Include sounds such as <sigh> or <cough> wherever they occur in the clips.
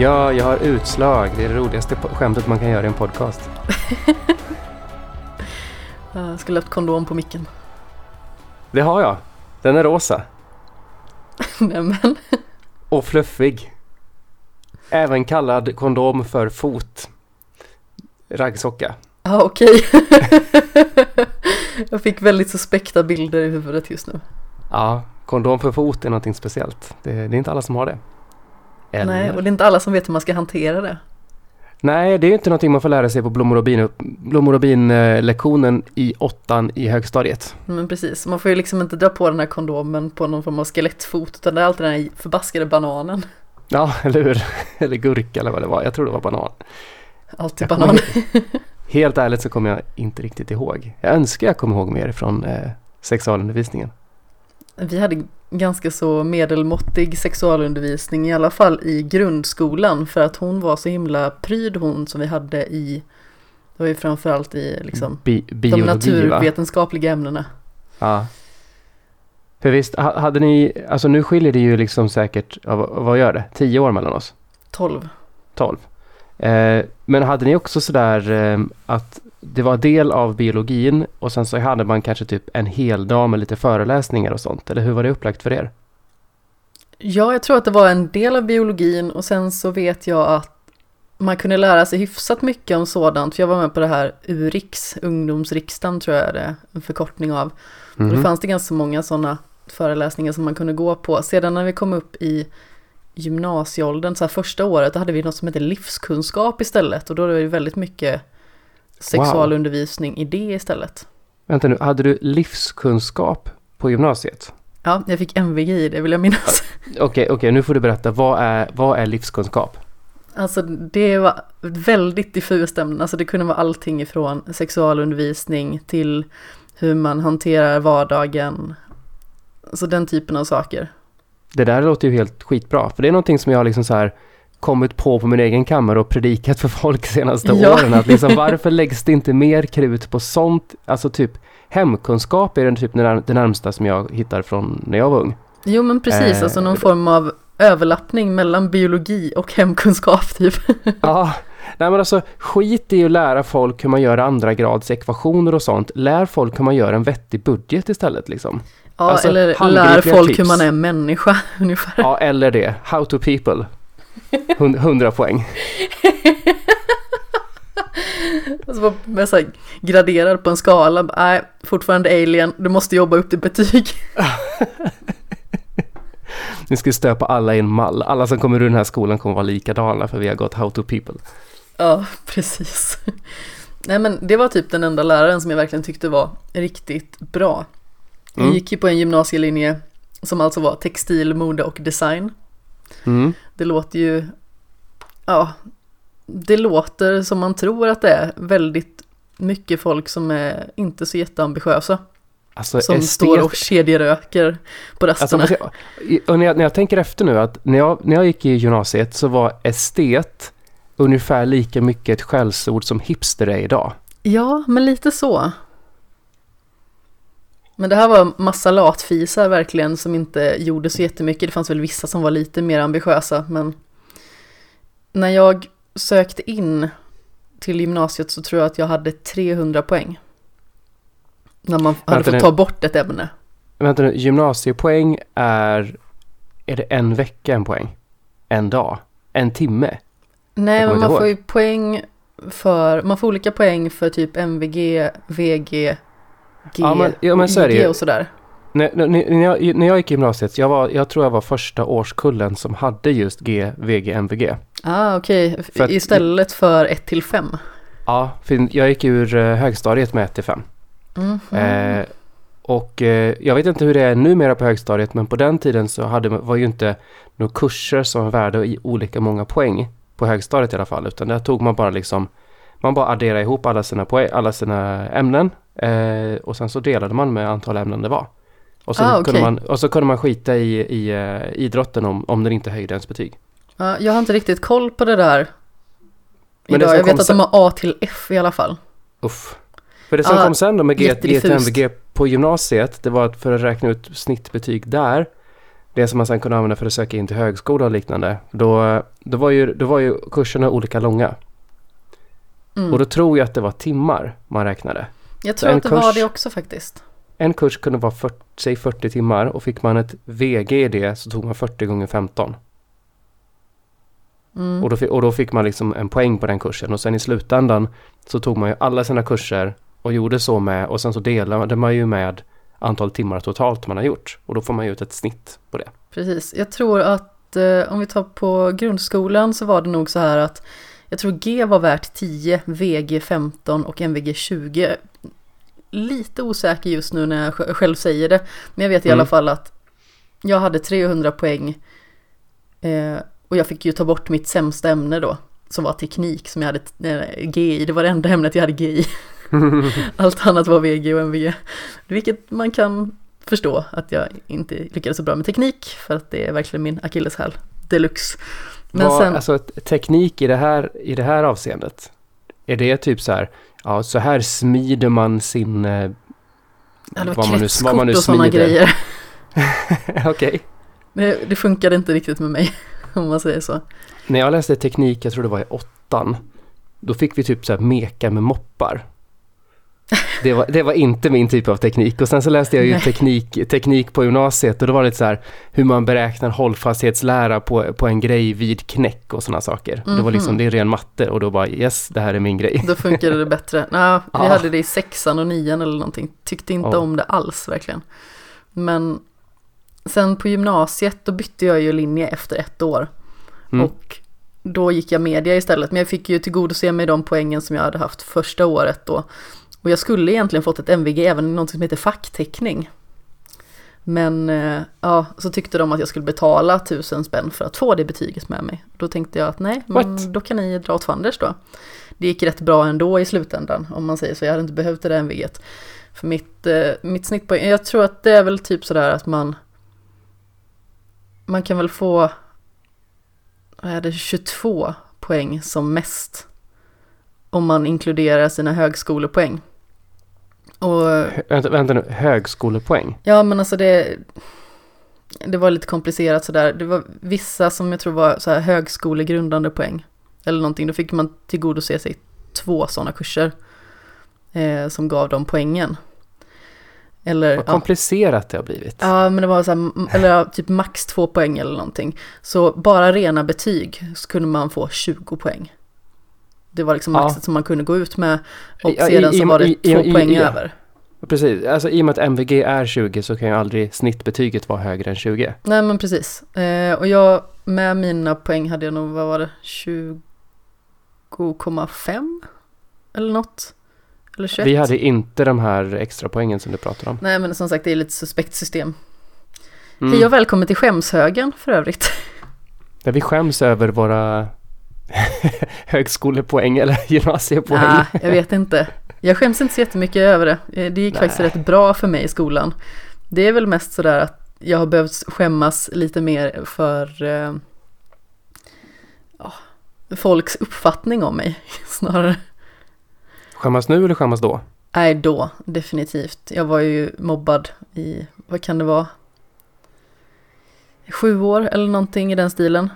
Ja, jag har utslag. Det är det roligaste skämtet man kan göra i en podcast. <laughs> Jag skulle ha haft kondom på micken. Det har jag. Den är rosa. <laughs> Nej men, Och fluffig. Även kallad kondom för fot. Raggsocka. ja okej. <laughs> jag fick väldigt suspekta bilder i huvudet just nu. Ja, kondom för fot är någonting speciellt. Det, det är inte alla som har det. Eller? Nej, och det är inte alla som vet hur man ska hantera det. Nej, det är ju inte någonting man får lära sig på blommor och bin, blommor och bin eh, lektionen i åttan i högstadiet. Men precis, man får ju liksom inte dra på den här kondomen på någon form av skelettfot utan det är alltid den här förbaskade bananen. Ja, eller hur? <laughs> Eller gurka eller vad det var. Jag tror det var banan. Alltid Jag kommer banan. Helt ärligt så kommer jag inte riktigt ihåg. Jag önskar jag kommer ihåg mer från eh, sexualundervisningen. Vi hade ganska så medelmåttig sexualundervisning i alla fall i grundskolan för att hon var så himla pryd hon som vi hade i det var ju framförallt i liksom Bi- de biologi va? naturvetenskapliga ämnena. Ja. För visst, ha- hade ni, alltså nu skiljer det ju liksom säkert, vad, gör det? Tio år mellan oss? 12. Tolv. Eh, men hade ni också sådär eh, att det var del av biologin och sen så hade man kanske typ en hel dag med lite föreläsningar och sånt? Eller hur var det upplagt för er? Ja, jag tror att det var en del av biologin och sen så vet jag att man kunde lära sig hyfsat mycket om sådant. För jag var med på det här URIX, ungdomsriksdagen tror jag det är en förkortning av. Och Mhm. då fanns det ganska många sådana föreläsningar som man kunde gå på. Sedan när vi kom upp i gymnasieåldern, så här första året, då hade vi något som heter livskunskap istället. Och då var det väldigt mycket sexualundervisning i det istället. Vänta nu, hade du livskunskap på gymnasiet? Ja, jag fick MVG i det vill jag minnas. <laughs> Okej, okej, nu får du berätta. Vad är, vad är livskunskap? Alltså det var väldigt diffust ämne. Alltså det kunde vara allting ifrån sexualundervisning till hur man hanterar vardagen. Alltså den typen av saker. Det där låter ju helt skitbra. För det är någonting som jag liksom så här kommit på på min egen kammare och predikat för folk senaste Ja. åren. Att liksom, <laughs> varför läggs det inte mer krut på sånt? Alltså typ hemkunskap är den typ det när- det närmsta som jag hittar från när jag var ung. Jo men precis, Eh, alltså någon form av överlappning mellan biologi och hemkunskap typ. <laughs> Ja, nej men alltså skit i att lära folk hur man gör andra grads ekvationer och sånt. Lär folk hur man gör en vettig budget istället liksom. Ja, Alltså, eller lär folk tips. hur man är människa <laughs> ungefär. Ja, eller det. How to people. Hund- 100 poäng. <laughs> Alltså med så graderar på en skala. Nej, fortfarande alien, du måste jobba upp till betyg. <laughs> Ni ska stöpa alla i en mall. Alla som kommer ur den här skolan kommer vara likadana för vi har gått how to people. Ja, precis. Nej men det var typ den enda läraren som jag verkligen tyckte var riktigt bra. Jag Mm. gick ju på en gymnasielinje som alltså var textil, mode och design. Mm. Det låter ju, ja, det låter som man tror att det är väldigt mycket folk som är inte så jätteambitiösa. Alltså, Som estet- står och kedjeröker på Alltså, rasterna. i- och när, jag, när jag tänker efter nu att när jag, när jag gick i gymnasiet så var estet ungefär lika mycket ett skällsord som hipster är idag. Ja, men lite så. Men det här var massa latfisar verkligen som inte gjorde så jättemycket. Det fanns väl vissa som var lite mer ambitiösa, men när jag sökte in till gymnasiet så tror jag att jag hade 300 poäng. När man hade Vänta fått nu. ta bort ett ämne. Vänta nu, gymnasiepoäng är... Är det en vecka en poäng? En dag? En timme? Nej, men man får ju poäng för, man får olika poäng för typ MVG, VG, G Ja, men- ja, men så är det ju. och sådär. När, när, när, jag, när jag gick i gymnasiet, jag, var, jag tror jag var första årskullen som hade just G, VG, MVG. Ah, okej. För att- Istället för 1 till 5. Ja, för jag gick ur eh, högstadiet med 1 5. Mm. Eh, och eh, jag vet inte hur det är numera på högstadiet, men på den tiden så hade, var ju inte några kurser som var värda i olika många poäng på högstadiet i alla fall, utan där tog man bara liksom, man bara adderade ihop alla sina, poäng, alla sina ämnen eh, och sen så delade man med antal ämnen det var. Och så, Ah, kunde, man, och så kunde man skita i, i eh, idrotten om, om den inte höjde ens betyg. Ja, jag har inte riktigt koll på det där. Men det Idag. som Jag vet att de har A till F i alla fall. Uff. För det som Ja, kom sen då med G, G till jättediffust. MVG på gymnasiet, det var att för att räkna ut snittbetyg där, det som man sen kunde använda för att söka in till högskola och liknande. Då, då, var, ju, då var ju kurserna olika långa. Mm. Och då tror jag att det var timmar man räknade. Jag tror att det var kurs- det också faktiskt. En kurs kunde vara 40, säg 40 timmar och fick man ett VG i det så tog man 40 gånger 15. Mm. Och, då, och då fick man liksom en poäng på den kursen och sen i slutändan så tog man ju alla sina kurser och gjorde så med och sen så delade man ju med antal timmar totalt man har gjort och då får man ju ut ett snitt på det. Precis, jag tror att eh, om vi tar på grundskolan så var det nog så här att jag tror G var värt 10, VG 15 och MVG 20. Lite osäker just nu när jag sj- själv säger det, men jag vet i Mm. alla fall att jag hade 300 poäng eh, och jag fick ju ta bort mitt sämsta ämne då, som var teknik som jag hade eh, G i. Det var det enda ämnet jag hade G i. <laughs> Allt annat var VG och MVG. Vilket man kan förstå att jag inte lyckades så bra med teknik för att det är verkligen min akilleshäl deluxe. Men Vad- sen, Alltså teknik i det, här, i det här avseendet, är det typ så här, ja så här smider man sin, eh, ja, det var vad man nu- vad man nu och sådana grejer. <laughs> okej. Det, det funkade inte riktigt med mig, <laughs> om man säger så. När jag läste teknik, jag tror det var i åttan, då fick vi typ så här meka med moppar. Det var, det var inte min typ av teknik. Och sen så läste jag ju teknik, teknik på gymnasiet och då var det så här hur man beräknar hållfasthetslära på, på en grej vid knäck och sådana saker. Det var liksom, Mhm. det är ren matte och då bara yes, det här är min grej. Då funkade det bättre. Nej, vi Ja. hade det i sexan och nian eller någonting. Tyckte inte Ja. om det alls verkligen. Men sen på gymnasiet då bytte jag ju linje efter ett år. Mm. Och då gick jag media istället. Men jag fick ju tillgodose mig de poängen som jag hade haft första året då. Och jag skulle egentligen fått ett MVG även i något som heter fackteckning. Men eh, ja, så tyckte de att jag skulle betala tusen spänn för att få det betyget med mig. Då tänkte jag att nej, men då kan ni dra åt fanders då. Det gick rätt bra ändå i slutändan om man säger så. Jag hade inte behövt det där MVGet. För mitt, eh, mitt snittpoäng, jag tror att det är väl typ sådär att man man kan väl få vad är det, 22 poäng som mest. Om man inkluderar sina högskolepoäng. Och Vänta, vänta nu, högskolepoäng? ja men alltså det Det var lite komplicerat sådär. Det var vissa som jag tror var så här högskolegrundande poäng. Eller någonting. Då fick man tillgodose sig två sådana kurser. Eh, som gav dem poängen. Eller Vad ja, komplicerat det har blivit. Ja, men det var så här, eller ja, typ max två poäng eller någonting. Så bara rena betyg så kunde man få 20 poäng. Det var liksom Ja. maxet som man kunde gå ut med. Och Ja, sedan i- så var det i- två i- poäng i- över. Precis, alltså i och med att MVG är 20 så kan ju aldrig snittbetyget vara högre än 20. Nej men precis. Eh, och jag med mina poäng hade jag nog, vad var det, 20,5? Eller något? Eller 21? Vi hade inte de här extra poängen som du pratar om. Nej men som sagt det är lite suspekt system. Mm. Hej och välkommen till skämshögen för övrigt. Där vi skäms över våra <laughs> högskolepoäng eller <laughs> gymnasiepoäng. Nej, jag vet inte. Jag skäms inte så jättemycket över det. Eh, Det gick Nej. faktiskt rätt bra för mig i skolan. Det är väl mest sådär att jag har behövt skämmas lite mer för eh, ja, folks uppfattning om mig <laughs> snarare. Skämmas nu eller skämmas då? Nej, då definitivt. Jag var ju mobbad i, vad kan det vara? Sju år eller någonting i den stilen.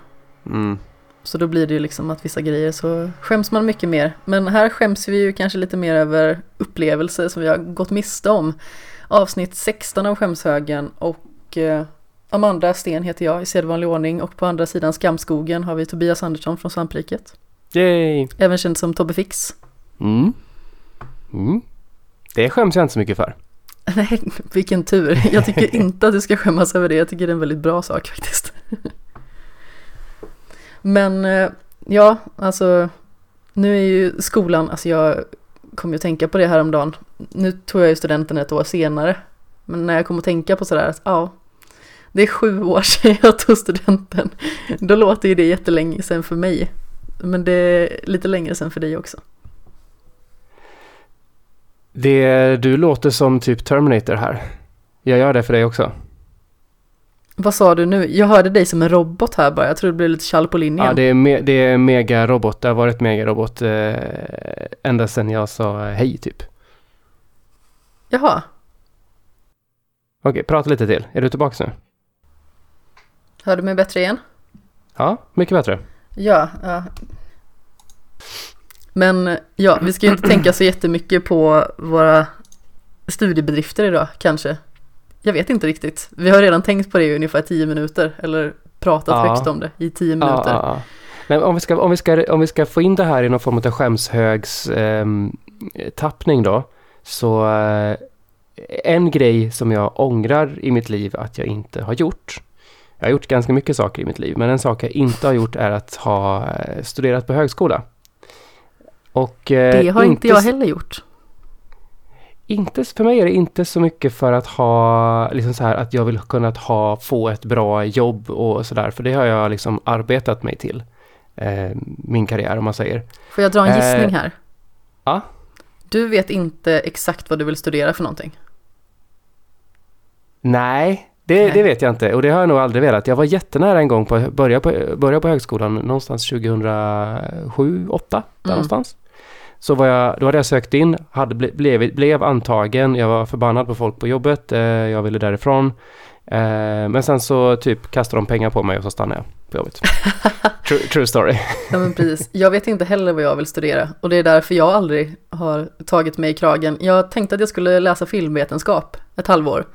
Mm. Så då blir det ju liksom att vissa grejer så skäms man mycket mer. Men här skäms vi ju kanske lite mer över upplevelser som vi har gått miste om. Avsnitt 16 av Skämshögen och eh, Amanda Sten heter jag i sedvanlig ordning och på andra sidan Skamskogen har vi Tobias Andersson från Svampriket. Yay! Även känd som Tobbe Fix. Mm. Mm. Det skäms jag inte så mycket för. <laughs> Nej, vilken tur. Jag tycker inte att du ska skämmas över det. Jag tycker det är en väldigt bra sak faktiskt. <laughs> Men eh, ja, alltså nu är ju skolan, alltså jag kom ju att tänka på det här om dagen. Nu tog jag ju studenten ett år senare. Men när jag kom att tänka på sådär att ja, det är sju år sedan <laughs> jag tog studenten. Då låter ju det jättelänge sedan för mig. Men det är lite längre sedan för dig också. Det, du låter som typ Terminator här. Jag gör det för dig också. Vad sa du nu? Jag hörde dig som en robot här bara. Jag tror det blev lite tjall på linjen. Ja, det är, me, det är megarobot. Det har varit megarobot eh, ända sedan jag sa hej typ. Jaha. Okej, prata lite till. Är du tillbaka nu? Hör du mig bättre igen? Ja, mycket bättre. Ja, ja. Men ja, vi ska ju inte tänka så jättemycket på våra studiebedrifter idag kanske. Jag vet inte riktigt. Vi har redan tänkt på det i ungefär tio minuter eller pratat Ja. högst om det i tio minuter. Ja, ja, men om, vi ska, om, vi ska, om vi ska få in det här i någon form av skämshögs ehm, tappning då. Så eh, en grej som jag ångrar i mitt liv att jag inte har gjort. Jag har gjort ganska mycket saker i mitt liv, men en sak jag inte har gjort är att ha eh, studerat på högskola. Och, eh, Det har inte jag heller gjort. Inte, för mig är det inte så mycket för att ha, liksom så här, att jag vill kunna ha, få ett bra jobb och sådär, för det har jag liksom arbetat mig till. Eh, min karriär om man säger. Får jag dra en Eh, gissning här? ja. Du vet inte exakt vad du vill studera för någonting. Nej, det, Nej. det vet jag inte och det har jag nog aldrig velat. Jag var jättenära en gång på att börja på, börja på högskolan någonstans 2007, 2008 där Mm. någonstans. Så var jag, då hade jag sökt in, hade ble, blev, blev antagen, jag var förbannad på folk på jobbet, eh, jag ville därifrån. Eh, men sen så typ kastade de pengar på mig och så stannade jag på jobbet. <laughs> true, true story. Ja men precis. Jag vet inte heller vad jag vill studera och det är därför jag aldrig har tagit mig i kragen. Jag tänkte att jag skulle läsa filmvetenskap ett halvår.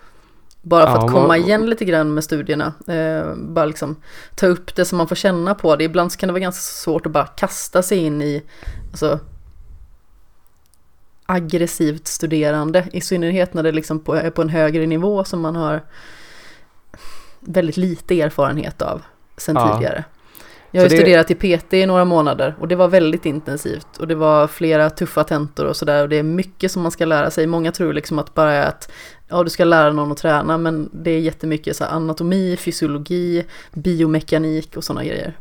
Bara för Ja, att komma igen lite grann med studierna. Eh, bara liksom ta upp det som man får känna på det. Ibland så kan det vara ganska svårt att bara kasta sig in i alltså, aggressivt studerande. I synnerhet när det liksom på, är på en högre nivå som man har väldigt lite erfarenhet av sen Ja. tidigare. Jag har det- studerat i PT i några månader och det var väldigt intensivt och det var flera tuffa tentor och sådär och det är mycket som man ska lära sig. Många tror liksom att bara är att ja, du ska lära någon att träna men det är jättemycket så anatomi, fysiologi, biomekanik och sådana grejer.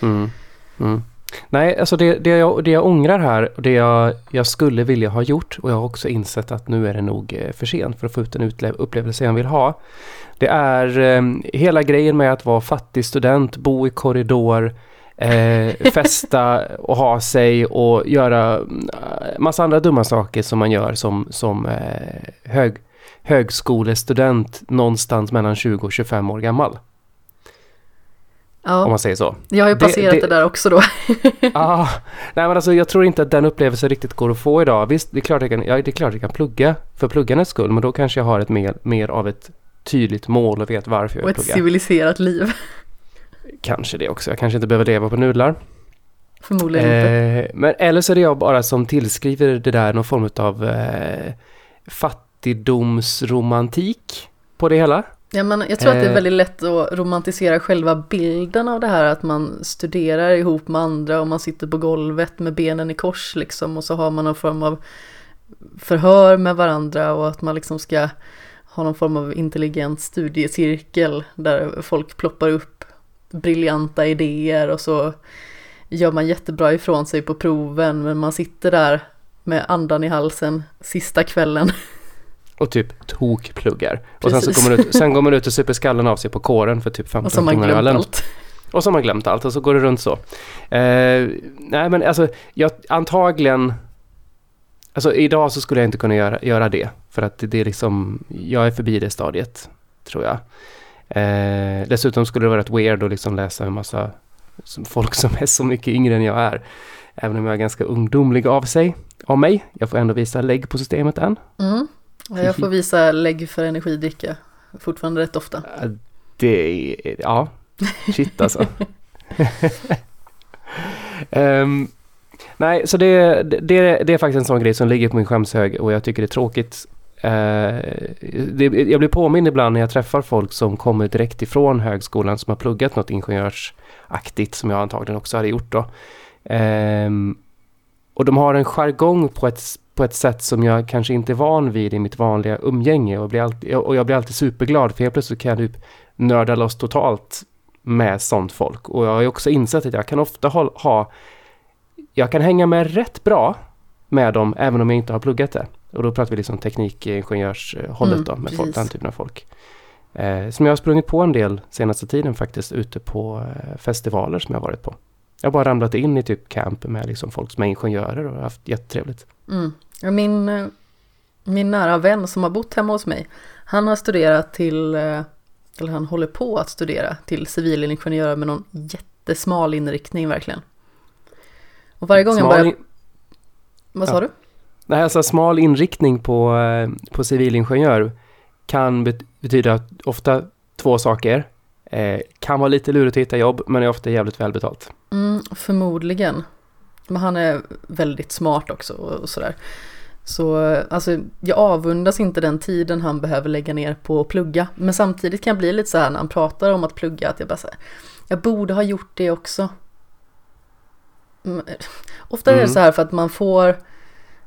Mm. Mm. Nej, alltså det, det, jag, det jag ångrar här och det jag, jag skulle vilja ha gjort och jag har också insett att nu är det nog eh, för sent för att få ut den upplevelse jag vill ha. Det är eh, hela grejen med att vara fattig student, bo i korridor, eh, <laughs> festa och ha sig och göra mm, massa andra dumma saker som man gör som, som eh, hög, högskolestudent någonstans mellan 20 och 25 år gammal. Om Ja, man säger så. jag har ju det- passerat det, det- där också då. <laughs> Ah, nej men alltså jag tror inte att den upplevelsen riktigt går att få idag. Visst, det är klart jag kan, ja, det är klart jag kan plugga för pluggandets skull, men då kanske jag har ett mer, mer av ett tydligt mål och vet varför Och jag ett pluggar. civiliserat liv. Kanske det också. Jag kanske inte behöver leva på nudlar. Förmodligen inte. Eh, men eller så är det jag bara som tillskriver det där någon form av eh, fattigdomsromantik på det hela. Ja, men jag tror att det är eh, väldigt lätt att romantisera själva bilden av det här att man studerar ihop med andra och man sitter på golvet med benen i kors liksom och så har man någon form av förhör med varandra och att man liksom ska ha någon form av intelligent studiecirkel där folk ploppar upp briljanta idéer och så gör man jättebra ifrån sig på proven men man sitter där med andan i halsen sista kvällen. <laughs> Och typ tokpluggar. Och sen, så går man ut, <laughs> sen går man ut och super skallen av sig på kåren för typ 15 Och så har man kronor glömt ölen. allt. Och så har man glömt allt och så går det runt så. Eh, nej men alltså, jag, antagligen... Alltså idag så skulle jag inte kunna göra, göra det. För att det, är liksom, jag är förbi det stadiet, tror jag. Eh, dessutom skulle det vara rätt weird att liksom läsa en massa folk som är så mycket yngre än jag är. Även om jag är ganska ungdomlig av sig, av mig. Jag får ändå visa lägg på systemet än. Mm. Ja, Jag får visa lägg för energidricka fortfarande rätt ofta. Det är, ja, shit alltså. <laughs> Ehm, nej, så det, det, det är faktiskt en sån grej som ligger på min skämshög och jag tycker det är tråkigt. Eh, det, jag blir påmind ibland när jag träffar folk som kommer direkt ifrån högskolan som har pluggat något ingenjörsaktigt som jag antagligen också hade gjort då. Ehm, och de har en jargong på ett, på ett sätt som jag kanske inte är van vid i mitt vanliga umgänge och, blir alltid, och jag blir alltid superglad för helt plötsligt kan jag typ nörda loss totalt med sånt folk. Och jag har ju också insett att jag kan ofta ha, ha jag kan hänga med rätt bra med dem även om jag inte har pluggat det. Och då pratar vi liksom teknikingenjörshållet Mm, då med folk, den typen av folk. Eh, som jag har sprungit på en del senaste tiden faktiskt ute på eh, festivaler som jag har varit på. Jag har bara ramlat in i typ camp med liksom folk som är ingenjörer och haft jättetrevligt. Mm. Min, min nära vän som har bott hemma hos mig, han har studerat till eh, eller han håller på att studera till civilingenjör med någon jättesmal inriktning verkligen. Och varje gång Smal han börjar... Vad sa Ja. du? Nej, alltså smal inriktning på, eh, på civilingenjör kan bet- betyda ofta två saker. Eh, kan vara lite lurigt att hitta jobb, men är ofta jävligt välbetalt. Mm, förmodligen. Men han är väldigt smart också och sådär. Så alltså, jag avundas inte den tiden han behöver lägga ner på att plugga. Men samtidigt kan jag bli lite så här när han pratar om att plugga att jag bara här, jag borde ha gjort det också. Mm, Ofta är det Mm. så här för att man får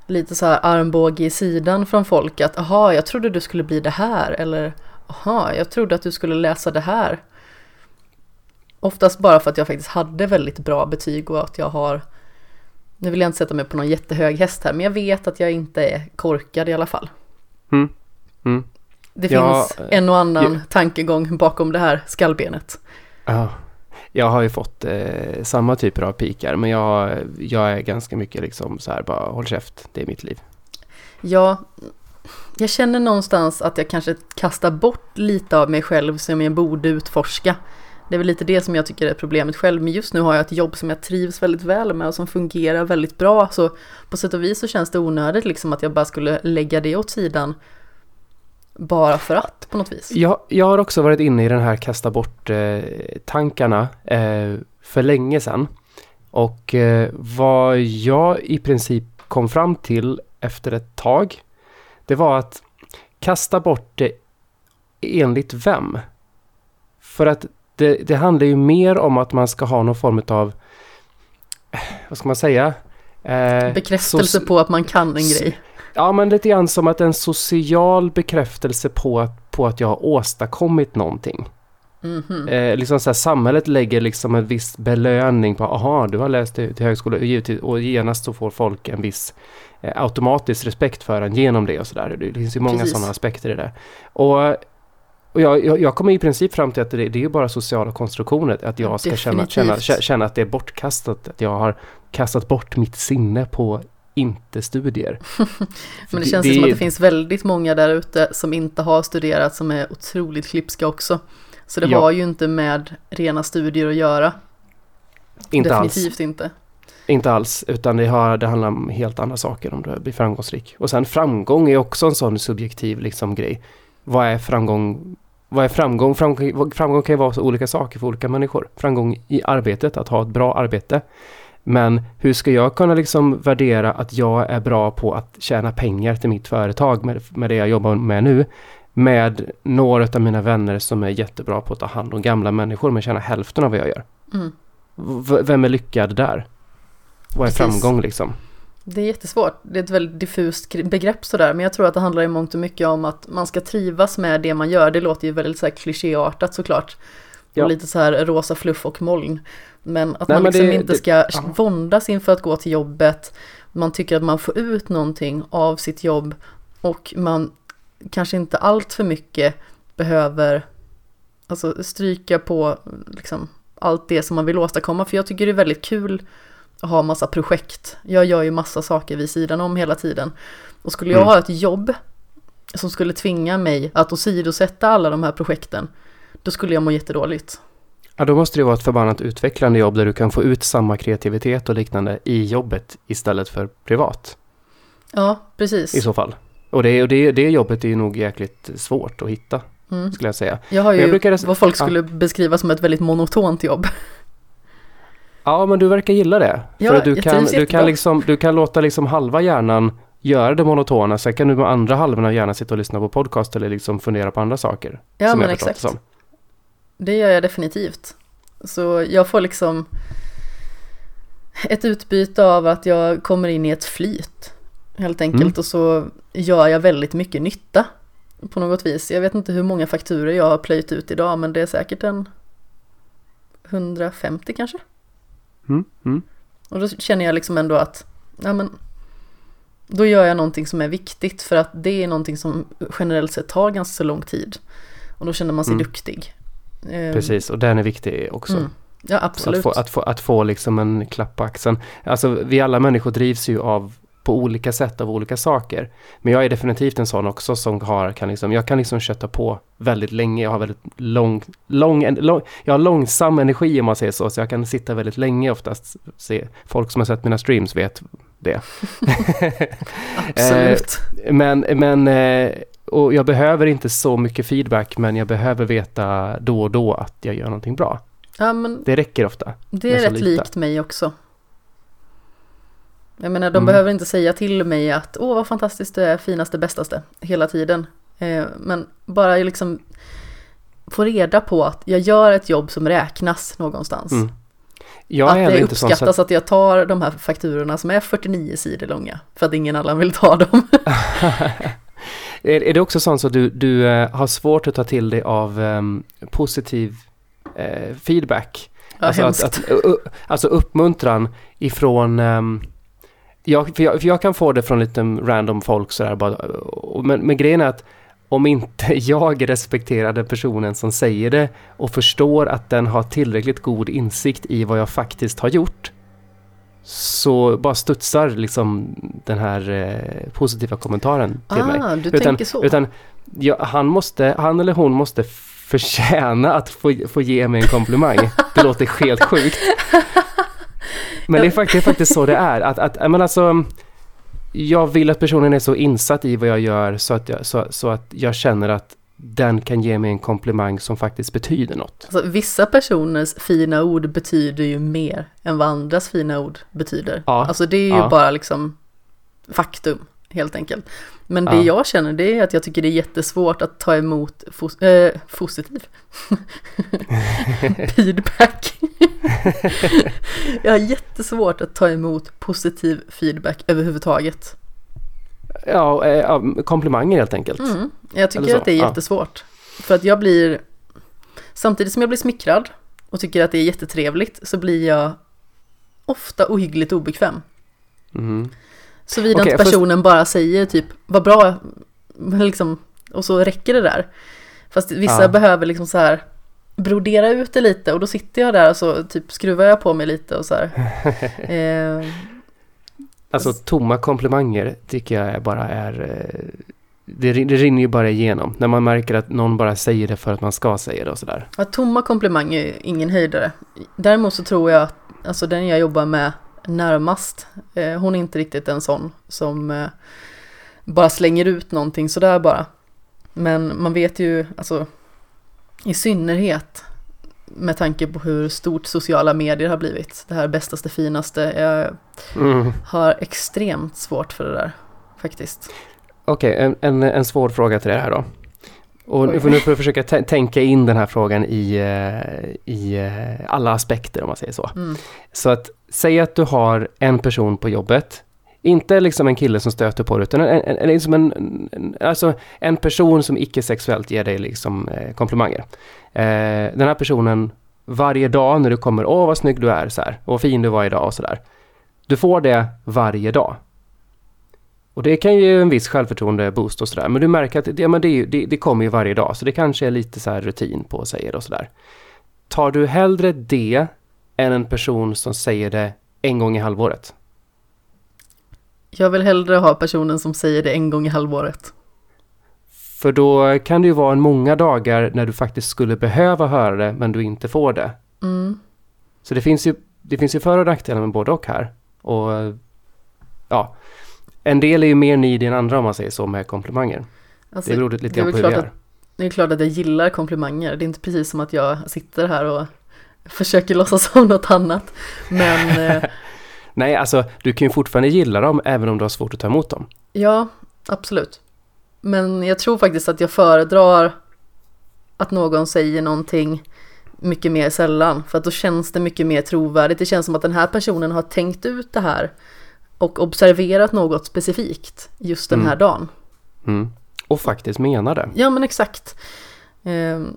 lite så här armbåge i sidan från folk att aha, jag trodde du skulle bli det här eller aha, jag trodde att du skulle läsa det här. Oftast bara för att jag faktiskt hade väldigt bra betyg och att jag har nu vill jag inte sätta mig på någon jättehög häst här, men jag vet att jag inte är korkad i alla fall. Mm. Mm. Det Ja, finns en och annan ja. tankegång bakom det här skallbenet. Ja, jag har ju fått eh, samma typer av pikar, men jag, jag är ganska mycket liksom så här bara håll käft, det är mitt liv. Ja, jag känner någonstans att jag kanske kastar bort lite av mig själv som jag borde utforska. Det är väl lite det som jag tycker är problemet själv, men just nu har jag ett jobb som jag trivs väldigt väl med och som fungerar väldigt bra, så på sätt och vis så känns det onödigt liksom att jag bara skulle lägga det åt sidan bara för att på något vis. Jag, jag har också varit inne i den här kasta bort-tankarna eh, för länge sedan. Och eh, vad jag i princip kom fram till efter ett tag, det var att kasta bort det enligt vem? För att det, det handlar ju mer om att man ska ha någon form av, vad ska man säga? Eh, Bekräftelse på att man kan en grej. Ja, men lite grann som att en social bekräftelse på att, på att jag har åstadkommit någonting. Mhm. Eh, liksom så här, samhället lägger liksom en viss belöning på, aha, du har läst till, till högskola, och och genast så får folk en viss eh, automatisk respekt för en genom det och sådär. Det finns ju många sådana aspekter i det. Och, och jag, jag, jag kommer i princip fram till att det, det är bara sociala konstruktioner, att jag ska känna, känna, känna att det är bortkastat, att jag har kastat bort mitt sinne på inte-studier. <laughs> Men det känns ju som att det finns väldigt många där ute som inte har studerat som är otroligt klipska också. Så det Ja. har ju inte med rena studier att göra. Inte alls. Definitivt inte. Inte alls, utan det, har, det handlar om helt andra saker om du blir framgångsrik. Och sen framgång är också en sån subjektiv liksom grej. Vad är framgång? Vad är framgång? Framgång, framgång kan ju vara så olika saker för olika människor. Framgång i arbetet, att ha ett bra arbete. Men hur ska jag kunna liksom värdera att jag är bra på att tjäna pengar till mitt företag med, med det jag jobbar med nu? Med några av mina vänner som är jättebra på att ta hand om gamla människor men tjänar hälften av vad jag gör. Mm. V- vem är lyckad där? Vad är Precis. framgång liksom? Det är jättesvårt. Det är ett väldigt diffust gre- begrepp sådär. Men jag tror att det handlar i mångt och mycket om att man ska trivas med det man gör. Det låter ju väldigt så här klichéartat såklart. Ja. Och lite så här rosa fluff och moln. Men att Nej, man liksom det- inte det- ska våndas inför att gå till jobbet. Man tycker att man får ut någonting av sitt jobb. Och man kanske inte allt för mycket behöver alltså, stryka på liksom, allt det som man vill åstadkomma. För jag tycker det är väldigt kul ha massa projekt. Jag gör ju massa saker vid sidan om hela tiden. Och skulle jag Mm. ha ett jobb som skulle tvinga mig att åsidosätta alla de här projekten, då skulle jag må jättedåligt. Ja, då måste det vara ett förbannat utvecklande jobb där du kan få ut samma kreativitet och liknande i jobbet istället för privat Ja, precis. i så fall. Och det, och det, det jobbet är ju nog jäkligt svårt att hitta, Mm. skulle jag säga. Jag har ju Jag brukade- vad folk ja. skulle beskriva som ett väldigt monotont jobb. Ja, men du verkar gilla det. Ja, för att du kan, du, kan liksom, du kan låta liksom halva hjärnan göra det monotona, sen kan du med andra halvan av hjärnan sitta och lyssna på podcast eller liksom fundera på andra saker. Ja, men exakt. det som. Det gör jag definitivt. Så jag får liksom ett utbyte av att jag kommer in i ett flyt. Helt enkelt. Mm. Och så gör jag väldigt mycket nytta. På något vis. Jag vet inte hur många fakturer jag har plöjt ut idag. Men det är säkert en 150 kanske. Mm, mm. Och då känner jag liksom ändå att ja, men, då gör jag någonting som är viktigt. För att det är någonting som generellt sett tar ganska lång tid. Och då känner man sig Mm. duktig. Eh, Precis, och den är viktig också. Mm. Ja, Att absolut. få, att, få, att få liksom en klapp på axeln. Alltså vi alla människor drivs ju av på olika sätt av olika saker. Men jag är definitivt en sån också som har, kan liksom, jag kan liksom kötta på väldigt länge. Jag har väldigt lång, lång, lång jag har långsam energi om man säger så, så jag kan sitta väldigt länge oftast. Se, folk som har sett mina streams vet det. <laughs> Absolut. Eh, men, men eh, och jag behöver inte så mycket feedback, men jag behöver veta då och då att jag gör någonting bra. Ja, men Det räcker ofta. det är rätt lite. likt mig också. Jag menar, de Mm. behöver inte säga till mig att åh vad fantastiskt du är, finaste, bästaste, hela tiden. Eh, men bara liksom få reda på att jag gör ett jobb som räknas någonstans. Mm. Jag att det inte sån så uppskattas att jag tar de här fakturorna som är 49 sidor långa. För att ingen annan vill ta dem. <laughs> <laughs> är, det också sånt så att du, du eh, har svårt att ta till dig av ehm, positiv eh, feedback? Ja, alltså, hemskt. att, att, uh, uh, alltså uppmuntran ifrån... ehm, jag, för, jag, för jag kan få det från lite random folk sådär bara. Men, men grejen är att om inte <laughs> jag respekterar den personen som säger det och förstår att den har tillräckligt god insikt i vad jag faktiskt har gjort så bara studsar liksom den här eh, positiva kommentaren till mig. ah, du Utan- tänker så. Utan ja, han, måste, han eller hon måste förtjäna att få, få ge mig en komplimang. <laughs> Det låter helt sjukt. Men det är faktiskt, det är faktiskt så det är. Att, att, men alltså, jag vill att personen är så insatt i vad jag gör så att jag, så, så att jag känner att den kan ge mig en komplimang som faktiskt betyder något. Alltså, vissa personers fina ord betyder ju mer än vad andras fina ord betyder. Ja, Alltså det är ju ja. bara liksom faktum, helt enkelt. Men det Ja. jag känner det är att jag tycker det är jättesvårt att ta emot fos- eh, positiv <laughs> feedback. jag har jättesvårt att ta emot positiv feedback överhuvudtaget. Ja, ja, komplimanger helt enkelt. Mm. Jag tycker att det är ja. jättesvårt. För att jag blir, samtidigt som jag blir smickrad och tycker att det är jättetrevligt så blir jag ofta ohyggligt obekväm. Mhm. Såvida Okej, inte först- personen bara säger typ vad bra, liksom, och så räcker det där. Fast vissa Ja. behöver liksom så här brodera ut det lite och då sitter jag där och så typ skruvar jag på mig lite och så här. <laughs> Eh, Alltså tomma komplimanger tycker jag bara är... eh, Det, det rinner ju bara igenom. När man märker att någon bara säger det för att man ska säga det och sådär. Ja, tomma komplimanger är ingen höjdare. Däremot så tror jag att alltså den jag jobbar med närmast, eh, hon är inte riktigt en sån som eh, bara slänger ut någonting sådär bara. Men man vet ju, alltså i synnerhet med tanke på hur stort sociala medier har blivit, det här bästaste, finaste, jag Mm. har extremt svårt för det där faktiskt. Okej, en, en, en svår fråga till er här då. Och nu får jag försöka tä- tänka in den här frågan i, eh, i eh, alla aspekter om man säger så. Mm. Så att säg att du har en person på jobbet, inte liksom en kille som stöter på dig, utan en, en, en, liksom en, en, alltså en person som icke-sexuellt ger dig liksom eh, komplimanger. Eh, den här personen, varje dag när du kommer, åh vad snygg du är, så här, och vad fin du var idag och sådär. Du får det varje dag. Och det kan ju en viss självförtroende-boost och sådär, men du märker att det, men det, ju- det, det kommer ju varje dag, så det kanske är lite så här rutin på det och sådär. Tar du hellre det än en person som säger det en gång i halvåret? Jag vill hellre ha personen som säger det en gång i halvåret. För då kan det ju vara en många dagar när du faktiskt skulle behöva höra det, men du inte får det. Mm. Så det finns ju, det finns ju för och nackdelar med både och här. Och ja, en del är ju mer needy än andra om man säger så med komplimanger. Alltså, Det beror lite grann på hur vi är. Det är klart att jag gillar komplimanger. Det är inte precis som att jag sitter här och försöker låtsas som något annat. Men <laughs> eh, Nej, alltså du kan ju fortfarande gilla dem även om du har svårt att ta emot dem. ja, absolut. Men jag tror faktiskt att jag föredrar att någon säger någonting mycket mer sällan. För att då känns det mycket mer trovärdigt. Det känns som att den här personen har tänkt ut det här och observerat något specifikt just den Mm. här dagen. Mm. Och faktiskt menar det. Ja men exakt. Ehm,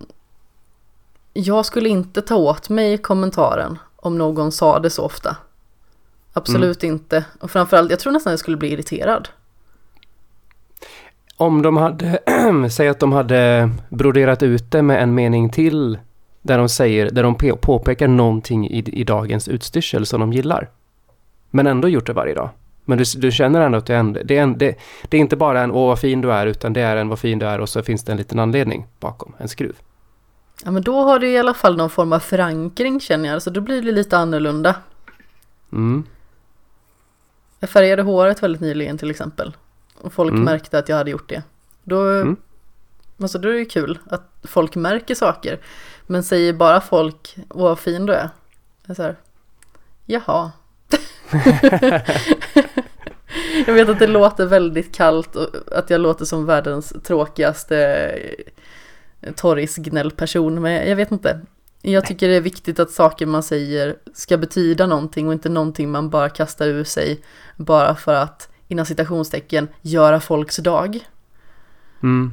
jag skulle inte ta åt mig kommentaren om någon sa det så ofta. Absolut inte. Och framförallt, jag tror nästan jag skulle bli irriterad. Om de hade, <clears throat> säg att de hade broderat ut det med en mening till där de säger, där de pe- påpekar någonting i, i dagens utstyrsel som de gillar. Men ändå gjort det varje dag. Men du, du känner ändå att du är en, det, är en, det, det är inte bara en åh vad fin du är, utan det är en vad fin du är och så finns det en liten anledning bakom, en skruv. Ja men då har du i alla fall någon form av förankring känner jag, så då blir det lite annorlunda. Mm. Jag färgade håret väldigt nyligen till exempel. Och folk Mm. märkte att jag hade gjort det. Då, Mm. alltså, då är det ju kul att folk märker saker. Men säger bara folk, åh vad fin du är. Jag är så här, jaha. <laughs> jag vet att det låter väldigt kallt och att jag låter som världens tråkigaste torrisgnällperson. Men jag vet inte. Jag tycker det är viktigt att saker man säger ska betyda någonting och inte någonting man bara kastar ur sig bara för att inom citationstecken göra folks dag. Mm.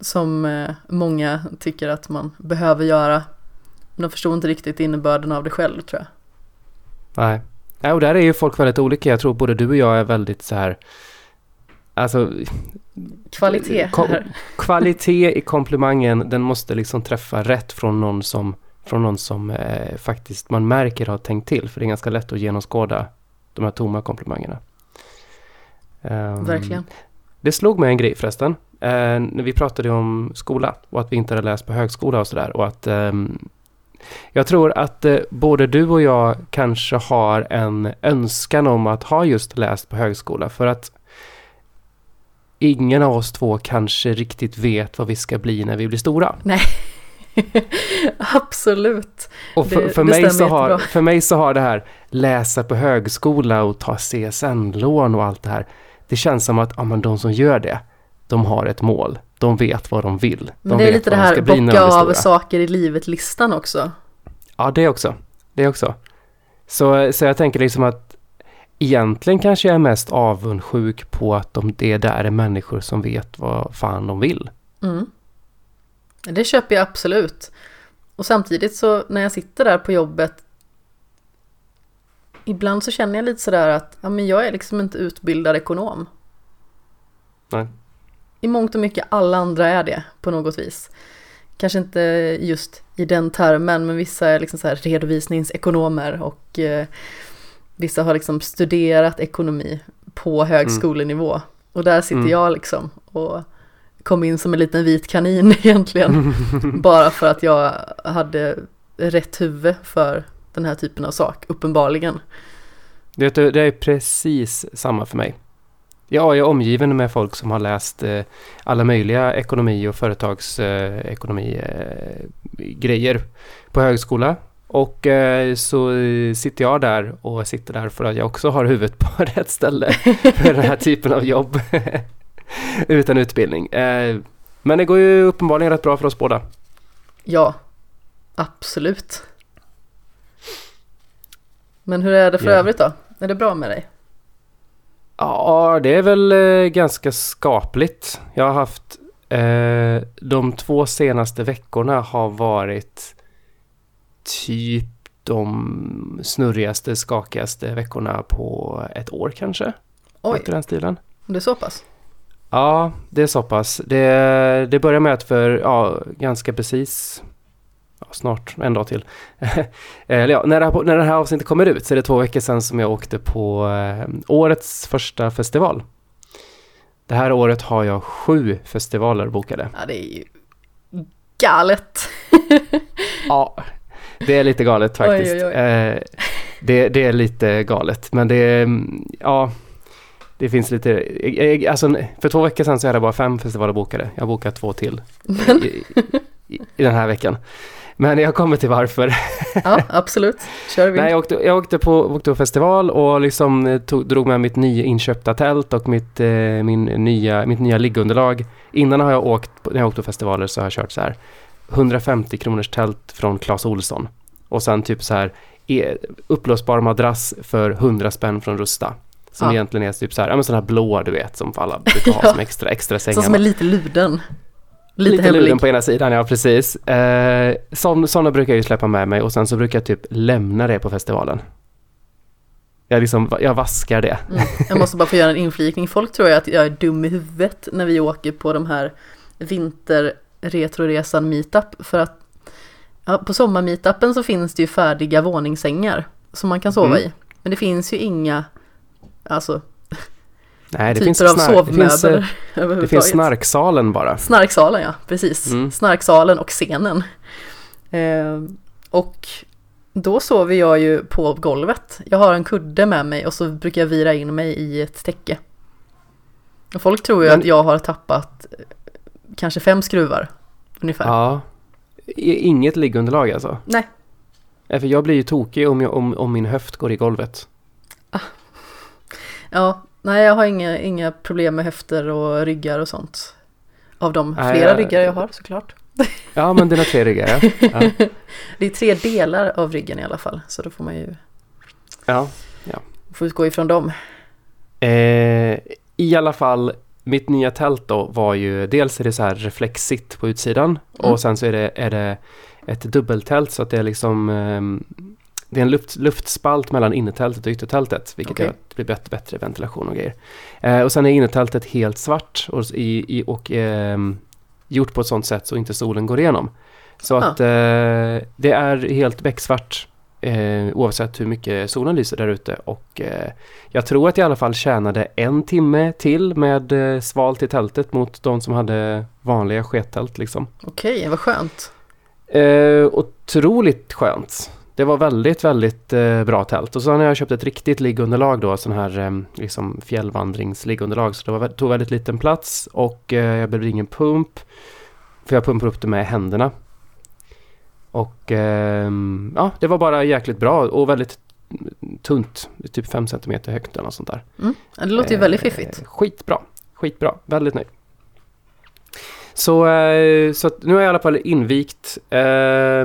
Som eh, många tycker att man behöver göra. Men de förstår inte riktigt innebörden av det själv tror jag. Nej. Nej, och där är ju folk väldigt olika. Jag tror både du och jag är väldigt så här, alltså Kvalitet. Kom- kvalitet i komplimangen, den måste liksom träffa rätt från någon som, från någon som eh, faktiskt man märker har tänkt till. För det är ganska lätt att genomskåda de här tomma komplimangerna. Ehm, Verkligen. Det slog mig en grej förresten. Eh, när vi pratade om skola och att vi inte hade läst på högskola och sådär. Och att ehm, jag tror att eh, både du och jag kanske har en önskan om att ha just läst på högskola. För att ingen av oss två kanske riktigt vet vad vi ska bli när vi blir stora. <laughs> Absolut. Och för, Det- för, det mig så har, för mig så har det här läsa på högskola och ta CSN-lån och allt det här. Det känns som att ja, men de som gör det, de har ett mål. De vet vad de vill. De Men det är lite det här bocka av saker i livet-listan också. Ja, det också. Det också. Så, så jag tänker liksom att egentligen kanske jag är mest avundsjuk på att de, det där är människor som vet vad fan de vill. Mm. Det köper jag absolut. Och samtidigt så när jag sitter där på jobbet Ibland så känner jag lite sådär att ja, men jag är liksom inte utbildad ekonom. Nej. I mångt och mycket alla andra är det på något vis. Kanske inte just i den termen men vissa är liksom så här redovisningsekonomer och eh, vissa har liksom studerat ekonomi på högskolenivå. Och där sitter Mm. jag liksom och kom in som en liten vit kanin <laughs> egentligen. <laughs> Bara för att jag hade rätt huvud för den här typen av sak, uppenbarligen. Det, det är precis samma för mig. Jag är omgiven med folk som har läst eh, alla möjliga ekonomi och företagsekonomi eh, grejer på högskola. Och eh, så eh, sitter jag där och sitter där för att jag också har huvudet på <laughs> rätt ställe för den här typen av jobb. <laughs> Utan utbildning. Eh, men det går ju uppenbarligen rätt bra för oss båda. Ja, absolut. Men hur är det för Ja. övrigt då? Är det bra med dig? Ja, det är väl eh, ganska skapligt. Jag har haft eh, de två senaste veckorna har varit typ de snurrigaste, skakigaste veckorna på ett år kanske. Oj, den stilen. det är så pass? Ja, det är så pass. Det, det börjar med att för ja, ganska precis snart en dag till. <laughs> Eller ja, när, det här, när det här avsnittet kommer ut så är det två veckor sedan som jag åkte på eh, årets första festival. Det här året har jag sju festivaler bokade. Ja, det är ju galet. <laughs> Ja, det är lite galet Oj, faktiskt. oj, oj. Eh, det, det är lite galet, men det är, mm, ja, det finns lite, eh, eh, alltså för två veckor sedan så hade jag bara fem festivaler bokade. Jag har bokat två till <laughs> i, i, i den här veckan. Men jag kommer till varför. ja, absolut. Kör vi. Nej, jag åkte, jag åkte, på, festival och liksom eh, tog, drog med mitt nyinköpta tält och mitt, eh, min nya, mitt nya liggunderlag. Innan har jag åkt, när jag åkt på festivaler så har jag kört så här 150 kronors tält från Clas Olsson. Och sen typ så här e- upplösbar madrass för 100 spänn från Rusta. Som Ja. egentligen är typ så här, ja men sån här blå du vet som alla brukar ha <laughs> Ja. som extra, extra säng Så som är lite luden. Lite, Lite luren på ena sidan, ja precis. Eh, sådana brukar jag ju släppa med mig och sen så brukar jag typ lämna det på festivalen. Jag, liksom, jag vaskar det. Mm. Jag måste bara få göra en inflikning. Folk tror ju att jag är dum i huvudet när vi åker på de här vinterretroresan meetup. För att ja, på sommarmeetupen så finns det ju färdiga våningssängar som man kan sova Mm. i. Men det finns ju inga, alltså Nej, det typer finns, av snark, det finns, eh, sovmöbler det finns snarksalen bara. Snarksalen ja, precis. Mm. Snarksalen och scenen. Eh, och då sover jag ju på golvet. Jag har en kudde med mig och så brukar jag vira in mig i ett täcke. Och folk tror ju Men- att jag har tappat eh, kanske fem skruvar ungefär. Ja. Inget liggunderlag alltså? Nej. Nej, för jag blir ju tokig om, jag, om, om min höft går i golvet. Ja, nej jag har inga, inga problem med höfter och ryggar och sånt. Av de Nej, flera jag- ryggar jag har såklart. Ja, men dina tre ryggar ja. ja. <laughs> Det är tre delar av ryggen i alla fall, så då får man ju ja. få utgå ifrån dem. Eh, I alla fall, mitt nya tält då var ju dels är det så här reflexsitt på utsidan Mm. och sen så är det, är det ett dubbeltält så att det är liksom ehm, det är en luft, luftspalt mellan innertältet och yttertältet vilket Okej. gör att det blir bättre, bättre ventilation och grejer. Eh, och sen är innertältet helt svart och, i, i, och ehm, gjort på ett sånt sätt så inte solen går igenom. Så Ah. att eh, det är helt becksvart eh, oavsett hur mycket solen lyser där ute och eh, jag tror att jag i alla fall tjänade en timme till med eh, svalt i tältet mot de som hade vanliga skettält liksom. Okej, vad skönt. Eh, otroligt skönt. Det var väldigt, väldigt eh, bra tält. Och så har jag köpt ett riktigt liggunderlag då, sån här eh, liksom fjällvandringsliggunderlag. Så det var, tog väldigt liten plats och eh, jag behövde ingen pump. För jag pumpar upp det med händerna. Och ehm, ja, det var bara jäkligt bra och väldigt tunt. Typ 5 cm högt eller något sånt där. Mm. Det låter ju väldigt fiffigt. Eh, Skitbra. Skitbra. Väldigt nöjd. Så, eh, så nu har jag i alla fall invigt eh,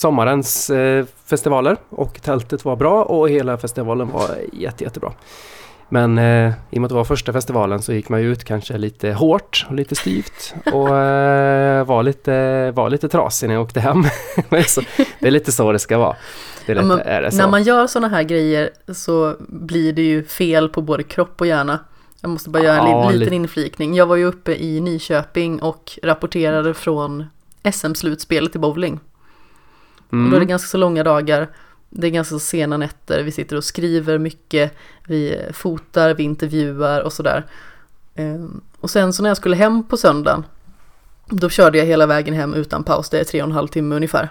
sommarens eh, festivaler och tältet var bra och hela festivalen var jätte, jättebra. Men eh, i och med att det var första festivalen så gick man ju ut kanske lite hårt och lite styvt och <laughs> eh, var, lite, var lite trasig när jag åkte hem. <laughs> Det är lite så det ska vara. Det Ja, lite, är det. När man gör sådana här grejer så blir det ju fel på både kropp och hjärna. Jag måste bara göra en Ja, li- liten lite. inflikning. Jag var ju uppe i Nyköping och rapporterade från SM-slutspelet i bowling. Och då är det ganska så långa dagar. Det är ganska så sena nätter. Vi sitter och skriver mycket. Vi fotar, vi intervjuar och sådär. Ehm, Och sen så när jag skulle hem på söndagen. Då körde jag hela vägen hem utan paus. Det är tre och en halv timme ungefär.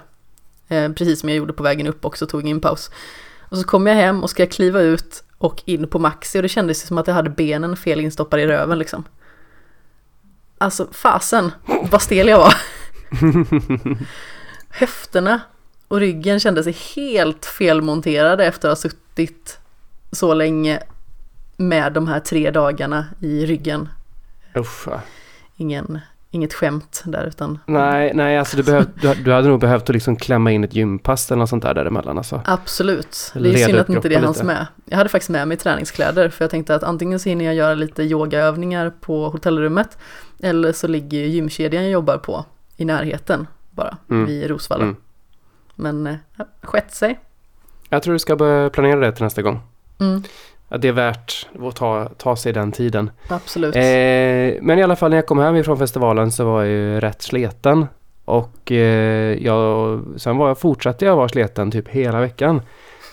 Eh, Precis som jag gjorde på vägen upp också, tog ingen paus. Och så kom jag hem och ska kliva ut och in på Maxi och det kändes som att jag hade benen fel instoppade i röven liksom. Alltså fasen, vad stel jag var. <laughs> Höfterna och ryggen kände sig helt felmonterade efter att ha suttit så länge med de här tre dagarna i ryggen. Usch. Ingen, inget skämt där utan Nej, nej alltså du, behöv, du, du hade nog behövt att liksom klämma in ett gympass eller något sånt där däremellan alltså. absolut. Det är Leda synd att inte det hanns med. Jag hade faktiskt med mig träningskläder för jag tänkte att antingen så hinner jag göra lite yogaövningar på hotellrummet eller så ligger gymkedjan jag jobbar på i närheten bara Mm. vid Rosvalla. Mm. Men eh, ja, skett sig. Jag tror du ska börja planera det till nästa gång. Mm, Att det är värt att ta, ta sig den tiden. absolut. Eh, men i alla fall när jag kom hem ifrån festivalen så var jag ju rätt sleten. Och eh, jag, sen var jag, fortsatte jag vara sleten typ hela veckan.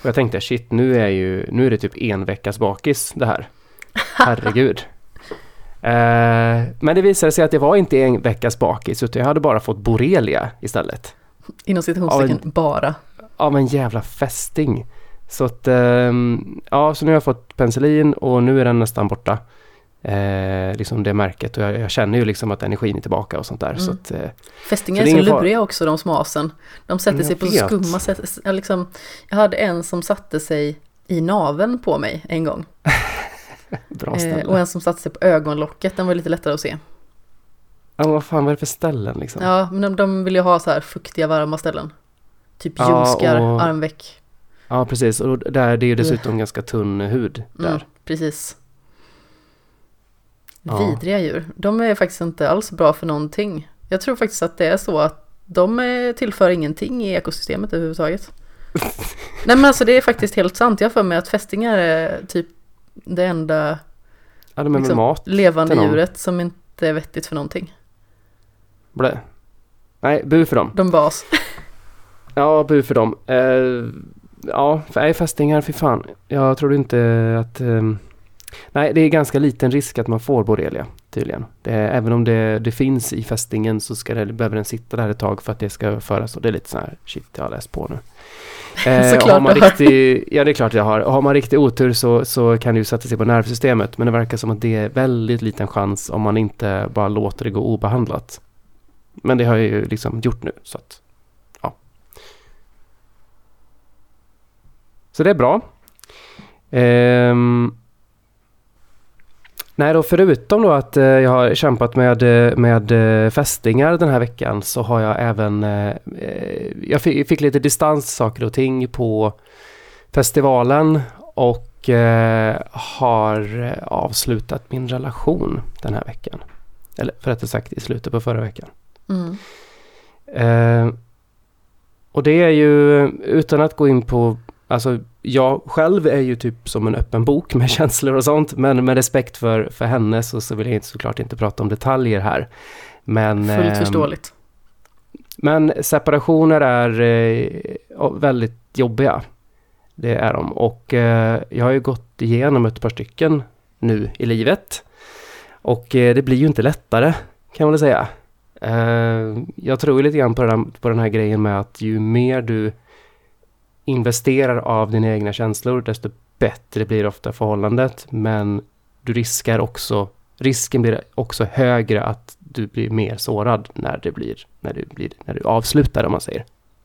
Och jag tänkte shit nu är, ju, nu är det typ en veckas bakis det här. <laughs> Herregud. Eh, men det visade sig att det var inte en veckas bakis utan jag hade bara fått borrelia istället. Inom citationstecken bara. av en jävla fästing. Så att, ehm, ja, så nu har jag fått penicillin och nu är den nästan borta. Eh, liksom det märket och jag, jag känner ju liksom att energin är tillbaka och sånt där. Så Mm. att, eh, Fästingar Så är det är så luriga också, de små asen. De sätter sig på så vet. skumma sätt. Jag, liksom, jag hade en som satte sig i naven på mig en gång. <laughs> bra ställe. Eh, och en som satte sig på ögonlocket, den var lite lättare att se. Ja, vad fan vad är det för ställen liksom? Ja, men de, de vill ju ha så här fuktiga, varma ställen. Typ Ja, ljumskar, och- armveck. Ja, precis. Och där, det är ju dessutom ganska tunn hud där. Mm, precis. Ja. Vidriga djur. De är faktiskt inte alls bra för någonting. Jag tror faktiskt att det är så att de tillför ingenting i ekosystemet överhuvudtaget. <laughs> Nej men alltså det är faktiskt helt sant. Jag har för mig att fästingar är typ det enda Ja, de liksom, levande djuret som inte är vettigt för någonting. Blä. Nej, bu för dem. De bas. <laughs> Ja, bu för dem. Eh, ja, för, nej, fästingar, fy fan. Jag trodde inte att... ehm, Nej, det är ganska liten risk att man får borrelia tydligen. Det, även om det, det finns i fästingen så ska det, behöver den sitta där ett tag för att det ska föras. Och det är lite så här, shit, jag har läst på nu. <laughs> Eh, Såklart har man riktig, Ja, det är klart jag har. Har man riktig otur så, så kan det ju sätta sig på nervsystemet. Men det verkar som att det är väldigt liten chans om man inte bara låter det gå obehandlat. Men det har jag ju liksom gjort nu, så att ja. Så det är bra. Ehm. Nej då, förutom då att eh, jag har kämpat med, eh, med eh, fästingar den här veckan så har jag även, jag fick, fick, lite distans saker och ting på festivalen och har avslutat min relation den här veckan. Eller för rättare sagt i slutet på förra veckan. Mm. och det är ju, utan att gå in på Alltså jag själv är ju typ som en öppen bok med <laughs> känslor och sånt, men med respekt för, för henne så, så vill jag inte, såklart inte prata om detaljer här. Men, Fullt eh, förståeligt. Men separationer är eh, väldigt jobbiga. Det är de. Och eh, jag har ju gått igenom ett par stycken nu i livet. Och eh, det blir ju inte lättare, kan man väl säga. Eh, jag tror lite grann på den, på den här grejen med att ju mer du investerar av dina egna känslor, desto bättre blir ofta förhållandet. Men du riskar också, risken blir också högre att du blir mer sårad när det blir, när du, blir, när du avslutar om man säger.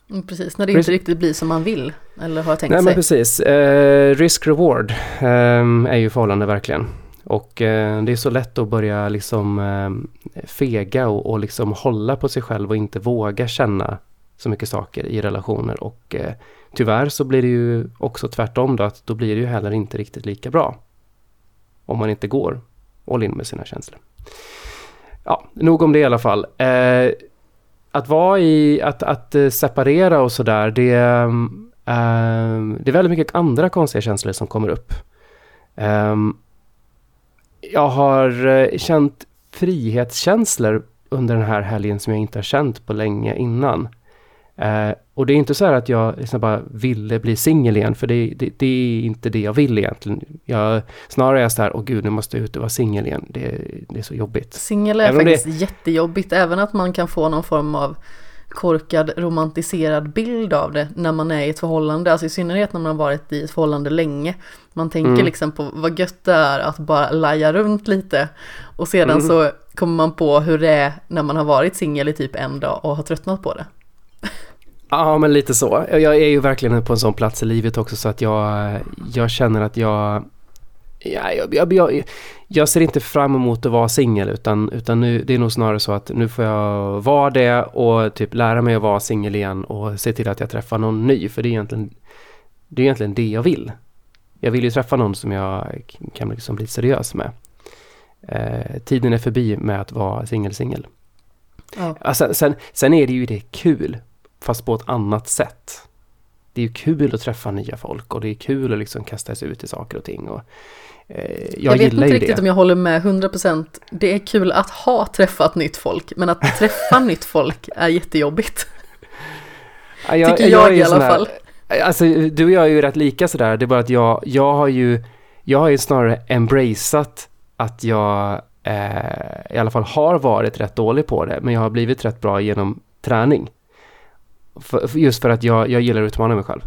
Mm, precis, när det inte riktigt blir som man vill eller har tänkt Nej, sig. Men precis, eh, risk-reward eh, är ju förhållande verkligen. Och eh, det är så lätt att börja liksom eh, fega och, och liksom hålla på sig själv och inte våga känna så mycket saker i relationer och eh, Tyvärr så blir det ju också tvärtom då, att då blir det ju heller inte riktigt lika bra. Om man inte går all in med sina känslor. Ja, nog om det i alla fall. Eh, att vara i, att, att eh, separera och sådär, det, eh, det är väldigt mycket andra konstiga känslor som kommer upp. Eh, jag har eh, känt frihetskänslor under den här helgen som jag inte har känt på länge innan. Eh, och det är inte så här att jag liksom bara ville bli singel igen, för det, det, det, är inte det jag vill egentligen. Jag, snarare är jag så här, åh gud, nu måste jag ut och vara singel igen. Det, det, är så jobbigt. Singel är även faktiskt jättejobbigt, även att man kan få någon form av korkad romantiserad bild av det när man är i ett förhållande, alltså i synnerhet när man har varit i ett förhållande länge. Man tänker mm. liksom på vad gött det är att bara laja runt lite och sedan mm. så kommer man på hur det är när man har varit singel i typ en dag och har tröttnat på det. Ja, men lite så. Jag är ju verkligen på en sån plats i livet också så att jag, jag känner att jag Ja, jag, jag, jag, jag, ser inte fram emot att vara singel utan, utan nu, det är nog snarare så att nu får jag vara det och typ lära mig att vara singel igen och se till att jag träffar någon ny för det är egentligen det, är egentligen det jag vill. Jag vill ju träffa någon som jag kan liksom bli seriös med. Eh, tiden är förbi med att vara singel-singel. Ja. Alltså, sen, sen är det ju det kul fast på ett annat sätt. Det är ju kul att träffa nya folk och det är kul att liksom kasta sig ut i saker och ting. Och, jag, jag vet inte riktigt det. om jag håller med 100%. Det är kul att ha träffat nytt folk, men att träffa <laughs> nytt folk är jättejobbigt. Ja, jag, Tycker jag, jag i alla fall. Alltså, du och jag är ju rätt lika sådär. Det är bara att jag, jag har ju, jag har ju snarare embraceat att jag eh, i alla fall har varit rätt dålig på det, men jag har blivit rätt bra genom träning. För, just för att jag, jag gillar att utmana mig själv.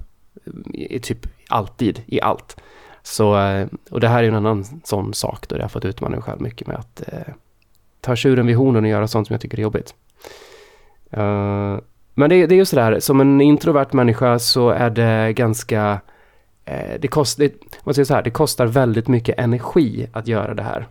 I, typ alltid, i allt. Så, eh, och det här är en annan sån sak då jag har fått utmana mig själv mycket med att eh, ta tjuren vid hornen och göra sånt som jag tycker är jobbigt. Uh, men det, det är ju sådär, som en introvert människa så är det ganska, eh, det, kost, det, man säger så här, det kostar väldigt mycket energi att göra det här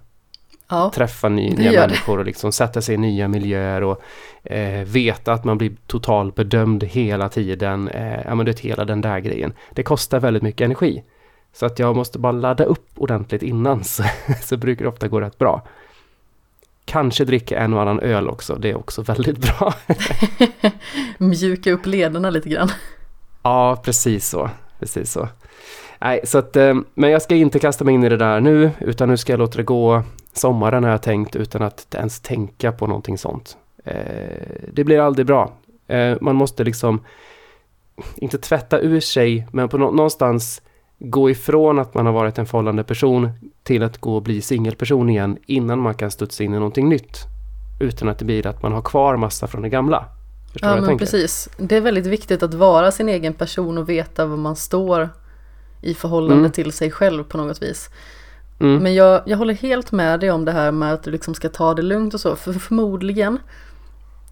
ja, träffa ny, nya människor och liksom sätta sig i nya miljöer och eh, veta att man blir totalbedömd hela tiden. Eh, ja men det hela den där grejen. Det kostar väldigt mycket energi. Så att jag måste bara ladda upp ordentligt innan så, <laughs> så brukar det ofta gå rätt bra. Kanske dricka en och annan öl också, det är också väldigt bra. <laughs> Mjuka upp lederna lite grann. Ja, precis så. Precis så. Nej, så att, eh, men jag ska inte kasta mig in i det där nu, utan nu ska jag låta det gå sommaren har jag tänkt utan att ens tänka på någonting sånt. Eh, det blir aldrig bra. Eh, man måste liksom, inte tvätta ur sig, men på någonstans gå ifrån att man har varit en förhållande person, till att gå och bli singelperson igen innan man kan studsa in i någonting nytt. Utan att det blir att man har kvar massa från det gamla. Förstår ja, men tänker? precis. Det är väldigt viktigt att vara sin egen person och veta var man står i förhållande mm. till sig själv på något vis. Mm. Men jag, jag håller helt med dig om det här med att du liksom ska ta det lugnt och så. För förmodligen,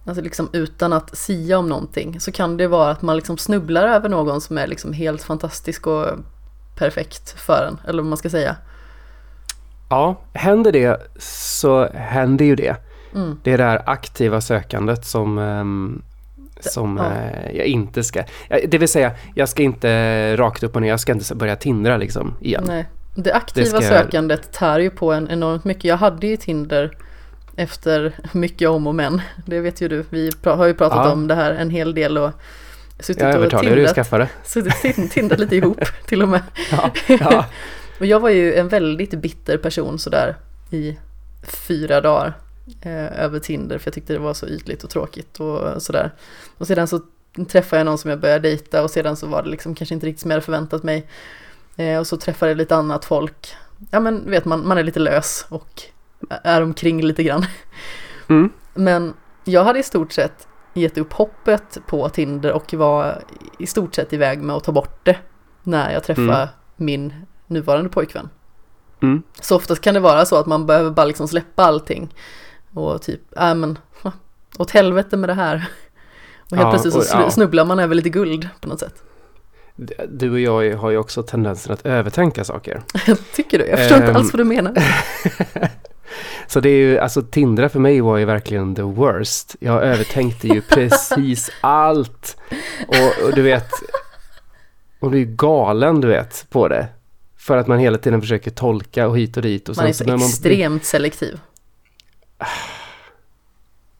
alltså liksom utan att sia om någonting, så kan det vara att man liksom snubblar över någon som är liksom helt fantastisk och perfekt för en, eller vad man ska säga. Ja, händer det så händer ju det. Mm. Det är det här aktiva sökandet som, um, som ja. uh, jag inte ska... Det vill säga, jag ska inte rakt upp och ner, jag ska inte börja tindra liksom igen. Nej. Det aktiva det sökandet tär ju på en enormt mycket. Jag hade ju Tinder efter mycket om och men. Det vet ju du. Vi har ju pratat ja. om det här en hel del och suttit jag och tindrat. Du skaffade. Suttit tindrat lite ihop <laughs> till och med. Ja. Ja. <laughs> och jag var ju en väldigt bitter person sådär i fyra dagar eh, över Tinder för jag tyckte det var så ytligt och tråkigt och sådär. Och sedan så träffade jag någon som jag började dejta och sedan så var det liksom kanske inte riktigt som jag hade förväntat mig. Eh, och så träffade jag lite annat folk. Ja men vet man, man är lite lös och är omkring lite grann. Mm. Men jag hade i stort sett gett upp hoppet på Tinder och var i stort sett iväg med att ta bort det när jag träffade mm. min nuvarande pojkvän. Mm. Så oftast kan det vara så att man behöver bara liksom släppa allting och typ, äh men, åt helvete med det här. Och helt ja, plötsligt så och, ja. snubblar man över lite guld på något sätt. Du och jag har ju också tendensen att övertänka saker. <laughs> Tycker du? Jag förstår um, inte alls vad du menar. <laughs> Så det är ju, alltså Tindra för mig var ju verkligen the worst. Jag övertänkte ju precis allt. Och, och, du vet, och är galen du vet på det. För att man hela tiden försöker tolka och hit och dit. Och man är så, så extremt man... selektiv.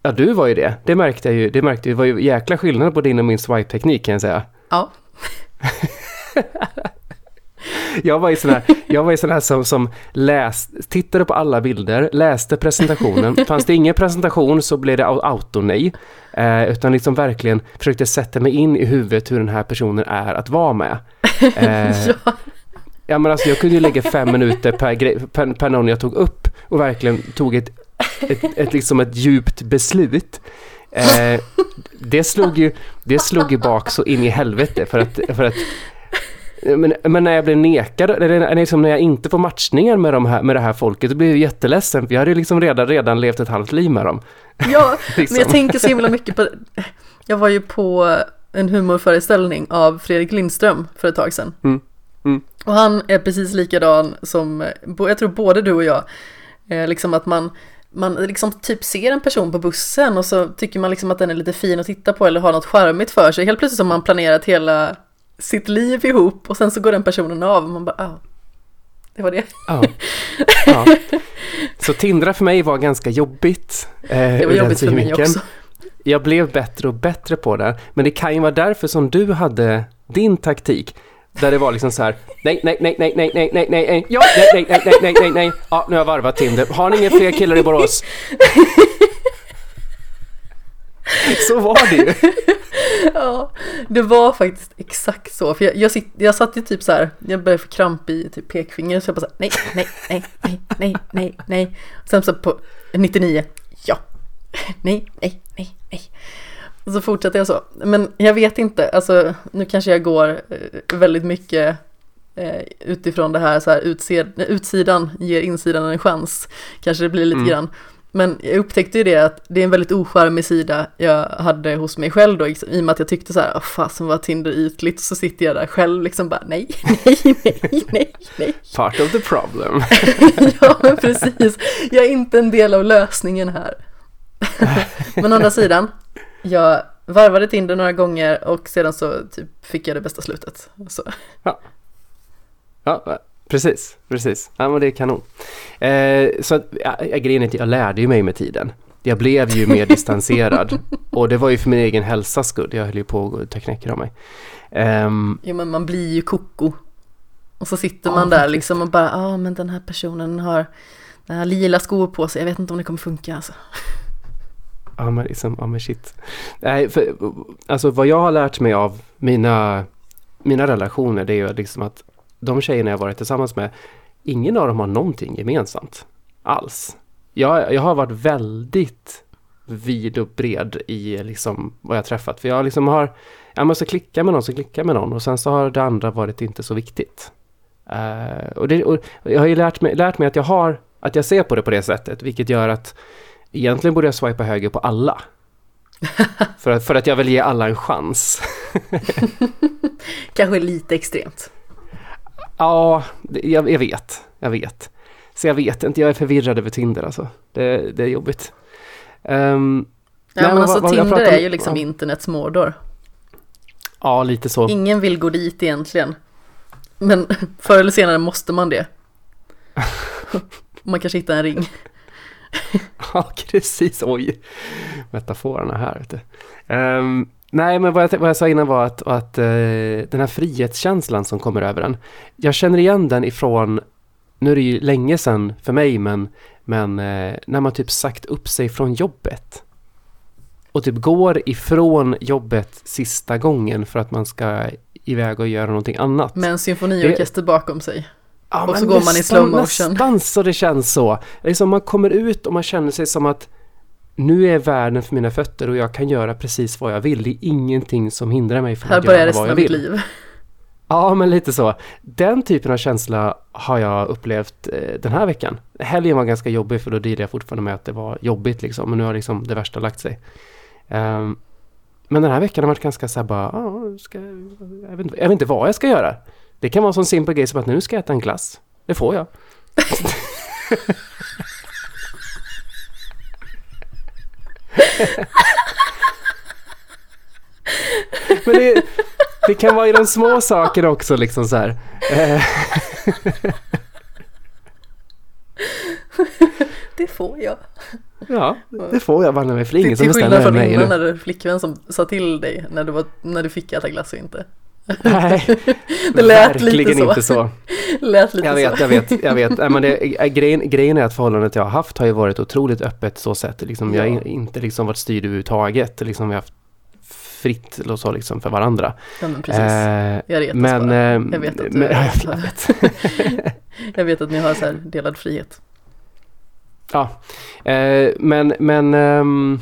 Ja, du var ju det. Det märkte jag ju. Det märkte ju. Det var ju jäkla skillnad på din och min swipe-teknik kan jag säga. Ja. <laughs> jag var ju sån här, jag var ju sån här som, som läst, tittade på alla bilder, läste presentationen. Fanns det ingen presentation så blev det auto-nej. Eh, utan liksom verkligen försökte sätta mig in i huvudet hur den här personen är att vara med. <laughs> Eh, ja. ja men alltså jag kunde ju lägga fem minuter per, per, per någon jag tog upp och verkligen tog ett, ett, ett, ett liksom ett djupt beslut. Eh, det, slog ju, det slog ju bak så in i helvete för att, för att men, men, när jag blev nekad, eller liksom när jag inte får matchningar med, de här, med det här folket, då blir jag jätteledsen, för jag hade liksom redan, redan levt ett halvt liv med dem. Ja, liksom. <laughs> men jag tänker så himla mycket på, jag var ju på en humorföreställning av Fredrik Lindström för ett tag sedan. Mm. Mm. Och han är precis likadan som, jag tror både du och jag, eh, liksom att man man liksom typ ser en person på bussen och så tycker man liksom att den är lite fin att titta på eller har något charmigt för sig. Helt plötsligt har man planerat hela sitt liv ihop och sen så går den personen av och man bara, ah, det var det. Ja. ja. Så Tindra för mig var ganska jobbigt. Eh, det var jobbigt för mig också. Jag blev bättre och bättre på det. Men det kan ju vara därför som du hade din taktik. Där det var liksom så här, nej, nej, nej, nej, nej, nej, nej, nej, nej, ja, nej, nej, nej, nej, nej, nej, ja, nu har jag varvat Tinder. Har ni inga fler killar i Borås? <laughs> Så var det ju. <laughs> Ja, det var faktiskt exakt så. För jag, jag, sitt, jag satt ju typ så här, jag började få kramp i typ pekfingret så jag bara så här, nej, nej, nej, nej, nej, nej, nej. Sen så på 99, ja, <laughs> nej, nej, nej, nej. Och så fortsätter jag så. Men jag vet inte, alltså nu kanske jag går eh, väldigt mycket eh, utifrån det här så här utsed, utsidan ger insidan en chans. Kanske det blir lite mm. grann. Men jag upptäckte ju det att det är en väldigt ocharmig sida jag hade hos mig själv då, i och med att jag tyckte så här, oh, fasen vad Tinder ytligt, så sitter jag där själv liksom bara nej, nej, nej, nej, nej. <laughs> Part of the problem. <laughs> ja, men precis. Jag är inte en del av lösningen här. <laughs> men å andra sidan, jag varvade Tinder några gånger och sedan så typ fick jag det bästa slutet. Så. Ja. Ja, precis, precis. Ja, men det är kanon. Eh, så ja, grejen är att jag lärde ju mig med tiden. Jag blev ju mer <laughs> distanserad och det var ju för min egen hälsas skull. Jag höll ju på att ta knäcker av mig. Um, jo, men man blir ju koko. Och så sitter man där faktiskt. liksom och bara, ja ah, men den här personen har den här lila skor på sig, jag vet inte om det kommer funka alltså. Ja men liksom, ja men shit. Nej, för, alltså vad jag har lärt mig av mina, mina relationer det är ju liksom att de tjejerna jag varit tillsammans med ingen av dem har någonting gemensamt alls. Jag, jag har varit väldigt vid och bred i liksom vad jag träffat. För jag liksom har, jag måste klicka med någon så klicka med någon och sen så har det andra varit inte så viktigt. Uh, och, det, och jag har ju lärt mig, lärt mig att jag har, att jag ser på det på det sättet, vilket gör att egentligen borde jag swipa höger på alla. <laughs> för, att, för att jag vill ge alla en chans. <laughs> Kanske lite extremt. Ja, jag, jag, vet. Jag vet. Så jag vet inte, jag är förvirrad över Tinder alltså. Det, det är jobbigt. Um, ja, nej, men alltså vad, Tinder är ju liksom ja. internets Mordor. Ja, lite så. Ingen vill gå dit egentligen. Men <laughs> förr eller senare måste man det. <laughs> man kanske hittar en ring. ja, <laughs> precis. Oj, metaforerna här. Vet du. Um, nej, men vad jag, vad jag sa innan var att, att uh, den här frihetskänslan som kommer över en. Jag känner igen den ifrån, nu är det ju länge sedan för mig, men, men uh, när man typ sagt upp sig från jobbet. Och typ går ifrån jobbet sista gången för att man ska iväg och göra någonting annat. Med en symfoniorkester det... bakom sig. Ja, och så går man i slow motion. Nästan så det känns så. Liksom man kommer ut och man känner sig som att nu är världen för mina fötter och jag kan göra precis vad jag vill. Det är ingenting som hindrar mig från att göra vad jag vill. Här börjar resten av mitt liv. <laughs> Ja, men lite så. Den typen av känsla har jag upplevt eh, den här veckan. Helgen var ganska jobbig för då dealade jag fortfarande med att det var jobbigt liksom. Men nu har liksom det värsta lagt sig. Um, men den här veckan har varit ganska så här bara, ah, ska, jag, vet inte, jag vet inte vad jag ska göra. Det kan vara en sån simpel grej som att nu ska jag äta en glass. Det får jag. <laughs> <laughs> Men det, det, kan vara i de små sakerna också liksom så här. <laughs> Det får jag. Ja, det får jag banne mig för ingen som bestämmer över mig. Till skillnad från innan när du flickvän som sa till dig när du, var, när du fick äta glass och inte. Nej, <laughs> det lät verkligen lite så. inte så. <laughs> lät lite jag vet, så. jag vet, jag vet. men det, <laughs> grejen, grejen är att förhållandet jag har haft har ju varit otroligt öppet så sätt. Liksom, ja. Jag har inte liksom varit styrd överhuvudtaget. Liksom, vi har haft fritt och så liksom för varandra. Ja, men precis. Eh, jag retas men, bara. Eh, jag vet att du, men, jag, vet. jag vet att ni har så här delad frihet. Ja, eh, men, men um,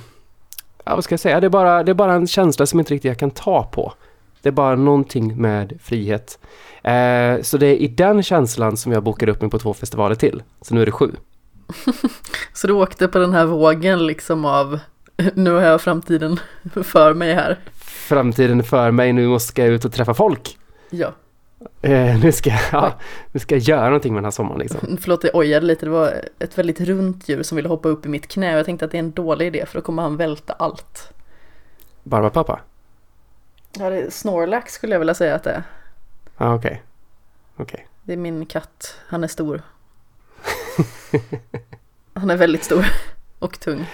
ja, vad ska jag säga? Det är, bara, det är bara en känsla som inte riktigt jag kan ta på. Det är bara någonting med frihet. Eh, så det är i den känslan som jag bokade upp mig på två festivaler till. Så nu är det sju. <laughs> så du åkte på den här vågen liksom av <laughs> nu har jag framtiden <laughs> för mig här. Framtiden för mig, nu måste jag ut och träffa folk. Ja. Eh, nu, ska, ja, nu ska jag göra någonting med den här sommaren liksom. Förlåt, jag ojade lite. Det var ett väldigt runt djur som ville hoppa upp i mitt knä. Jag tänkte att det är en dålig idé för då kommer han välta allt. Barbapapa? Ja, det är Snorlax skulle jag vilja säga att det är. Ja, okej. Okay. Okay. Det är min katt. Han är stor. <laughs> han är väldigt stor <laughs> och tung.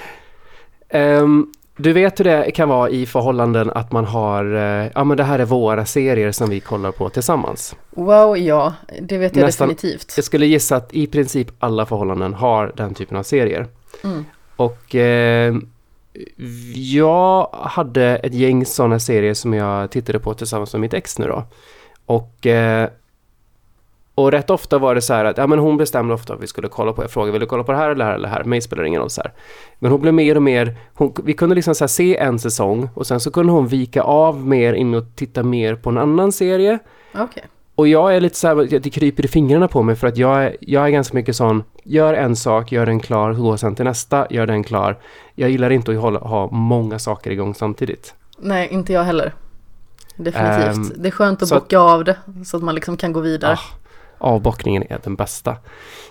Um, du vet hur det kan vara i förhållanden att man har, eh, ja men det här är våra serier som vi kollar på tillsammans. Wow, ja, det vet jag Nästan, definitivt. Jag skulle gissa att i princip alla förhållanden har den typen av serier. Mm. Och eh, jag hade ett gäng sådana serier som jag tittade på tillsammans med mitt ex nu då. Och eh, och rätt ofta var det så här att ja, men hon bestämde ofta att vi skulle kolla på. Jag frågade, vill du kolla på det här eller det här eller det här? Mig spelar det ingen roll så här. Men hon blev mer och mer, hon, vi kunde liksom så se en säsong och sen så kunde hon vika av mer in och titta mer på en annan serie. Okay. Och jag är lite så här, det kryper i fingrarna på mig för att jag är, jag är ganska mycket sån, gör en sak, gör den klar, gå sen till nästa, gör den klar. Jag gillar inte att hålla, ha många saker igång samtidigt. Nej, inte jag heller. Definitivt. Um, det är skönt att bocka av det så att man liksom kan gå vidare. Ah, avbockningen är den bästa.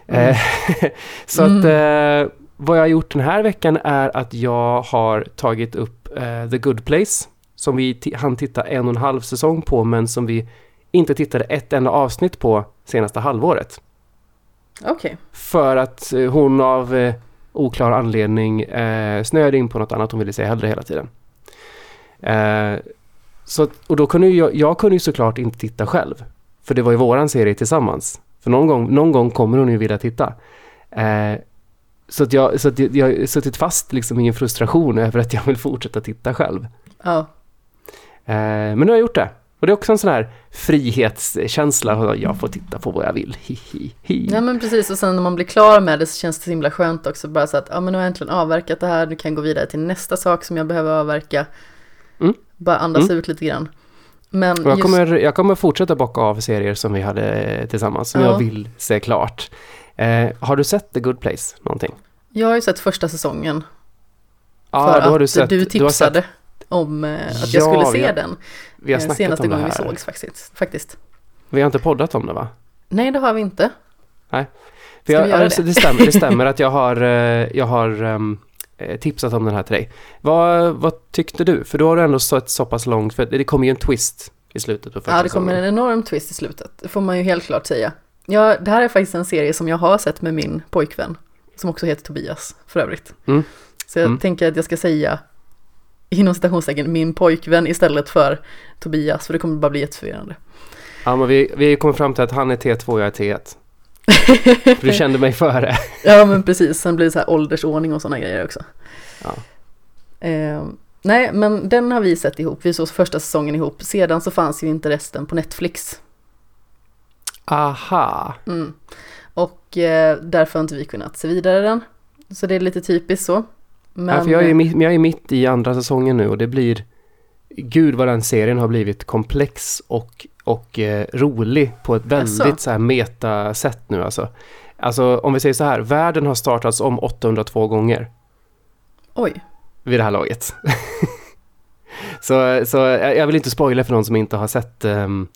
Mm. Eh, <laughs> så att mm. eh, vad jag har gjort den här veckan är att jag har tagit upp eh, The Good Place som vi hann titta en och en halv säsong på men som vi inte tittade ett enda avsnitt på senaste halvåret. Okay. För att eh, hon av eh, oklar anledning eh, snöade in på något annat hon ville se hellre hela tiden. Eh, så, och då kunde jag, jag kunde ju såklart inte titta själv. För det var ju våran serie tillsammans. För någon gång, någon gång kommer hon ju vilja titta. Eh, så att jag, så att jag, har suttit fast liksom i en frustration <laughs> över att jag vill fortsätta titta själv. Ja. Eh, men nu har jag gjort det. Och det är också en sån här frihetskänsla, jag får titta på vad jag vill, hi, hi. Ja men precis, och sen när man blir klar med det så känns det så himla skönt också, bara så att, ja men nu har jag äntligen avverkat det här, nu kan jag gå vidare till nästa sak som jag behöver avverka. Mm. Bara andas Mm. ut lite grann. Men jag, just, kommer, jag kommer fortsätta bocka av serier som vi hade tillsammans, som Ja. jag vill se klart. Eh, har du sett The Good Place någonting? jag har ju sett första säsongen, Ja, för då har att du sett. du du har sett, tipsade om eh, att Ja, jag skulle se har- den. vi har eh, snackat senaste om det gången här. vi sågs faktiskt. faktiskt. Vi har inte poddat om det va? Nej, det har vi inte. För Ska jag, alltså, det? det? stämmer, det <laughs> stämmer att jag har, eh, jag har eh, tipsat om den här till dig. Vad, vad tyckte du? För då har du ändå sett så pass långt, för det kommer ju en twist i slutet på första Ja, det kommer en enorm twist i slutet. Det får man ju helt klart säga. Ja, det här är faktiskt en serie som jag har sett med min pojkvän. Som också heter Tobias, för övrigt. Mm. Så jag Mm. tänker att jag ska säga inom citationstecken min pojkvän istället för Tobias, för det kommer bara bli jätteförvirrande. Ja, men vi, vi kommer fram till att han är T2 och jag är T1. <laughs> För du kände mig före. Ja, men precis. Sen blir det så här åldersordning och sådana grejer också. Ja. Eh, nej, men den har vi sett ihop. Vi såg första säsongen ihop. Sedan så fanns ju inte resten på Netflix. Aha. Mm. Och eh, därför har inte vi kunnat se vidare den. Så det är lite typiskt så. Men, ja, för jag, är mitt, jag är mitt i andra säsongen nu och det blir... Gud vad den serien har blivit komplex och, och eh, rolig på ett väldigt så här meta-sätt nu alltså. Alltså om vi säger så här, världen har startats om 802 gånger Oj, vid det här laget. <laughs> så, så jag vill inte spoila för någon som inte har sett ehm,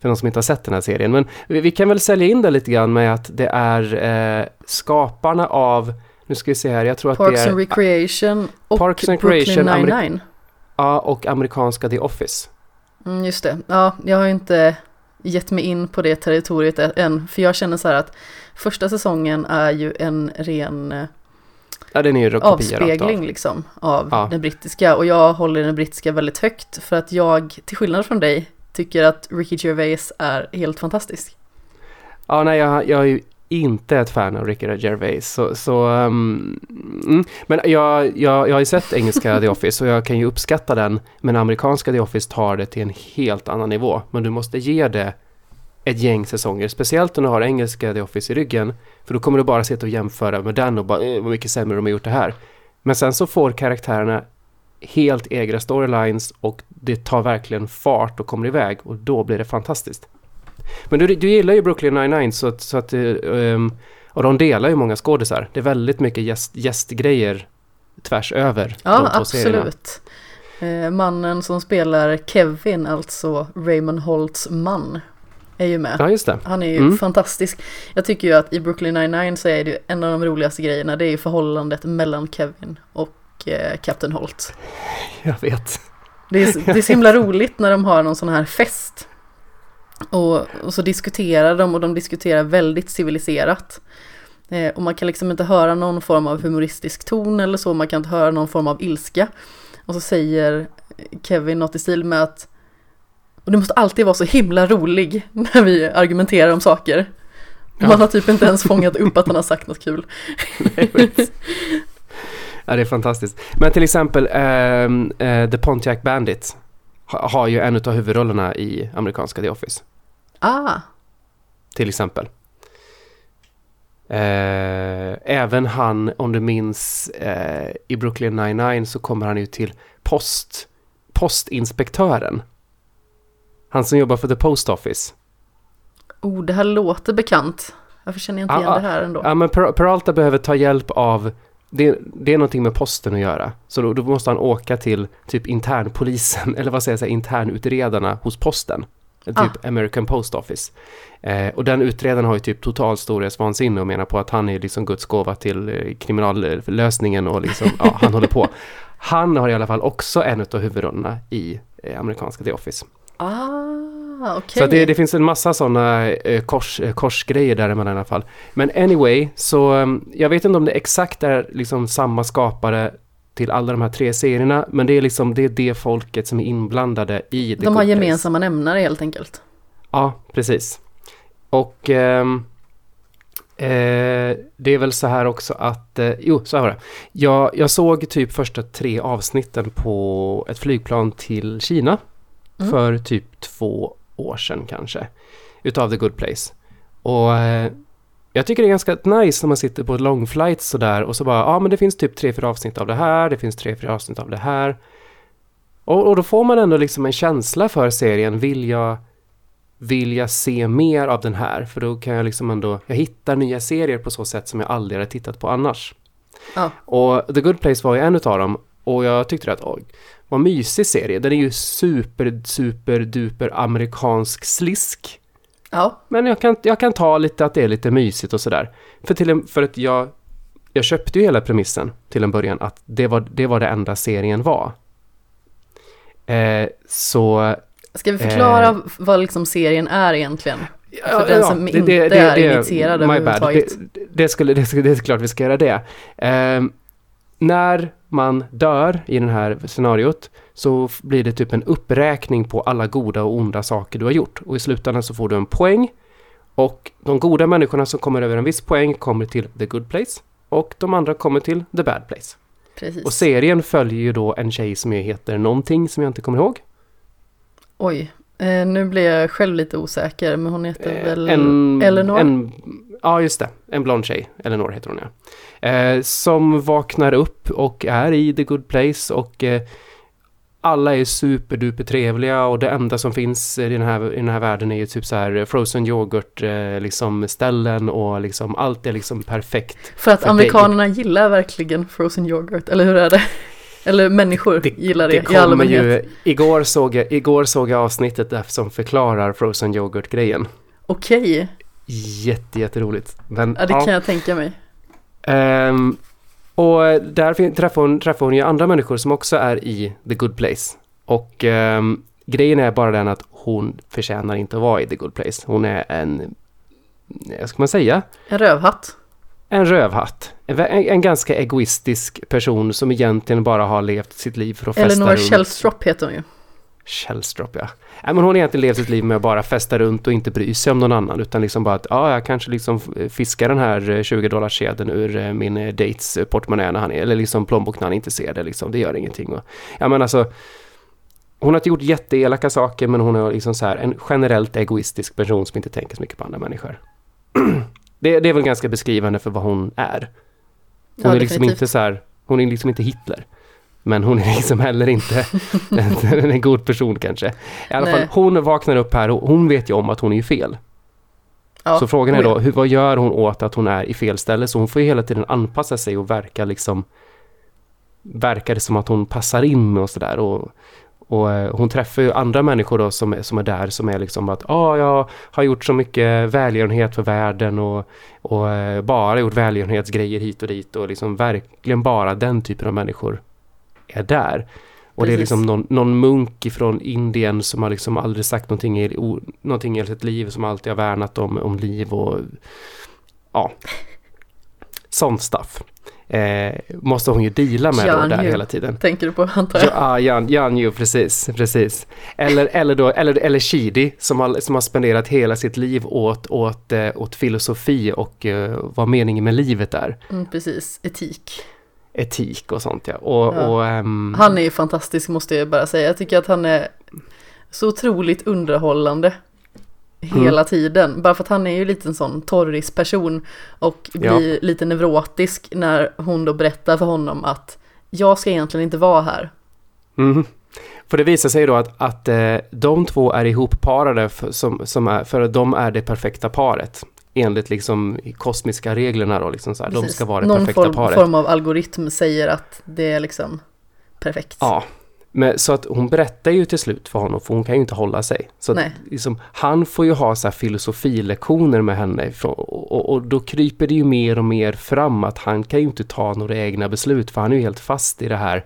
för någon som inte har sett den här serien. Men vi, vi kan väl sälja in det lite grann med att det är eh, skaparna av, nu ska vi se här, jag tror att Parks det and är Recreation och Parks and Brooklyn Recreation, Ameri- Nine-Nine. ja, och amerikanska The Office. Mm, just det. Ja, jag har inte gett mig in på det territoriet än. För jag känner så här att första säsongen är ju en ren eh, Ja, den är ju rakt av. avspegling liksom av Ja. den brittiska. Och jag håller den brittiska väldigt högt. För att jag, till skillnad från dig, tycker att Ricky Gervais är helt fantastisk. Ja, nej, jag, jag är ju inte ett fan av Ricky Gervais. Så, så um, mm. Men jag, jag, jag har ju sett engelska The Office och jag kan ju uppskatta den. Men amerikanska The Office tar det till en helt annan nivå. Men du måste ge det ett gäng säsonger. Speciellt om du har engelska The Office i ryggen. För då kommer du bara sitta och jämföra med den och bara eh, vad mycket sämre de har gjort det här. Men sen så får karaktärerna helt egna storylines och det tar verkligen fart och kommer iväg och då blir det fantastiskt. Men du, du gillar ju Brooklyn 99 så att, så att ehm, och de delar ju många skådisar. Det är väldigt mycket gäst, gästgrejer tvärs över Ja, de två serierna. absolut. Eh, mannen som spelar Kevin, alltså Raymond Holts man, är ju med. Ja, just det. Han är ju Mm. fantastisk. Jag tycker ju att i Brooklyn 99 så är det ju en av de roligaste grejerna, det är ju förhållandet mellan Kevin och eh, Captain Holt. Jag vet. Det är, det är så himla roligt när de har någon sån här fest. Och, och så diskuterar de och de diskuterar väldigt civiliserat. Eh, och man kan liksom inte höra någon form av humoristisk ton eller så, man kan inte höra någon form av ilska. Och så säger Kevin något i stil med att och du måste alltid vara så himla rolig när vi argumenterar om saker. Ja. Man har typ inte ens fångat upp att han har sagt något kul. <laughs> Ja, det är fantastiskt. Men till exempel ehm, eh, The Pontiac Bandit ha, har ju en av huvudrollerna i amerikanska The Office. Ah, Till exempel. Eh, även han, om du minns, eh, i Brooklyn 99 så kommer han ju till post, postinspektören. Han som jobbar för The Post Office. oh, det här låter bekant. Varför känner jag inte Ah, igen ah. det här ändå? Ja, men Per- Peralta behöver ta hjälp av det, det är någonting med posten att göra. Så då, då måste han åka till typ internpolisen, <laughs> eller vad säger jag, internutredarna hos posten. Typ Ah. American Post Office. Eh, och den utredaren har ju typ total storhetsvansinne och menar på att han är liksom Guds gåva till eh, kriminallösningen och liksom, ja, han håller på. <laughs> Han har i alla fall också en av huvudrollerna i eh, amerikanska The Office. Ah, okej. Så att det, det finns en massa sådana eh, kors, eh, korsgrejer däremellan i alla fall. Men anyway, så um, jag vet inte om det exakt är liksom samma skapare till alla de här tre serierna, men det är liksom det, är det folket som är inblandade i The De har Good Place. gemensamma nämnare helt enkelt. Ja, precis. Och ehm, eh, det är väl så här också att, eh, jo, så här var det. Jag, jag såg typ första tre avsnitten på ett flygplan till Kina. Mm. för typ två år sedan kanske. Utav The Good Place. Och eh, jag tycker det är ganska nice när man sitter på ett long flight sådär och så bara, ja men det finns typ tre, fyra avsnitt av det här, det finns tre, fyra avsnitt av det här. Och, och då får man ändå liksom en känsla för serien, vill jag, vill jag se mer av den här? För då kan jag liksom ändå, jag hittar nya serier på så sätt som jag aldrig hade tittat på annars. Ja. Och The Good Place var ju en utav dem och jag tyckte att, oj, vad mysig serie. Den är ju super, super, duper amerikansk slisk. Ja, Men jag kan, jag kan ta lite att det är lite mysigt och sådär. För, till en, för att jag, jag köpte ju hela premissen till en början att det var det, var det enda serien var. Eh, så... ska vi förklara Eh. vad liksom serien är egentligen? Ja, den som inte är initierad my bad. överhuvudtaget. Det, det, skulle, det, <laughs> det är klart vi ska göra det. Eh, när man dör i det här scenariot så blir det typ en uppräkning på alla goda och onda saker du har gjort. Och i slutändan så får du en poäng. Och de goda människorna som kommer över en viss poäng kommer till the good place. Och de andra kommer till the bad place. Precis. Och serien följer ju då en tjej som heter någonting som jag inte kommer ihåg. Oj, eh, nu blir jag själv lite osäker, men hon heter Eh, väl en, Eleanor? En, ja, just det. En blond tjej. Eleanor heter hon, ja. Eh, som vaknar upp och är i the good place och eh, alla är superduper trevliga och det enda som finns i den här, i den här världen är ju typ så här frozen yoghurt eh, liksom ställen och liksom allt är liksom perfekt. För att för amerikanerna gillar verkligen frozen yoghurt, eller hur är det? Eller människor Det- gillar Det det, i kommer ju, allmänhet. igår såg, jag, igår såg jag avsnittet där som förklarar frozen yoghurt-grejen. Okej, Jätte, jätteroligt. Men, ja, det kan jag tänka mig. Ehm, och där träffar hon, träffar hon ju andra människor som också är i the good place. Och ehm, grejen är bara den att hon förtjänar inte att vara i the good place. Hon är en, vad ska man säga, En rövhatt. En rövhatt. En, en, ganska egoistisk person som egentligen bara har levt sitt liv för att festa Eleanor runt. Shellstrop heter hon ju. Shellstrop, ja. Nej, men hon har egentligen levt sitt liv med att bara festa runt och inte bry sig om någon annan. Utan liksom bara att, ja, jag kanske liksom fiskar den här eh, 20 dollars sedeln ur eh, min eh, dates eh, portmonnä när han är, eller liksom plånbok när han inte ser det liksom. Det gör ingenting. Och, ja, men alltså, hon har inte gjort jätteelaka saker, men hon är liksom så här en generellt egoistisk person som inte tänker så mycket på andra människor. <clears throat> det, det är väl ganska beskrivande för vad hon är. Hon Ja, är liksom definitivt. inte så här, hon är liksom inte Hitler. Men hon är liksom heller inte <laughs> en, en god person kanske. I alla fall, Nej. hon vaknar upp här och hon vet ju om att hon är fel. Ja, Så frågan är oh då, hur, vad gör hon åt att hon är i fel ställe? Så hon får ju hela tiden anpassa sig och verka liksom verkar det som att hon passar in och sådär. Och, och eh, hon träffar ju andra människor då som som är där som är liksom att ah, jag har gjort så mycket välgörenhet för världen och, och eh, bara gjort välgörenhetsgrejer hit och dit och liksom verkligen bara den typen av människor är där. Och det är Precis. liksom någon, någon munk ifrån Indien som har liksom aldrig sagt någonting i, o, någonting i sitt liv, som alltid har värnat om, om liv och ja, <laughs> sånt stuff. Eh, måste hon ju deala med då Jan där Yu. hela tiden. Tänker du på, antar Ja, jag? ah, Jan, Jan ju, precis, precis. Eller, eller, då, eller, eller Shidi som har, som har spenderat hela sitt liv åt, åt, eh, åt filosofi och eh, vad meningen med livet är. Mm, precis, etik. Etik och sånt ja. Och, Ja. och ehm, Han är ju fantastisk måste jag bara säga. Jag tycker att han är så otroligt underhållande hela tiden. Bara för att han är ju lite en sån torris person och blir lite neurotisk när hon då berättar för honom att jag ska egentligen inte vara här. Mhm. För det visar sig då att, att eh, de två är ihopparade för, som, som är, för att de är det perfekta paret. Enligt liksom kosmiska reglerna då, liksom så här. de ska vara det Någon perfekta form, paret. form av algoritm säger att det är liksom perfekt. Ja, men så att hon berättar ju till slut för honom, för hon kan ju inte hålla sig. Så att, liksom, han får ju ha så här filosofilektioner med henne och, och, och då kryper det ju mer och mer fram att han kan ju inte ta några egna beslut, för han är ju helt fast i det här.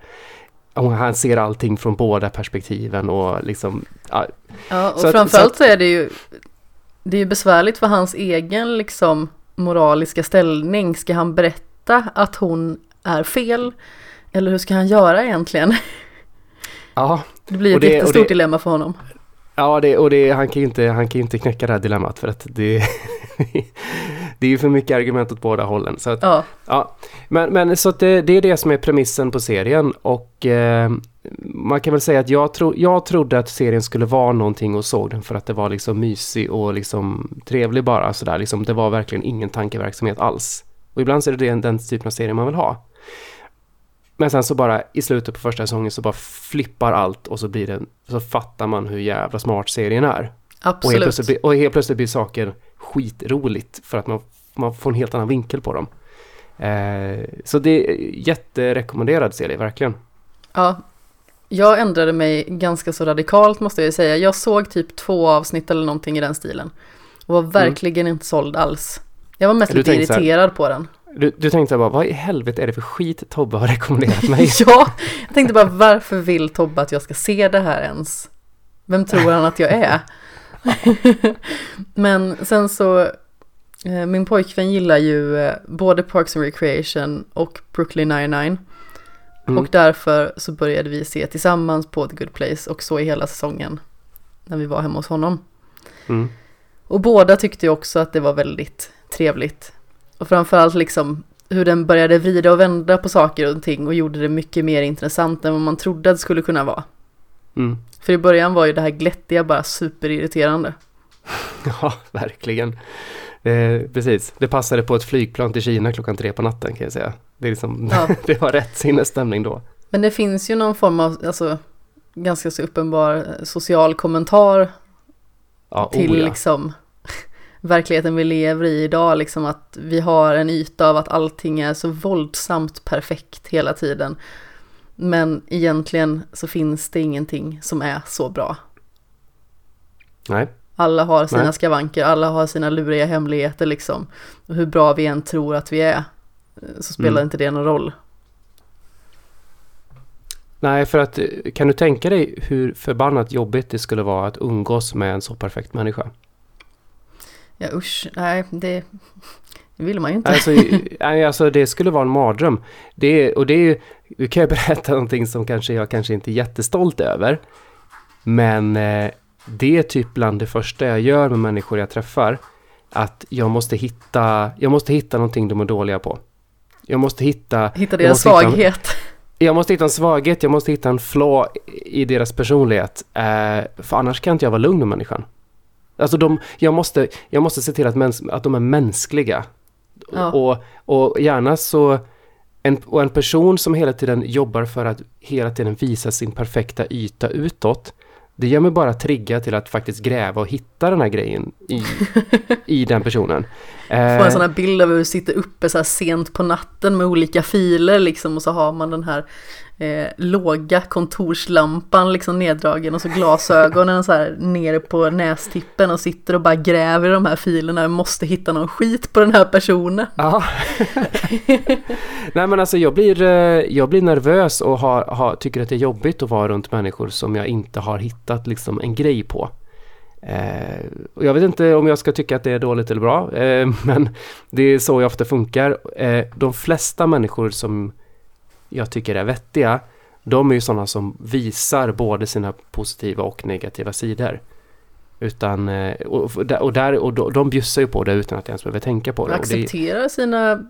Han ser allting från båda perspektiven och liksom, ja, Ja, och Så att- framförallt så så är det ju det är ju besvärligt för hans egen liksom moraliska ställning. Ska han berätta att hon är fel? Eller hur ska han göra egentligen? <laughs> ja, Det blir ett det- jättestort det- dilemma för honom. Ja, det, och det, han, kan inte, han kan ju inte knäcka det här dilemmat för att det, <laughs> det är ju för mycket argument åt båda hållen. Så att, Ja, ja. Men, men så det, det är det som är premissen på serien och eh, man kan väl säga att jag, tro, jag trodde att serien skulle vara någonting och såg den för att det var liksom mysig och liksom trevlig bara sådär. Liksom, det var verkligen ingen tankeverksamhet alls. Och ibland så är det den, den typen av serie man vill ha. Men sen så bara i slutet på första säsongen så bara flippar allt och så blir det, så fattar man hur jävla smart serien är. Absolut. Och helt plötsligt och helt plötsligt blir saker skitroligt för att man, man får en helt annan vinkel på dem. Eh, så det är jätterekommenderad serie, verkligen. Ja, jag ändrade mig ganska så radikalt måste jag säga. Jag såg typ två avsnitt eller någonting i den stilen. Och var verkligen mm. inte såld alls. Jag var mest lite irriterad på den. Du, du tänkte bara, vad i helvete är det för skit Tobbe har rekommenderat mig? <laughs> ja, jag tänkte bara varför vill Tobbe att jag ska se det här ens? Vem tror han att jag är? <laughs> Men sen så, eh, min pojkvän gillar ju eh, både Parks and Recreation och Brooklyn 99. Mm. Och därför så började vi se tillsammans på The Good Place och så i hela säsongen när vi var hemma hos honom. Mm. Och båda tyckte ju också att det var väldigt trevligt. Och framförallt liksom hur den började vrida och vända på saker och ting och gjorde det mycket mer intressant än vad man trodde att det skulle kunna vara. Mm. För i början var ju det här glättiga bara superirriterande. <laughs> Ja, verkligen. Eh, precis, det passade på ett flygplan till Kina klockan tre på natten kan jag säga. Det, är liksom, Ja. <laughs> det var rätt sinnesstämning då. Men det finns ju någon form av, alltså, ganska så uppenbar social kommentar Ja, till oh, ja. liksom verkligheten vi lever i idag, liksom att vi har en yta av att allting är så våldsamt perfekt hela tiden. Men egentligen så finns det ingenting som är så bra. Nej, Alla har sina Nej. skavanker, alla har sina luriga hemligheter liksom. Och hur bra vi än tror att vi är, eh, så spelar Mm. inte det någon roll. Nej, för att eh, kan du tänka dig hur förbannat jobbigt det skulle vara att umgås med en så perfekt människa? Ja usch, nej det, vill man ju inte. Alltså, <laughs> alltså det skulle vara en mardröm. Det och det är ju, nu kan jag <laughs> berätta någonting som kanske jag kanske inte är jättestolt över. Men eh, det är typ bland det första jag gör med människor jag träffar. Att jag måste hitta, jag måste hitta någonting de är dåliga på. Jag måste hitta, Hitta deras hitta svaghet. jag måste hitta en svaghet, jag måste hitta en flaw i deras personlighet. Eh, för annars kan inte jag vara lugn med människan. Alltså de, jag, måste, jag måste se till att, mäns, att de är mänskliga. Ja. Och, och gärna så... En, och en person som hela tiden jobbar för att hela tiden visa sin perfekta yta utåt. Det gör mig bara trigga till att faktiskt gräva och hitta den här grejen i, <laughs> i den personen. Få Eh, en sån här bild av hur du sitter uppe så här sent på natten med olika filer liksom och så har man den här eh, låga kontorslampan liksom neddragen och så glasögonen så här nere på nästippen och sitter och bara gräver i de här filerna och måste hitta någon skit på den här personen. Ja. Nej men alltså jag blir, eh, jag blir nervös och har, har, tycker att det är jobbigt att vara runt människor som jag inte har hittat liksom en grej på. Eh, och jag vet inte om jag ska tycka att det är dåligt eller bra, eh, men det är så jag ofta funkar. Eh, de flesta människor som jag tycker är vettiga, de är ju sådana som visar både sina positiva och negativa sidor. Utan, eh, och, och, där, och, de, bjussar ju på det utan att jag ens behöver tänka på det. Accepterar sina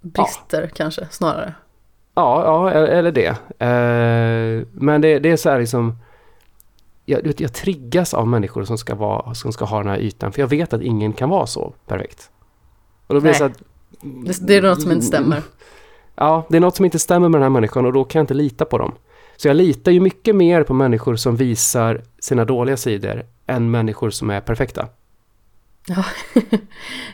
brister kanske snarare. Ja, ja, eller det. Eh, men det, det är så här liksom... Jag, jag triggas av människor som ska, vara, som ska ha den här ytan, för jag vet att ingen kan vara så perfekt. Och då blir det Nej. så att... Det, det är något som inte stämmer. Ja, det är något som inte stämmer med den här människan och då kan jag inte lita på dem. Så jag litar ju mycket mer på människor som visar sina dåliga sidor än människor som är perfekta. <laughs>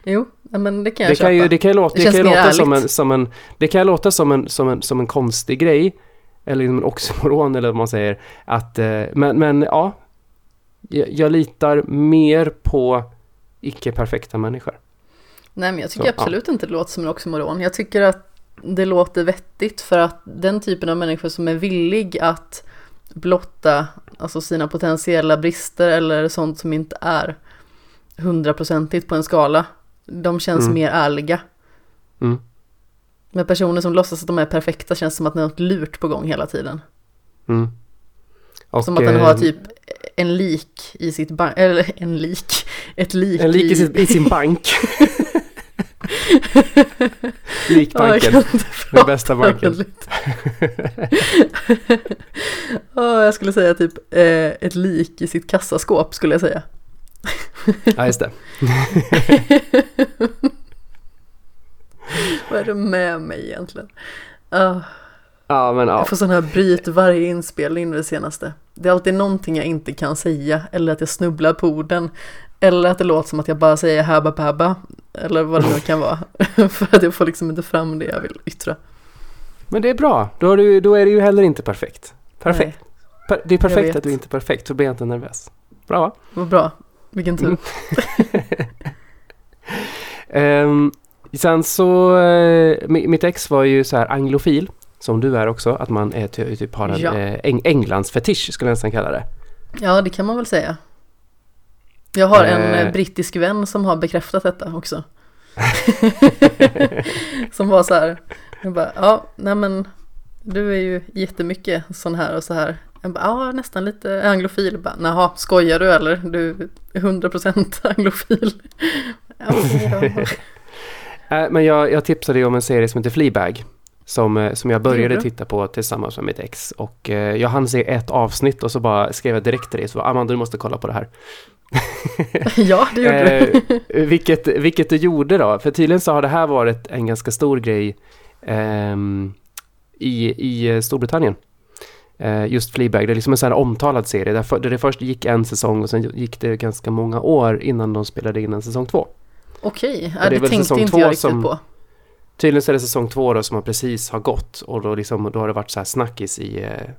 Jo, ja, men det kan jag Det köpa. kan ju, det kan ju låta, Det det kan ju låta som en, som en, det kan ju låta som en, som en, som en konstig grej, eller liksom en oxymoron eller vad man säger, att, eh, men, men ja, jag, jag litar mer på icke-perfekta människor. Nej men jag tycker Så, ja. absolut inte det låter som en oxymoron. Jag tycker att det låter vettigt för att den typen av människor som är villig att blotta alltså sina potentiella brister eller sånt som inte är hundraprocentigt på en skala. De känns Mm. mer ärliga. Mm. Med personer som låtsas att de är perfekta känns som att det är något lurt på gång hela tiden. Mm. Och, som att den eh, har typ en lik i sitt bank, eller en lik, ett lik, en lik i, sin, i sin bank. <laughs> <laughs> Liktanken. Ja, Den bästa banken. <laughs> Ja, jag skulle säga typ eh, ett lik i sitt kassaskåp skulle jag säga. <laughs> Ja, just det. Vad är det med mig egentligen? Ah, Ja, men ja. jag får sån här bryt varje inspelning nu det senaste. Det är alltid någonting jag inte kan säga eller att jag snubblar på orden. Eller att det låter som att jag bara säger habba babba. Eller vad det nu kan vara. <laughs> För att jag får liksom inte fram det jag vill yttra. Men det är bra. Då, du, då är det ju heller inte perfekt. Perfekt. Per, det är perfekt att du inte är perfekt, så blir jag inte nervös. Bra va? Vad bra. Vilken tur. <laughs> Ehm, sen så, eh, mi- mitt ex var ju så här anglofil, som du är också, att man är ty- typ har en Ja. eh, Eng- Englands fetisch skulle jag nästan kalla det. Ja, det kan man väl säga. Jag har en Eh. eh, brittisk vän som har bekräftat detta också. <laughs> som var så här, jag bara, ja, nej men du är ju jättemycket sån här och så här. Jag bara, ja, nästan lite anglofil. Jag Bara, Jaha, skojar du eller? Du är 100% <laughs> anglofil. <laughs> Eh, men jag, jag tipsade ju om en serie som heter Fleabag. Som, eh, som jag började titta på tillsammans med mitt ex. Och eh, jag hann se ett avsnitt och så bara skrev jag direkt till dig. Så Amanda, du måste kolla på det här. <laughs> ja, det gjorde du. Eh, vilket, vilket du gjorde då. För tydligen så har det här varit en ganska stor grej ehm, i, i Storbritannien. Eh, just Fleabag, det är liksom en sån här omtalad serie. Där, för, där det först gick en säsong och sen gick det ganska många år innan de spelade in en säsong två. Okej, det ja, är det väl tänkte säsong inte två jag riktigt som- på. Tydligen så är det säsong två då som har precis har gått och då, liksom, då har det varit så här snackis i eh,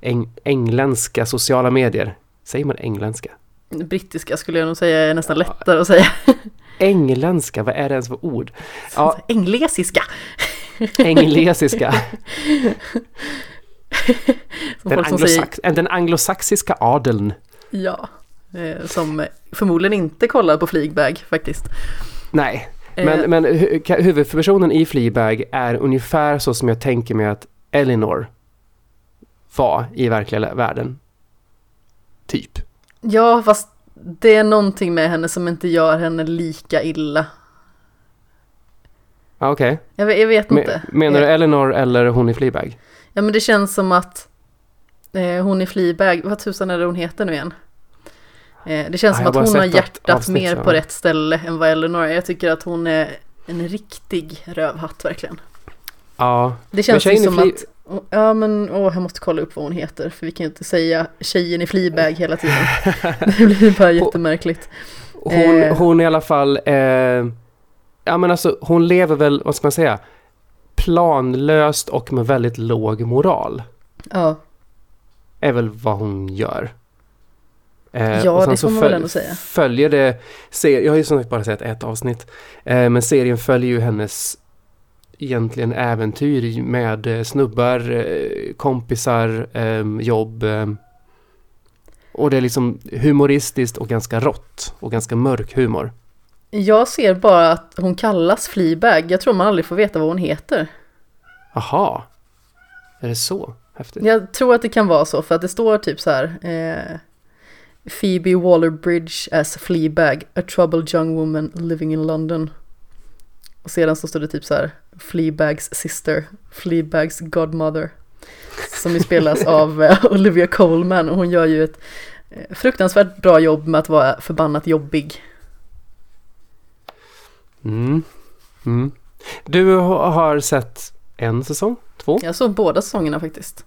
eng, engländska sociala medier. Säger man engländska? Brittiska skulle jag nog säga är nästan lättare att säga. <laughs> Engländska, vad är det ens för ord? Ja, <laughs> Englesiska. englesiska. <laughs> Den, säger anglosax- den anglosaxiska adeln. Ja, eh, som förmodligen inte kollar på Fleabag faktiskt. Nej, Eh, men, men hu- huvudpersonen i Fleabag är ungefär så som jag tänker mig att Eleanor var i verkliga världen. Typ. Ja, fast det är någonting med henne som inte gör henne lika illa. Ah, Okej. Jag, vet- jag vet inte. Menar du Eh, Eleanor eller hon i Fleabag? Ja, men det känns som att eh, hon i Fleabag, vad tusan är det hon heter nu igen? Eh, det känns Ah, som jag att hon har hjärtat avsnitt, mer så. på rätt ställe än vad Eleanor är. Jag tycker att hon är en riktig rövhatt verkligen. Ja. Det känns ju som att, ja men åh, jag måste kolla upp vad hon heter för vi kan ju inte säga tjejen i Fleabag hela tiden. <laughs> Det blir bara jättemärkligt. Hon, Eh. hon i alla fall, eh, ja men alltså hon lever väl, vad ska man säga, planlöst och med väldigt låg moral. Ja, Är väl vad hon gör. Eh, Ja, det får man väl ändå säga. Följer det, ser, jag har ju som sagt bara sett ett avsnitt, eh, men serien följer ju hennes egentligen äventyr med eh, snubbar, eh, kompisar, eh, jobb. Eh, och det är liksom humoristiskt och ganska rått och ganska mörk humor. jag ser bara att hon kallas Fleabag. Jag tror man aldrig får veta vad hon heter. Aha. Är det så? Häftigt. Jag tror att det kan vara så för att det står typ så här. Eh, Phoebe Waller-Bridge as Fleabag, a troubled young woman living in London. Och sedan så står det typ så här. Fleabags sister, Fleabags godmother. Som ju spelas <laughs> av eh, Olivia Colman och hon gör ju ett eh, fruktansvärt bra jobb med att vara förbannat jobbig. Mm. Mm. Du ha- har sett en säsong? Två? Jag såg båda säsongerna faktiskt.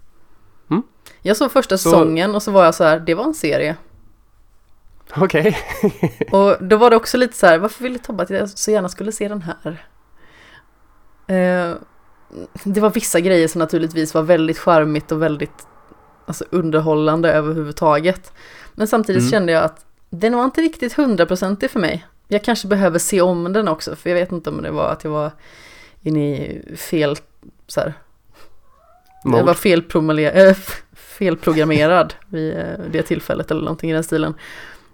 Mm. Jag såg första Så- säsongen och så var jag så här, det var en serie. Okej. <laughs> Och då var det också lite så här, varför ville Tobbe att jag så gärna skulle se den här? Eh, det var vissa grejer som naturligtvis var väldigt charmigt och väldigt alltså, underhållande överhuvudtaget. Men samtidigt Mm. kände jag att den var inte riktigt hundraprocentig för mig. Jag kanske behöver se om den också, för jag vet inte om det var att jag var inne i fel, så här, jag var äh, <laughs> felprogrammerad vid eh, det tillfället eller någonting i den stilen.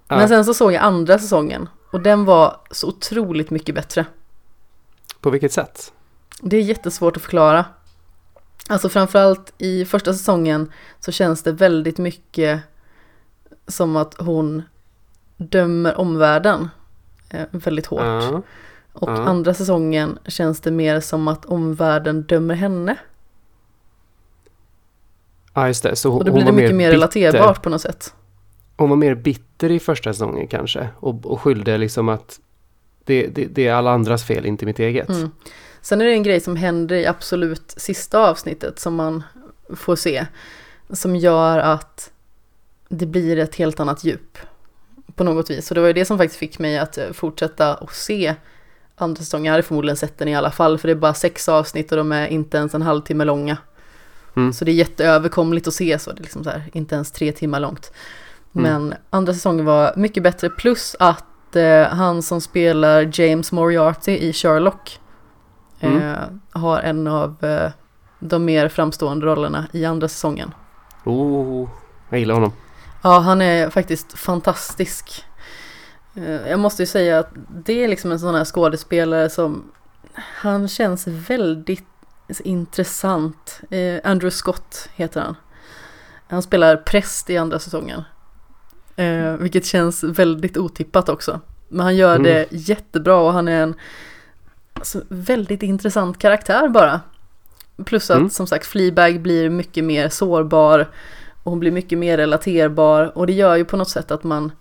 Ja. Men sen så såg jag andra säsongen och den var så otroligt mycket bättre. På vilket sätt? Det är jättesvårt att förklara. Alltså framförallt i första säsongen så känns det väldigt mycket som att hon dömer omvärlden eh, väldigt hårt. Ja. Och Ja. andra säsongen känns det mer som att omvärlden dömer henne. Ja, just det. Så hon, Och då blir det mycket mer bitter. relaterbart på något sätt. Hon var mer bitter i första säsongen kanske. Och, och skyllde liksom att det, det, det är alla andras fel, inte mitt eget. Mm. Sen är det en grej som händer i absolut sista avsnittet som man får se. Som gör att det blir ett helt annat djup. På något vis. Och det var ju det som faktiskt fick mig att eh, fortsätta och se andra säsongen. Jag hade förmodligen sett den i alla fall. För det är bara sex avsnitt och de är inte ens en halvtimme långa. Mm. Så det är jätteöverkomligt att se så. Det är liksom så här, inte ens tre timmar långt. Mm. Men andra säsongen var mycket bättre. Plus att eh, han som spelar James Moriarty i Sherlock Mm. eh, har en av eh, de mer framstående rollerna i andra säsongen. Oh, jag gillar honom. Ja, han är faktiskt fantastisk. Eh, Jag måste ju säga att det är liksom en sån här skådespelare som han känns väldigt intressant. Eh, Andrew Scott heter han. Han spelar präst i andra säsongen. Eh, vilket känns väldigt otippat också. Men han gör Mm. det jättebra och han är en alltså, väldigt intressant karaktär bara. Plus att Mm. som sagt Fleabag blir mycket mer sårbar och hon blir mycket mer relaterbar och det gör ju på något sätt att man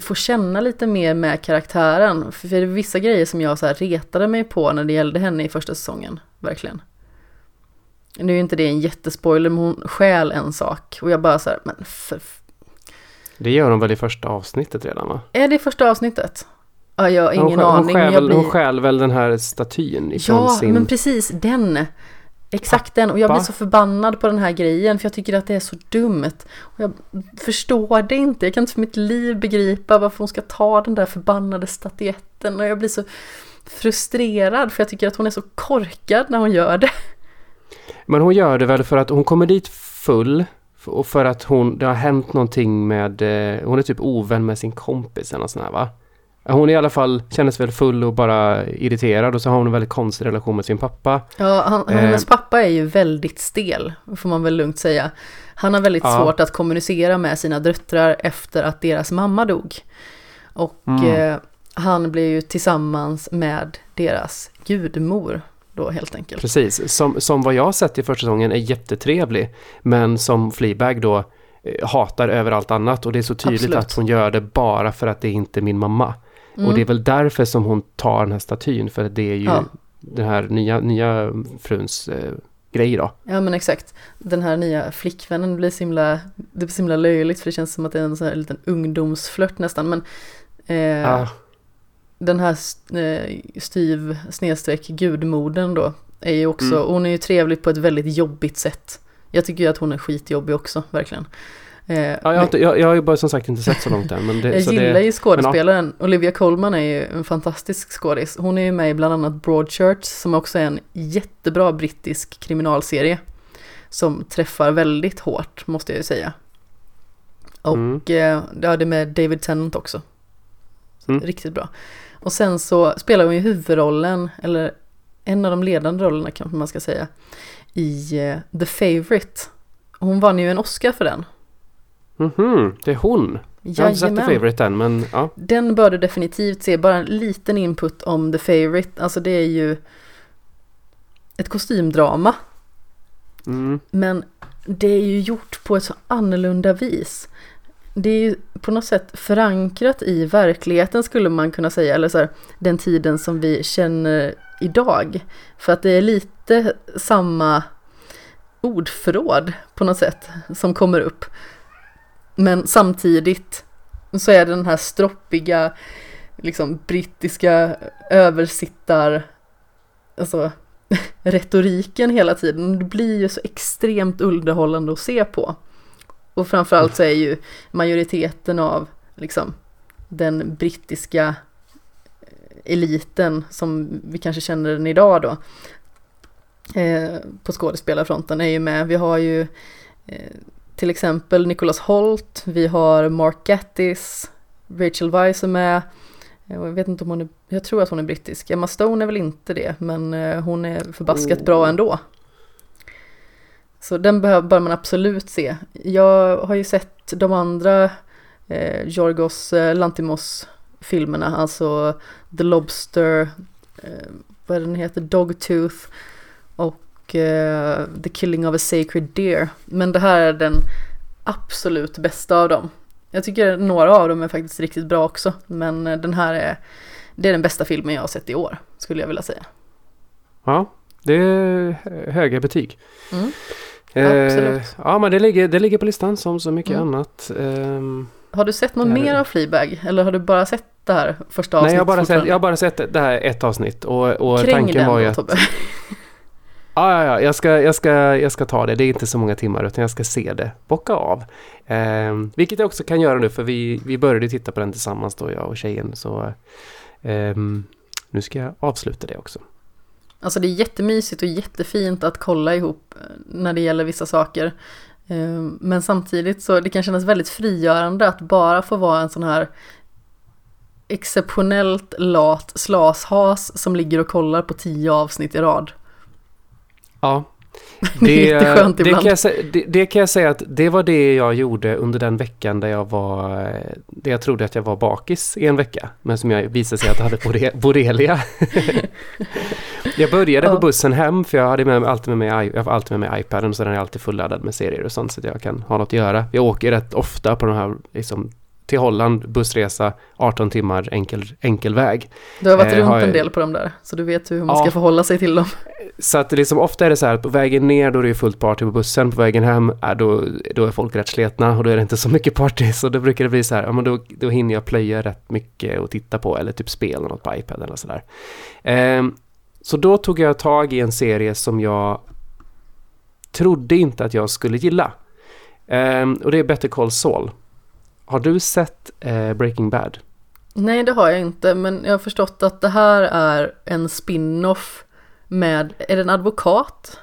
får känna lite mer med karaktären. För det är vissa grejer som jag så här retade mig på när det gällde henne i första säsongen, verkligen. Nu är ju inte det en jättespoiler, men hon stjäl en sak och jag bara så här, men för, Det gör hon väl i första avsnittet redan va? är det första avsnittet? Ja, jag har ingen hon, stjäl- aning. Hon stjäl, blir... hon stjäl väl den här statyn ifrån Ja, sin... men precis den. Exakt den. Och jag blir Pappa. så förbannad på den här grejen för jag tycker att det är så dumt. Och jag förstår det inte. Jag kan inte för mitt liv begripa varför hon ska ta den där förbannade statyetten. Och jag blir så frustrerad för jag tycker att hon är så korkad när hon gör det. Men hon gör det väl för att hon kommer dit full och för att hon, det har hänt någonting med, eh, hon är typ ovän med sin kompis eller något sånt här va? Hon i alla fall, kändes väl full och bara irriterad och så har hon en väldigt konstig relation med sin pappa. Ja, han, Eh. hennes pappa är ju väldigt stel, får man väl lugnt säga. Han har väldigt Ja. svårt att kommunicera med sina döttrar efter att deras mamma dog. Och Mm. eh, han blir ju tillsammans med deras gudmor då helt enkelt. Precis, som, som vad jag har sett i första säsongen är jättetrevlig. Men som Fleabag då eh, hatar över allt annat och det är så tydligt Absolut. att hon gör det bara för att det är inte min mamma. Mm. Och det är väl därför som hon tar den här statyn för det är ju Ja. den här nya, nya fruns eh, grej då. Ja men exakt. Den här nya flickvännen blir så himla, det blir så himla löjligt för det känns som att det är en sån här liten ungdomsflört nästan. Men eh, Ah, den här eh, styv snedstreck gudmodern då är ju också, Mm. hon är ju trevlig på ett väldigt jobbigt sätt. Jag tycker ju att hon är skitjobbig också, verkligen. Eh, ja, jag, har men inte, jag, jag har ju bara som sagt inte sett så långt än. Men det, jag gillar det, ju skådespelaren. Olivia Colman är ju en fantastisk skådis. Hon är ju med i bland annat Broadchurch som också är en jättebra brittisk kriminalserie. Som träffar väldigt hårt, måste jag ju säga. Och Mm. eh, ja, det är med David Tennant också. Mm. Riktigt bra. Och sen så spelar hon ju huvudrollen, eller en av de ledande rollerna kanske man ska säga, i eh, The Favourite. Hon vann ju en Oscar för den. Mhm, det är hon. Jag har inte sett The Jajamän. Favourite än, men ja. Den bör du definitivt se, bara en liten input om The Favourite. Alltså det är ju ett kostymdrama, Mm. men det är ju gjort på ett så annorlunda vis. Det är ju på något sätt förankrat i verkligheten skulle man kunna säga, eller så här, den tiden som vi känner idag. För att det är lite samma ordförråd på något sätt som kommer upp. Men samtidigt så är det den här stroppiga, liksom brittiska översittar, alltså <laughs> retoriken hela tiden. Det blir ju så extremt underhållande att se på. Och framförallt så är ju majoriteten av liksom den brittiska eliten som vi kanske känner den idag då eh, på skådespelarfronten är ju med. Vi har ju eh, till exempel Nicholas Holt, vi har Mark Gattis, Rachel Weisz är med. Eh, Jag vet inte om hon är, jag tror att hon är brittisk. Emma Stone är väl inte det, men eh, hon är förbaskat Oh. bra ändå. Så den behöver, bör man absolut se. Jag har ju sett de andra eh, Jorgos eh, Lantimos filmerna, alltså The Lobster, eh, vad den heter, Dogtooth och eh, The Killing of a Sacred Deer. Men det här är den absolut bästa av dem. Jag tycker några av dem är faktiskt riktigt bra också, men eh, den här är, det är den bästa filmen jag har sett i år, skulle jag vilja säga. Ja, det är höga betyg. Mm. Eh, Absolut. ja, men det ligger, det ligger på listan som så mycket Mm. annat. Ehm, Har du sett något mer av Fleabag? Eller har du bara sett det här första avsnittet? nej, jag har, bara sett, jag har bara sett det här ett avsnitt och, och Kräng tanken den var ju då att... Tobbe. <laughs> Ja, ja, ja, jag ska, jag, ska, jag ska ta det. Det är inte så många timmar utan jag ska se det, bocka av. Ehm, vilket jag också kan göra nu för vi, vi började titta på den tillsammans då, jag och tjejen. Så ehm, nu ska jag avsluta det också. Alltså det är jättemysigt och jättefint att kolla ihop eh, när det gäller vissa saker. Ehm, men samtidigt så det kan kännas väldigt frigörande att bara få vara en sån här exceptionellt lat slashas som ligger och kollar på tio avsnitt i rad. Ja. <laughs> Det det, ibland. kan jag, det, det kan jag säga att det var det jag gjorde under den veckan där jag var, där jag trodde att jag var bakis i en vecka. Men som jag visade sig att jag hade <laughs> borrelia. <laughs> jag började på bussen hem för jag hade med mig, alltid med mig, jag har alltid med mig iPaden så den är alltid fulladdad med serier och sånt så att jag kan ha något att göra. Jag åker rätt ofta på de här, liksom, till Holland, bussresa, 18 timmar enkel, enkel väg. Du har varit Eh, runt har jag- en del på dem där, så du vet hur man Ja. ska förhålla sig till dem. Så att liksom, ofta är det så här att på vägen ner då är det ju fullt party på bussen, på vägen hem är då, då är folk rätt sletna och då är det inte så mycket party. Så då brukar det bli så här, ja men då, då hinner jag plöja rätt mycket och titta på eller typ spela något på iPad eller sådär. Ehm, så då tog jag tag i en serie som jag trodde inte att jag skulle gilla. Ehm, och det är Better Call Saul. Har du sett eh, Breaking Bad? Nej, det har jag inte, men jag har förstått att det här är en spin-off med, är det en advokat?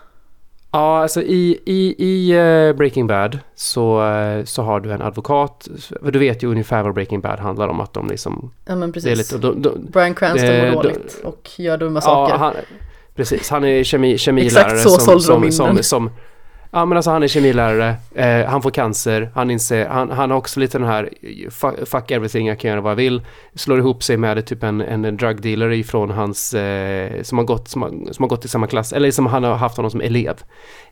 Ja, alltså i, i, i eh, Breaking Bad så, eh, så har du en advokat. Du vet ju ungefär vad Breaking Bad handlar om. Att de liksom... Ja, men precis. lite, de, de, Brian Cranston Eh, mår då- dåligt och gör dumma ja, saker. han, precis, han är kemi, kemilärare Exakt så som, sålde de som, in som, den. som, Ja men alltså han är kemilärare, eh, han får cancer, han inser, han, han har också lite den här fuck, everything, jag kan göra vad jag vill. Slår ihop sig med typ en, en drug dealer ifrån hans, eh, som, har gått, som, har, som har gått i samma klass, eller som han har haft honom som elev.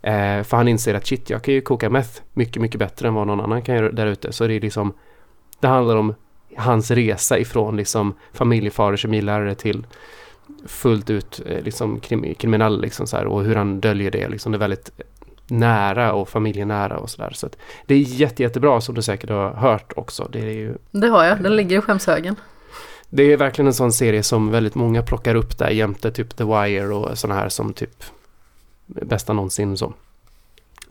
Eh, för han inser att shit, jag kan ju koka meth mycket, mycket bättre än vad någon annan kan göra där ute. Så det är liksom, det handlar om hans resa ifrån liksom familjefar och kemilärare till fullt ut eh, liksom krim, kriminell liksom så här, och hur han döljer det. Liksom det är väldigt nära och familjenära och sådär. Så det är jätte, jättebra som du säkert har hört också. Det är ju Det har jag, den ligger i skämshögen. det är verkligen en sån serie som väldigt många plockar upp där jämte typ The Wire och sådana här som typ bästa någonsin så.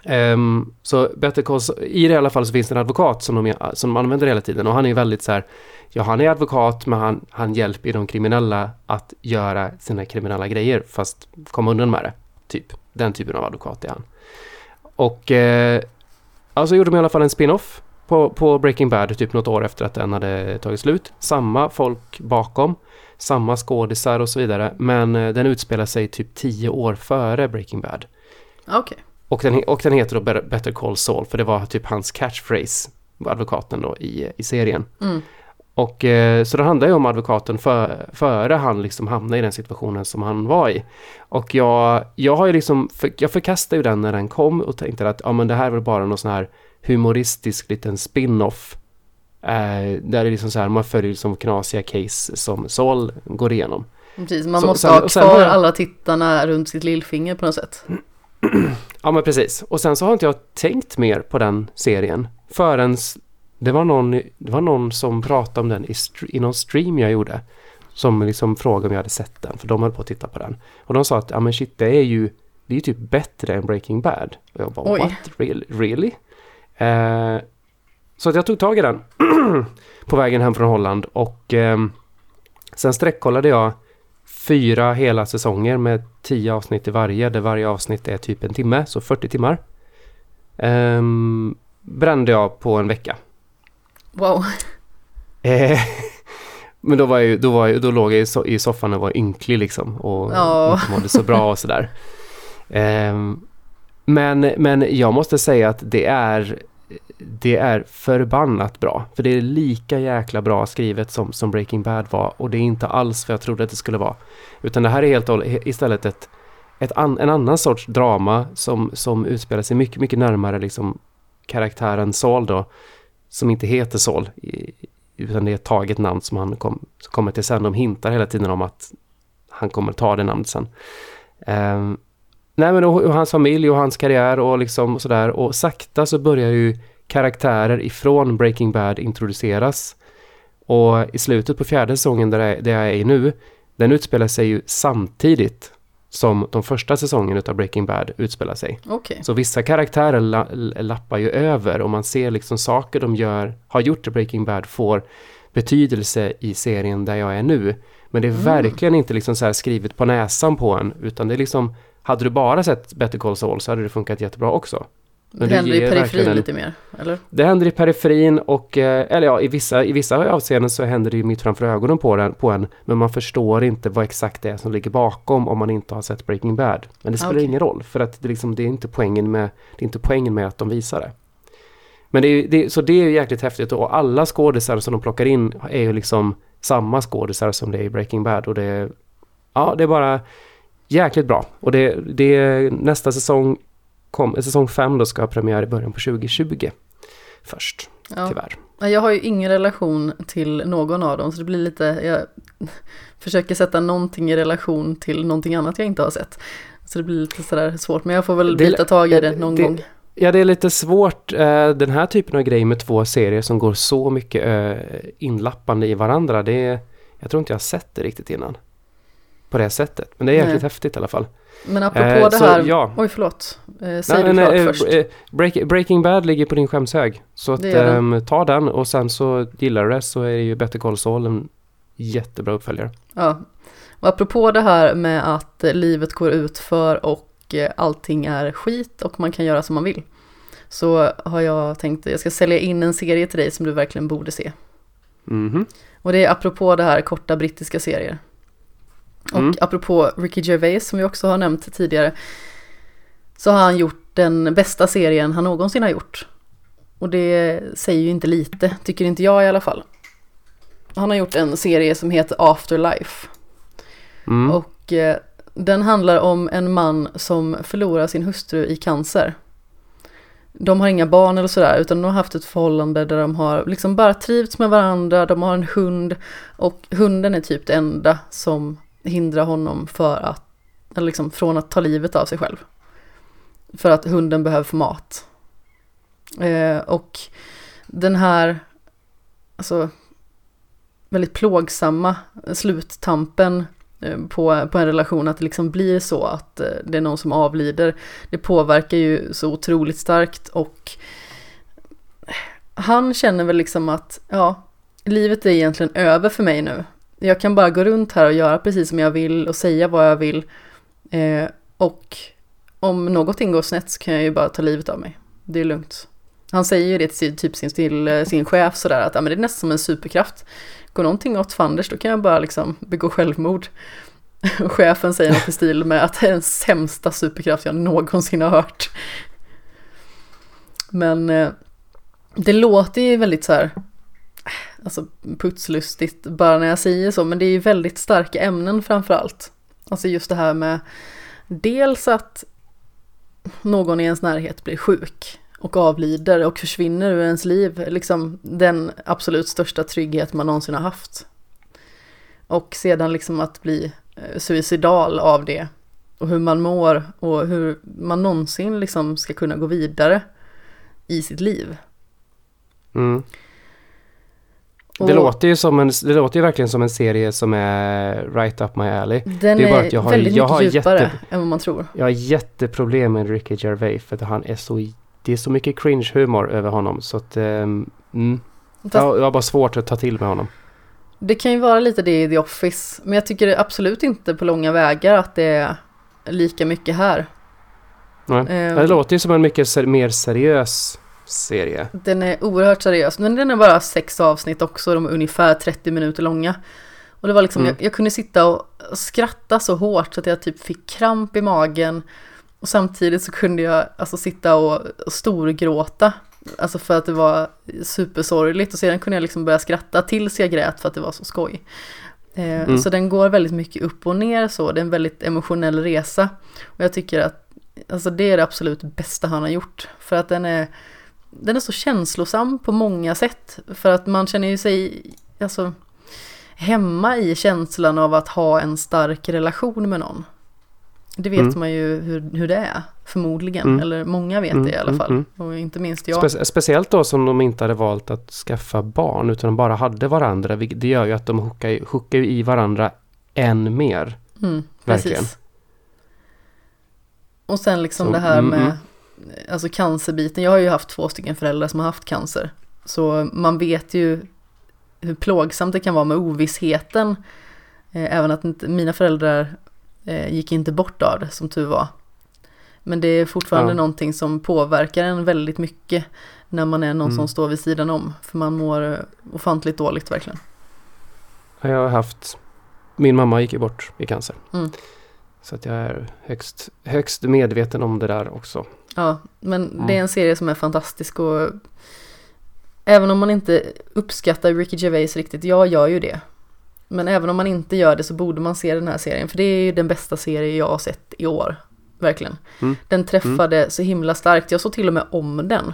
Ehm, så Better Call Saul- i det i alla fall så finns det en advokat som de, som de använder hela tiden och han är väldigt så här, ja han är advokat men han, han hjälper de kriminella att göra sina kriminella grejer fast komma undan med det. Typ, den typen av advokat är han. Och eh, alltså gjorde de i alla fall en spin-off på, på Breaking Bad typ något år efter att den hade tagit slut. Samma folk bakom, samma skådisar och så vidare. Men eh, den utspelar sig typ tio år före Breaking Bad. Okej. Och den, och den heter då Better Better Call Saul för det var typ hans catchphrase, advokaten då i, i serien. Mm. Och eh, så det handlar ju om advokaten för, före han liksom hamnade i den situationen som han var i. Och jag, jag har ju liksom, för, jag förkastade ju den när den kom och tänkte att ja men det här är väl bara någon sån här humoristisk liten spin-off. Eh, där det liksom så här, man följer liksom knasiga case som Saul går igenom. Precis, man Så- måste sen- ha sen kvar jag- alla tittarna runt sitt lillfinger på något sätt. <clears throat> Ja men precis. Och sen så har inte jag tänkt mer på den serien förrän det var någon, det var någon som pratade om den i, i någon stream jag gjorde. Som liksom frågade om jag hade sett den, för de höll på att titta på den. Och de sa att, ja men shit, det är ju, det är ju typ bättre än Breaking Bad. Och jag bara, Oj. what? Really? really? Eh, så att jag tog tag i den <clears throat> på vägen hem från Holland och ehm, sen sträckkollade jag fyra hela säsonger med tio avsnitt i varje, där varje avsnitt är typ en timme, så 40 timmar. Ehm, brände jag på en vecka. Wow. Eh, <laughs> men då, var jag, då, var jag, då låg jag i so- i soffan och var ynklig liksom och Ja. inte mådde så bra och sådär. Ehm, men, men jag måste säga att det är det är förbannat bra. För det är lika jäkla bra skrivet som, som Breaking Bad var. Och det är inte alls vad jag trodde att det skulle vara. Utan det här är helt och istället ett, ett an, en annan sorts drama som, som utspelar sig mycket, mycket närmare liksom karaktären Saul då. Som inte heter Saul. Utan det är ett taget namn som han kom, som kommer till sen. De hintar hela tiden om att han kommer ta det namnet sen. Um, nej men och, och, hans familj och hans karriär och liksom och sådär. Och sakta så börjar ju karaktärer ifrån Breaking Bad introduceras. Och i slutet på fjärde säsongen där jag, där jag är nu, den utspelar sig ju samtidigt som de första säsongerna av Breaking Bad utspelar sig. Okay. Så vissa karaktärer la, lappar ju över och man ser liksom saker de gör, har gjort i Breaking Bad får betydelse i serien där jag är nu. Men det är mm. verkligen inte liksom så skrivet på näsan på en, utan det är liksom, hade du bara sett Better Call Saul så hade det funkat jättebra också. Men det händer i periferin lite mer, eller? Det händer i periferin och, eh, eller ja, i vissa, i vissa avseenden så händer det ju mitt framför ögonen på, den, på en. Men man förstår inte vad exakt det är som ligger bakom om man inte har sett Breaking Bad. Men det spelar okay. ingen roll, för att det, liksom, det, är inte poängen med, det är inte poängen med att de visar det. Men det är, det, så det är ju jäkligt häftigt och alla skådisar som de plockar in är ju liksom samma skådisar som det är i Breaking Bad och det är, ja, det är bara jäkligt bra. Och det, det nästa säsong kom, säsong 5 då ska ha premiär i början på 2020 först, ja. tyvärr. Jag har ju ingen relation till någon av dem så det blir lite, jag <laughs> försöker sätta någonting i relation till någonting annat jag inte har sett. Så det blir lite sådär svårt, men jag får väl bita tag i det någon det, gång. Ja, det är lite svårt, eh, den här typen av grej med två serier som går så mycket eh, inlappande i varandra, det är, jag tror inte jag har sett det riktigt innan. På det sättet, men det är jäkligt Nej. häftigt i alla fall. Men apropå eh, det här, ja. oj förlåt, eh, säg nej, det klart eh, först. Eh, break, Breaking Bad ligger på din skämshög. Så att, um, ta den och sen så gillar du det så är ju Better Call Saul en jättebra uppföljare. Ja, och apropå det här med att livet går ut för och eh, allting är skit och man kan göra som man vill. Så har jag tänkt att jag ska sälja in en serie till dig som du verkligen borde se. Mm -hmm. Och det är apropå det här korta brittiska serier. Och mm. apropå Ricky Gervais som vi också har nämnt tidigare så har han gjort den bästa serien han någonsin har gjort. Och det säger ju inte lite, tycker inte jag i alla fall. Han har gjort en serie som heter Afterlife. Mm. Och eh, den handlar om en man som förlorar sin hustru i cancer. De har inga barn eller sådär utan de har haft ett förhållande där de har liksom bara trivts med varandra, de har en hund och hunden är typ det enda som hindra honom för att, eller liksom från att ta livet av sig själv. För att hunden behöver få mat. Eh, och den här, alltså väldigt plågsamma sluttampen eh, på, på en relation, att det liksom blir så att eh, det är någon som avlider. Det påverkar ju så otroligt starkt och han känner väl liksom att, ja, livet är egentligen över för mig nu jag kan bara gå runt här och göra precis som jag vill och säga vad jag vill. Eh, och om någonting går snett så kan jag ju bara ta livet av mig. Det är lugnt. Han säger ju det till, typ sin, till eh, sin chef sådär att ja, men det är nästan som en superkraft. Går någonting åt fanders då kan jag bara liksom begå självmord. <laughs> Och chefen säger något i stil med att det är den sämsta superkraft jag någonsin har hört. Men eh, det låter ju väldigt så här alltså putslustigt bara när jag säger så, men det är ju väldigt starka ämnen framför allt. Alltså just det här med dels att någon i ens närhet blir sjuk och avlider och försvinner ur ens liv, liksom den absolut största trygghet man någonsin har haft. Och sedan liksom att bli eh, suicidal av det och hur man mår och hur man någonsin liksom ska kunna gå vidare i sitt liv. Mm. Det, låter ju som en, det låter ju verkligen som en serie som är right up my alley. Den det är, bara att jag har, väldigt jag mycket djupare jätte, än vad man tror. Jag har jätteproblem med Ricky Gervais för att han är så, det är så mycket cringe-humor över honom så att, um, mm, Fast, jag, jag har bara svårt att ta till med honom. Det kan ju vara lite det i The Office, men jag tycker absolut inte på långa vägar att det är lika mycket här. Nej, um, det låter ju som en mycket ser, mer seriös serie. Den är oerhört seriös, men den är bara sex avsnitt också, de är ungefär 30 minuter långa. Och det var liksom, mm. jag, jag, kunde sitta och skratta så hårt så att jag typ fick kramp i magen. Och samtidigt så kunde jag alltså sitta och, och storgråta Alltså för att det var supersorgligt och sedan kunde jag liksom börja skratta tills jag grät för att det var så skoj. Eh, Mm. Så den går väldigt mycket upp och ner så, det är en väldigt emotionell resa. Och jag tycker att alltså det är det absolut bästa han har gjort. För att den är, den är så känslosam på många sätt. För att man känner ju sig alltså, hemma i känslan av att ha en stark relation med någon. Det vet Mm. man ju hur, hur det är, förmodligen. Mm. Eller många vet Mm, det i alla fall. mm. Och inte minst jag. Spe speciellt då som de inte hade valt att skaffa barn utan de bara hade varandra. Det gör ju att de hookar, i varandra än mer. Mm, Verkligen. precis. Och sen liksom Så, det här mm, med. Alltså cancerbiten. Jag har ju haft två stycken föräldrar som har haft cancer. Så man vet ju hur plågsamt det kan vara med ovissheten. Eh, även att inte, mina föräldrar eh, gick inte bort av det som tur var. Men det är fortfarande Ja. någonting som påverkar en väldigt mycket när man är någon Mm. som står vid sidan om. För man mår eh, ofantligt dåligt verkligen. Jag har haft... Min mamma gick ju bort i cancer. Mm. Så att jag är högst, högst medveten om det där också. Ja, men Mm. det är en serie som är fantastisk och även om man inte uppskattar Ricky Gervais riktigt, jag gör ju det. Men även om man inte gör det så borde man se den här serien, för det är ju den bästa serie jag har sett i år. Verkligen. Mm. Den träffade så himla starkt, jag såg till och med om den.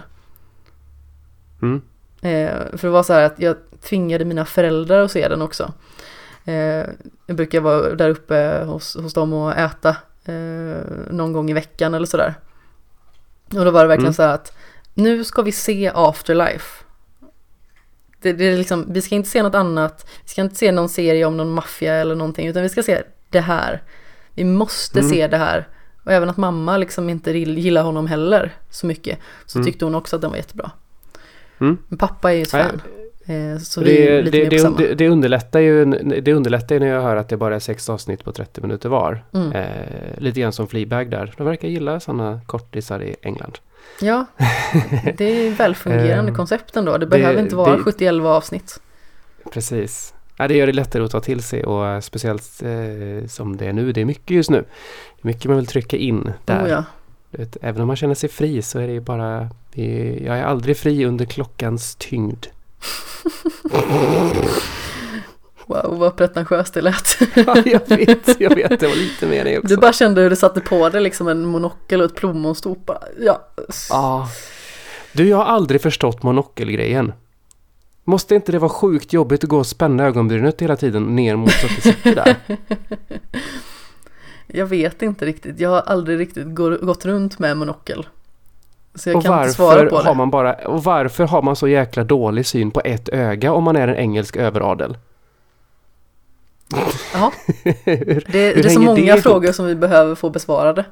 Mm. Eh, för det var så här att jag tvingade mina föräldrar att se den också. Eh, jag brukar vara där uppe hos, hos dem och äta eh, någon gång i veckan eller sådär. Och då var det verkligen Mm. så här att nu ska vi se Afterlife. Det, det är liksom, vi ska inte se något annat, vi ska inte se någon serie om någon maffia eller någonting, utan vi ska se det här. Vi måste Mm. se det här. Och även att mamma liksom inte gillar honom heller så mycket, så Mm. tyckte hon också att den var jättebra. Mm. Men pappa är ju ett fan. Eh, Så vi Det, lite det, mer på det, samma. det, det, underlättar ju, det underlättar ju när jag hör att det bara är sex avsnitt på 30 minuter var. Mm. Eh, lite grann som Fleabag där. De verkar gilla sådana kortisar i England. Ja, <laughs> det är välfungerande Eh, koncept ändå. Det det- behöver inte vara det- 70-11 avsnitt. Precis. Ja, det gör det lättare att ta till sig och eh, speciellt eh, som det är nu. Det är mycket just nu. Det är mycket man vill trycka in där. Oh, ja. Även om man känner sig fri så är det ju bara... det- Jag är aldrig fri under klockans tyngd. <laughs> Wow, vad pretentiöst det lät. ja, jag vet, jag vet. Det var lite mer det också. Du bara kände hur du satte på dig liksom en monokel och ett plommonstop. Ja. Ja. Du, jag har aldrig förstått monokelgrejen. Måste inte det vara sjukt jobbigt att gå och spänna ögonbrynet hela tiden ner mot så att det sitter där? <laughs> Jag vet inte riktigt. Jag har aldrig riktigt gå- gått runt med monokel. Så jag och kan inte svara varför på det. har man bara, och varför har man så jäkla dålig syn på ett öga om man är en engelsk överadel? Hur- det, det är så många det frågor som vi behöver få besvarade.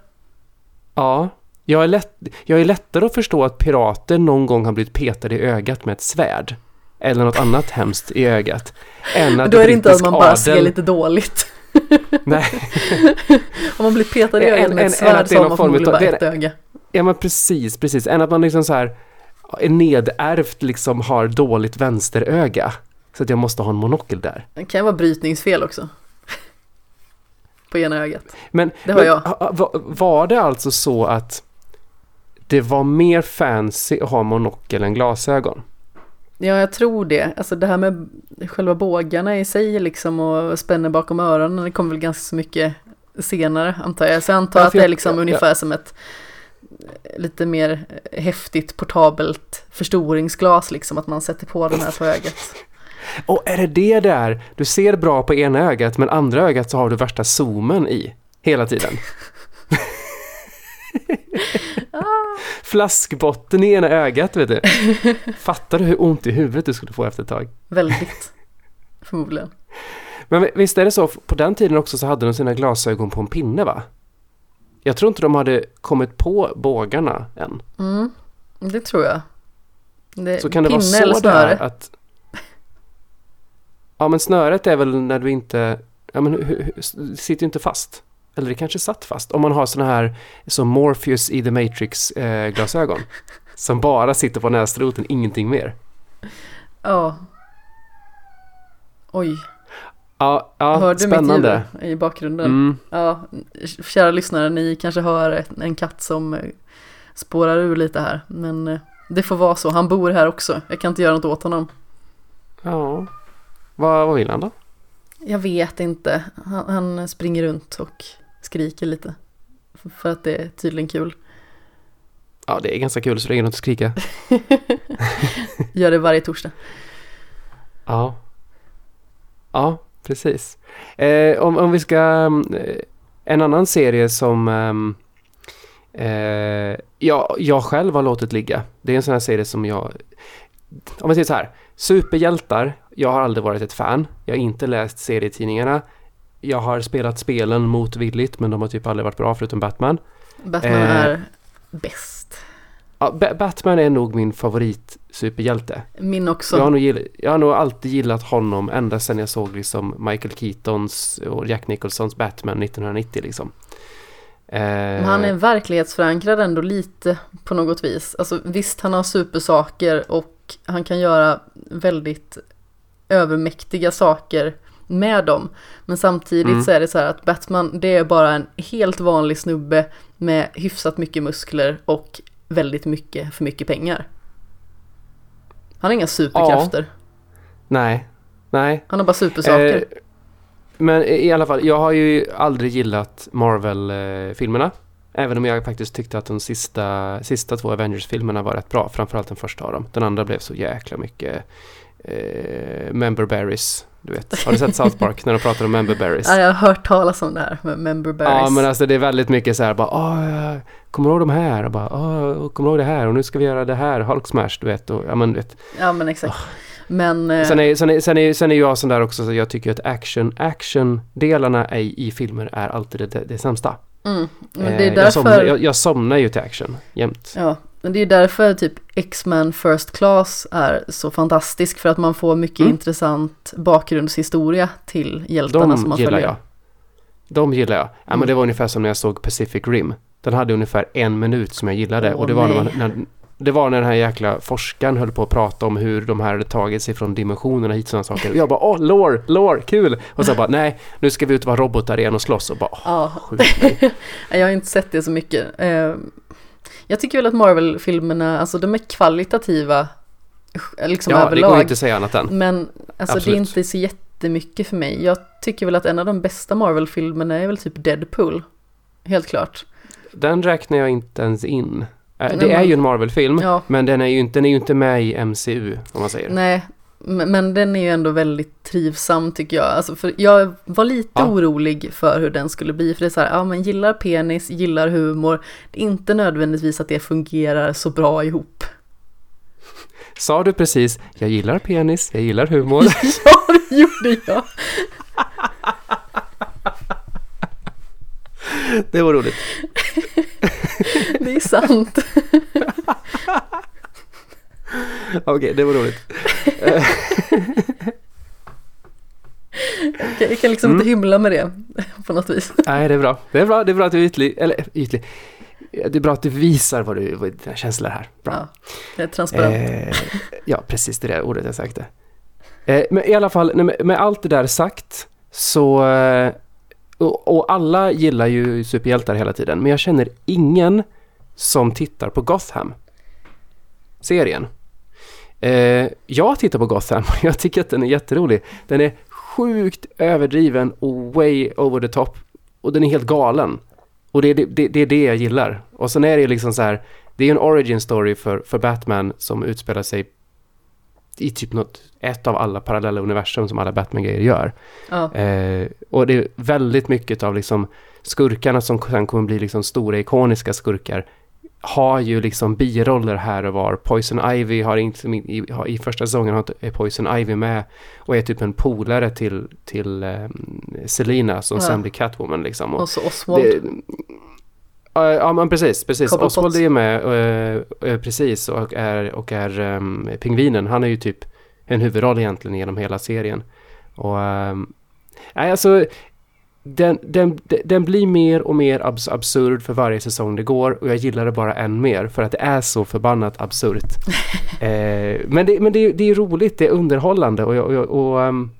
Ja, jag är, lätt, jag är lättare att förstå att pirater någon gång har blivit petade i ögat med ett svärd. Eller något annat hemskt i ögat. Än att Då är det inte att man bara ser adel- lite dåligt. Nej, <laughs> Om man blir petad i ögat med ett svärd så har man förmodligen bara ett öga. Ja men precis, precis. Än att man liksom så här är nedärvt liksom har dåligt vänsteröga. Så att jag måste ha en monokel där. Det kan vara brytningsfel också. <laughs> På ena ögat. Men, Det har men jag. var det alltså så att det var mer fancy att ha monokel än glasögon? Ja, jag tror det. Alltså det här med själva bågarna i sig liksom och spänner bakom öronen, det kommer väl ganska mycket senare antar jag. Så jag antar Ja, att det är jag- liksom ja, ungefär som ett lite mer häftigt portabelt förstoringsglas liksom, att man sätter på den här på ögat. Och är det det där? Du ser bra på ena ögat men andra ögat så har du värsta zoomen i hela tiden. <laughs> Flaskbotten i ena ögat vet du. Fattar du hur ont i huvudet du skulle få efter ett tag? Väldigt, förmodligen. Men visst är det så, på den tiden också så hade de sina glasögon på en pinne va? Jag tror inte de hade kommit på bågarna än. Mm, det tror jag. Det, Så kan det vara så det snöre. är att... Ja men snöret är väl när du inte... Ja men det sitter ju inte fast. Eller det kanske satt fast. Om man har såna här som Morpheus i The Matrix eh, som bara sitter på näsroten, ingenting mer. Ja. Oj, Ja, ja hörde spännande. mitt ljud i bakgrunden? Mm, Ja, kära lyssnare, ni kanske hör en katt som eh, spårar ur lite här. Men eh, det får vara så. Han bor här också. Jag kan inte göra något åt honom. Ja. Vad, vad vill han då? Jag vet inte. Han, han springer runt och skriker lite. För att det är tydligen kul. Ja, det är ganska kul så länge du inte skrika. <laughs> Gör det varje torsdag. Ja. Ja, precis. Eh, om, om vi ska... Eh, en annan serie som ehm, eh, jag, jag själv har låtit ligga. Det är en sån här serie som jag... Om vi säger så här. Superhjältar. Jag har aldrig varit ett fan. Jag har inte läst serietidningarna. Jag har spelat spelen motvilligt men de har typ aldrig varit bra förutom Batman. Batman Eh. är bäst. Ja, Ba- Batman är nog min favorit superhjälte. Min också. Jag har, nog gill- jag har nog alltid gillat honom ända sedan jag såg liksom Michael Keatons och Jack Nicholsons Batman 1990 liksom. Eh, Men han är verklighetsförankrad ändå lite på något vis. Alltså visst, han har supersaker och han kan göra väldigt övermäktiga saker med dem. Men samtidigt Mm. så är det så här att Batman, det är bara en helt vanlig snubbe med hyfsat mycket muskler och väldigt mycket för mycket pengar. Han har inga superkrafter. Nej, nej. Han har bara supersaker. Eh, men i alla fall, jag har ju aldrig gillat Marvel-filmerna. Även om jag faktiskt tyckte att de sista, sista två Avengers-filmerna var rätt bra. Framförallt den första av dem. Den andra blev så jäkla mycket eh, member berries. Du vet. Har du sett South Park när de pratar om member berries? Ja, jag har hört talas om det här med member berries. Ja men alltså det är väldigt mycket så här bara jag kommer du ihåg de här? Och bara Åh, kommer du ihåg det här? Och nu ska vi göra det här, Hulk Smash du vet. Och, ja, men, vet. Ja, men exakt. Men... eh, Sen, är, sen, är, sen, är, sen är jag sån där också så jag tycker att action, action-delarna i, i filmer är alltid det, det, det sämsta. Mm, men det Eh, är jag, somnar, därför, jag, jag somnar ju till action jämt. ja, men det är därför typ X-Men First Class är så fantastisk för att man får mycket Mm. intressant bakgrundshistoria till hjältarna som De man gillar följer. jag. De gillar jag. Ja, Mm. men det var ungefär som när jag såg Pacific Rim. Den hade ungefär en minut som jag gillade. Åh, och det var när, man, när, det var när den här jäkla forskaren höll på att prata om hur de här hade tagit sig från dimensionerna hit sådana saker. Och jag bara åh, lore, lore, kul! Och så bara nej, nu ska vi ut och vara robotar igen och slåss och bara åh, Ja, skjut mig. <laughs> jag har inte sett det så mycket. Eh, Jag tycker väl att Marvel-filmerna, alltså de är kvalitativa liksom Ja, det går överlag. inte att säga annat än. Men alltså det Absolut. är inte så jättemycket för mig. Jag tycker väl att en av de bästa Marvel-filmerna är väl typ Deadpool. Helt klart. Den räknar jag inte ens in. Eh, Det är ju en Marvel-film, Ja, men den är, ju inte, den är ju inte med i MCU, om man säger. nej. Men den är ju ändå väldigt trivsam tycker jag. Alltså för jag var lite Ja. orolig för hur den skulle bli. För det är så här, ja men gillar penis, gillar humor. Det är inte nödvändigtvis att det fungerar så bra ihop. <laughs> Sa du precis, jag gillar penis, jag gillar humor. <laughs> ja, det gjorde jag. det var roligt. <laughs> Det är sant. <laughs> Okej, det var roligt. Jag- <laughs> Jag kan liksom Mm. inte hymla med det <laughs> på något vis. Nej, det är bra. Det är bra, det är bra att du är ytlig. Eller ytlig. Det är bra att du visar vad, du, vad dina känslor är. Bra. Ja, det är transparent. Eh, ja, precis det där ordet jag sökte. Eh, men i alla fall, med allt det där sagt så... Eh, och, och alla gillar ju superhjältar hela tiden, men jag känner ingen som tittar på Gotham. Serien. Eh, jag tittar på Gotham <laughs> och jag tycker att den är jätterolig. Den är sjukt överdriven och way over the top. Och den är helt galen. Och det är det, det, är det jag gillar. Och sen är det ju liksom så här, det är en origin story för, för Batman som utspelar sig i typ något, ett av alla parallella universum som alla Batman-grejer gör. Ja. Eh, och det är väldigt mycket av liksom skurkarna som sen kommer bli liksom stora ikoniska skurkar har ju liksom biroller här och var. Poison Ivy har inte, i, i första säsongen har är Poison Ivy med och är typ en polare till, till um, Selina som Ja. sen blir Catwoman liksom. Och Och så Oswald. det, ja, men precis, precis. Cobblepot. Oswald är med, eh, eh, precis, och är, och är ehm, pingvinen. Han är ju typ en huvudroll egentligen genom hela serien. Och, um, nej alltså, den, den, den blir mer och mer abs absurd för varje säsong det går och jag gillar det bara än mer för att det är så förbannat absurt. <laughs> eh, men det, men det, det är roligt, det är underhållande och, jag- och, och ehm,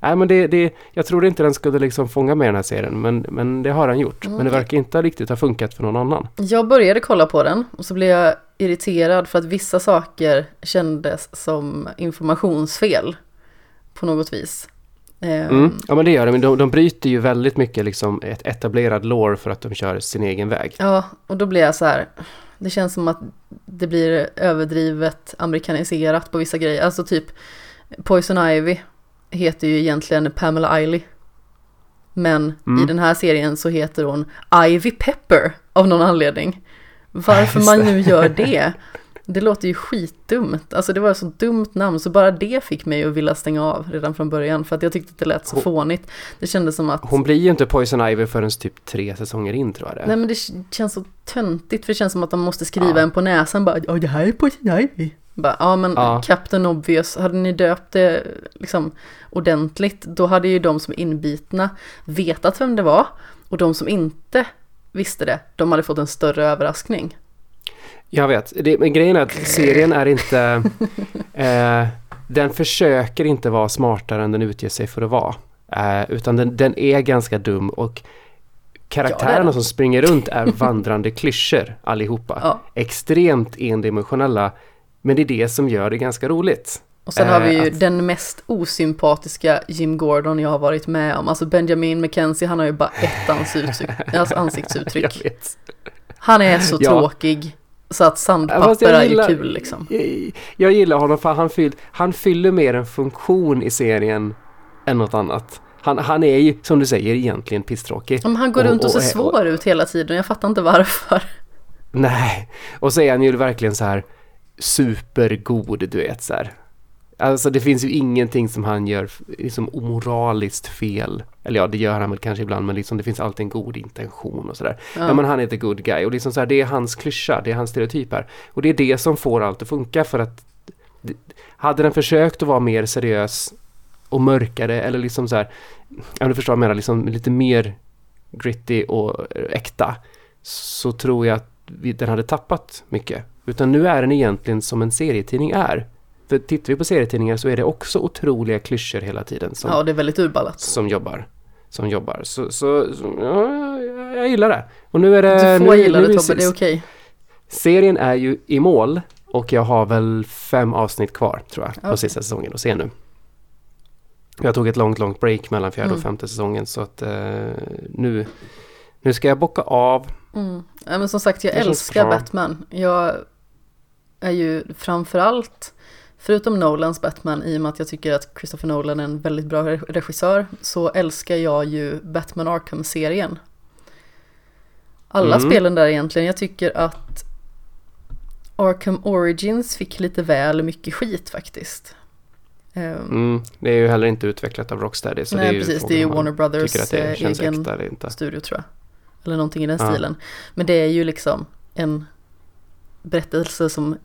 Nej men det, det, jag tror inte den skulle liksom fånga med den här serien men, men det har den gjort. Men det verkar inte riktigt ha funkat för någon annan. Jag började kolla på den och så blev jag irriterad för att vissa saker kändes som informationsfel på något vis. Ehm, Mm. Ja men det gör de, de, de bryter ju väldigt mycket liksom ett etablerad lore för att de kör sin egen väg. Ja, och då blir jag så här. Det känns som att det blir överdrivet amerikaniserat på vissa grejer. Alltså typ Poison Ivy heter ju egentligen Pamela Iley. Men Mm. i den här serien så heter hon Ivy Pepper av någon anledning. Varför man nu gör det, <laughs> det låter ju skitdumt. Alltså det var ett så dumt namn så bara det fick mig att vilja stänga av redan från början. För att jag tyckte att det lät så Hon- fånigt. Det kändes som att Hon blir ju inte Poison Ivy förrän typ tre säsonger in tror jag det. Nej men det känns så töntigt för det känns som att de måste skriva Ja. en på näsan bara Ja det här är på sin Ivy. Bara, ja men Ja. Captain Obvious, hade ni döpt det liksom ordentligt då hade ju de som är inbitna vetat vem det var och de som inte visste det, de hade fått en större överraskning. Jag vet, det, men grejen är att serien är inte... <laughs> eh, den försöker inte vara smartare än den utger sig för att vara. Eh, utan den, den är ganska dum och karaktärerna den. som springer runt är <laughs> vandrande klyschor allihopa. Ja. Extremt endimensionella. Men det är det som gör det ganska roligt. Och sen har vi Eh, ju att- den mest osympatiska Jim Gordon jag har varit med om. Alltså Benjamin McKenzie, han har ju bara ett <laughs> ansiktsuttryck. alltså ansiktsuttryck. Han är så Ja. tråkig. Så att sandpapper jag är ju gillar- kul liksom. Jag, jag gillar honom för han, fyll, han fyller mer en funktion i serien än något annat. Han, han är ju, som du säger, egentligen pisstråkig. Om han går Och- runt och ser och- svår ut hela tiden, jag fattar inte varför. Nej, och så är han ju verkligen så här supergod, du vet så här. Alltså det finns ju ingenting som han gör liksom omoraliskt fel. Eller ja, det gör han väl kanske ibland, men liksom det finns alltid en god intention och sådär. Ja. Ja. men han är the good guy och liksom så här, det är hans klyscha, det är hans stereotyp här. Och det är det som får allt att funka för att hade den försökt att vara mer seriös och mörkare eller liksom så här, ja du förstår vad jag menar, liksom lite mer gritty och äkta så tror jag att den hade tappat mycket. Utan nu är den egentligen som en serietidning är. För tittar vi på serietidningar så är det också otroliga klyschor hela tiden som, Ja, det är väldigt urballat. som jobbar. Som jobbar. Så, så, så ja, jag gillar det. Och nu är det... Du får nu, gilla nu det Tobbe, det är okej. Serien är ju i mål och jag har väl fem avsnitt kvar tror jag på Okej. sista säsongen att se nu. Jag tog ett långt, långt break mellan fjärde Mm. och femte säsongen så att eh, nu, nu ska jag bocka av. Mm. Ja, men som sagt, jag Det älskar. Batman. Jag är ju framförallt, förutom Nolans Batman, i och med att jag tycker att Christopher Nolan är en väldigt bra re- regissör, så älskar jag ju Batman Arkham-serien. Alla Mm. spelen där egentligen. Jag tycker att Arkham Origins fick lite väl mycket skit faktiskt. Ehm, Mm, det är ju heller inte utvecklat av Rocksteady. Så det är Nej, ju precis. Det är ju Warner Brothers eh, egen äkta studio tror jag. Eller någonting i den Ja. stilen. Men det är ju liksom en berättelse som,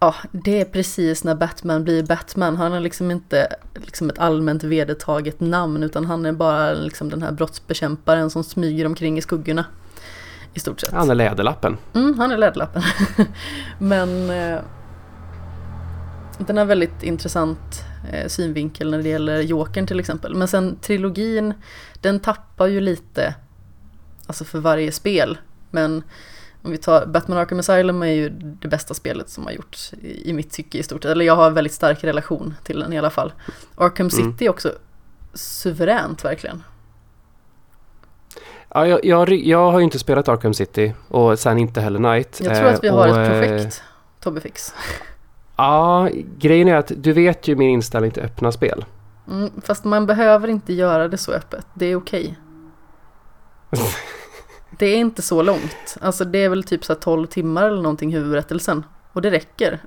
ja, det är precis när Batman blir Batman. Han är liksom inte liksom ett allmänt vedertaget namn, utan han är bara liksom den här brottsbekämparen som smyger omkring i skuggorna. I stort sett. Han är läderlappen. Mm, han är läderlappen. <laughs> Men eh, den har väldigt intressant eh, synvinkel när det gäller Jokern till exempel. Men sen trilogin, den tappar ju lite, alltså för varje spel. Men om vi tar Batman Arkham Asylum är ju det bästa spelet som har gjorts i, mitt tycke i stort. Eller jag har en väldigt stark relation till den i alla fall. Arkham Mm. City är också suveränt verkligen. Ja, jag, jag, jag har ju inte spelat Arkham City och sen inte heller Night. Jag tror Eh, att vi har och, ett eh, projekt, Tobbe Fix. Ja, grejen är att du vet ju min inställning till öppna spel. Mm, fast man behöver inte göra det så öppet. Det är okej. <laughs> det är inte så långt. Alltså det är väl typ så här 12 timmar eller någonting huvudberättelsen. Och det räcker.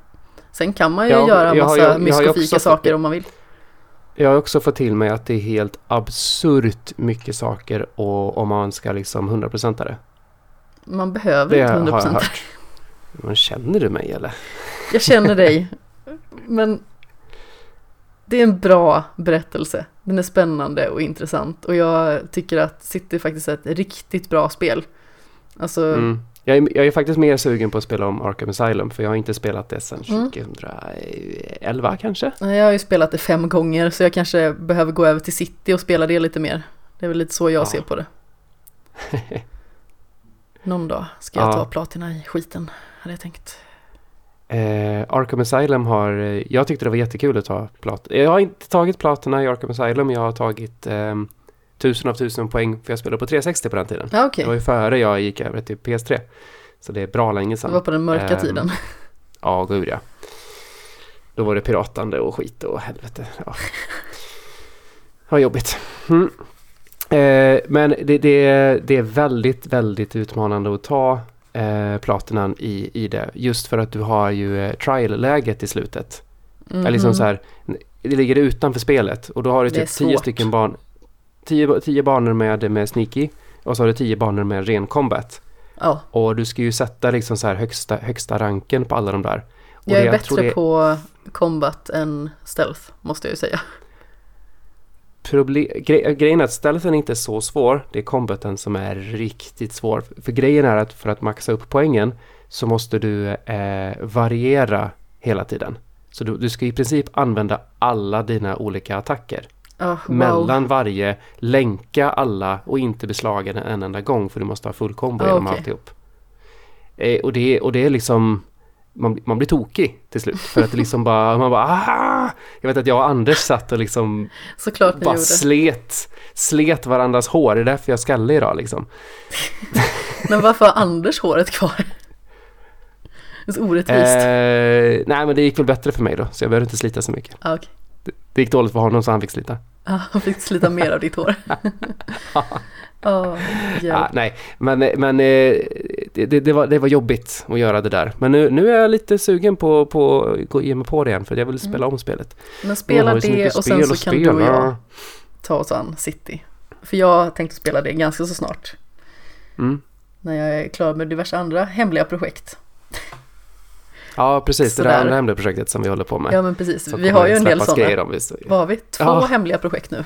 Sen kan man ju Ja, göra jag massa jag har ju myskofika saker om man vill. Jag har också fått till mig att det är helt absurt mycket saker och om man ska liksom 100% det. Man behöver Det inte har jag 100%. hört. Men känner du mig eller? Jag känner dig. <laughs> Men det är en bra berättelse. Den är spännande och intressant. Och jag tycker att City faktiskt är ett riktigt bra spel. Alltså, Mm. Jag, är, jag är faktiskt mer sugen på att spela om Arkham Asylum för jag har inte spelat det sedan Mm. 2011 kanske. jag har ju spelat det fem gånger så jag kanske behöver gå över till City och spela det lite mer. Det är väl lite så jag Ja. ser på det. <laughs> Någon dag ska jag Ja. ta platina i skiten, hade jag tänkt. Eh, Arkham Asylum har, eh, jag tyckte det var jättekul att ta plat. Jag har inte tagit platina i Arkham Asylum, jag har tagit eh, tusen av tusen poäng för jag spelade på 360 på den tiden. Ja, okej. Det var ju före jag gick över till PS3. Så det är bra länge sedan. Det var på den mörka Ehm, tiden. <laughs> Ja, gud ja. Då var det piratande och skit och helvete. Ja, ja jobbigt. Mm. Eh, men det, det, det är väldigt, väldigt utmanande att ta eh, platinan i, i det. Just för att du har ju eh, trial-läget i slutet. Mhm. Är liksom så här, det ligger utanför spelet och då har du är typ tio stycken barn. Tio, tio banor med, med sneaky och så har du tio banor med ren combat. Ja, Och du ska ju sätta liksom så här högsta, högsta ranken på alla de där. Och jag är det- tror bättre det- på combat än stealth, måste jag ju säga. Proble- gre- grejen är att stealthen är inte så svår. Det är combaten som är riktigt svår. För grejen är att för att maxa upp poängen så måste du eh, variera hela tiden. Så du, du ska i princip använda alla dina olika attacker. Ja, wow. Mellan varje, länka alla och inte beslagen en enda gång för du måste ha full combo Ah, genom okej. alltihop. Eh, och, det, och det är liksom man, man blir tokig till slut för att det liksom bara, man bara ah! Jag vet att jag och Anders satt och liksom Såklart bara gjorde. slet, slet varandras hår. Det är därför jag skallig idag liksom. <laughs> Men varför har Anders håret kvar? Det är så orättvist. Eh, nej men det gick väl bättre för mig då så jag behövde inte slita så mycket. Ah, okej. Det gick dåligt för honom så han fick slita. Ja, <laughs> han fick slita mer av ditt hår. <laughs> Hjälp. Ah, nej, men, men eh, det, det, var, det var jobbigt att göra det där. Men nu, nu är jag lite sugen på, på att gå ge mig på det igen för jag vill spela om spelet. Men spela det och sen så kan du och jag ta oss an City. För jag tänkte spela det ganska så snart. Mm. När jag är klar med diverse andra hemliga projekt. Ja, precis. Det där Sådär. andra hemliga projektet som vi håller på med. Ja men precis, Så vi har ju en del sådana. Vad har vi? Två Ja. hemliga projekt nu.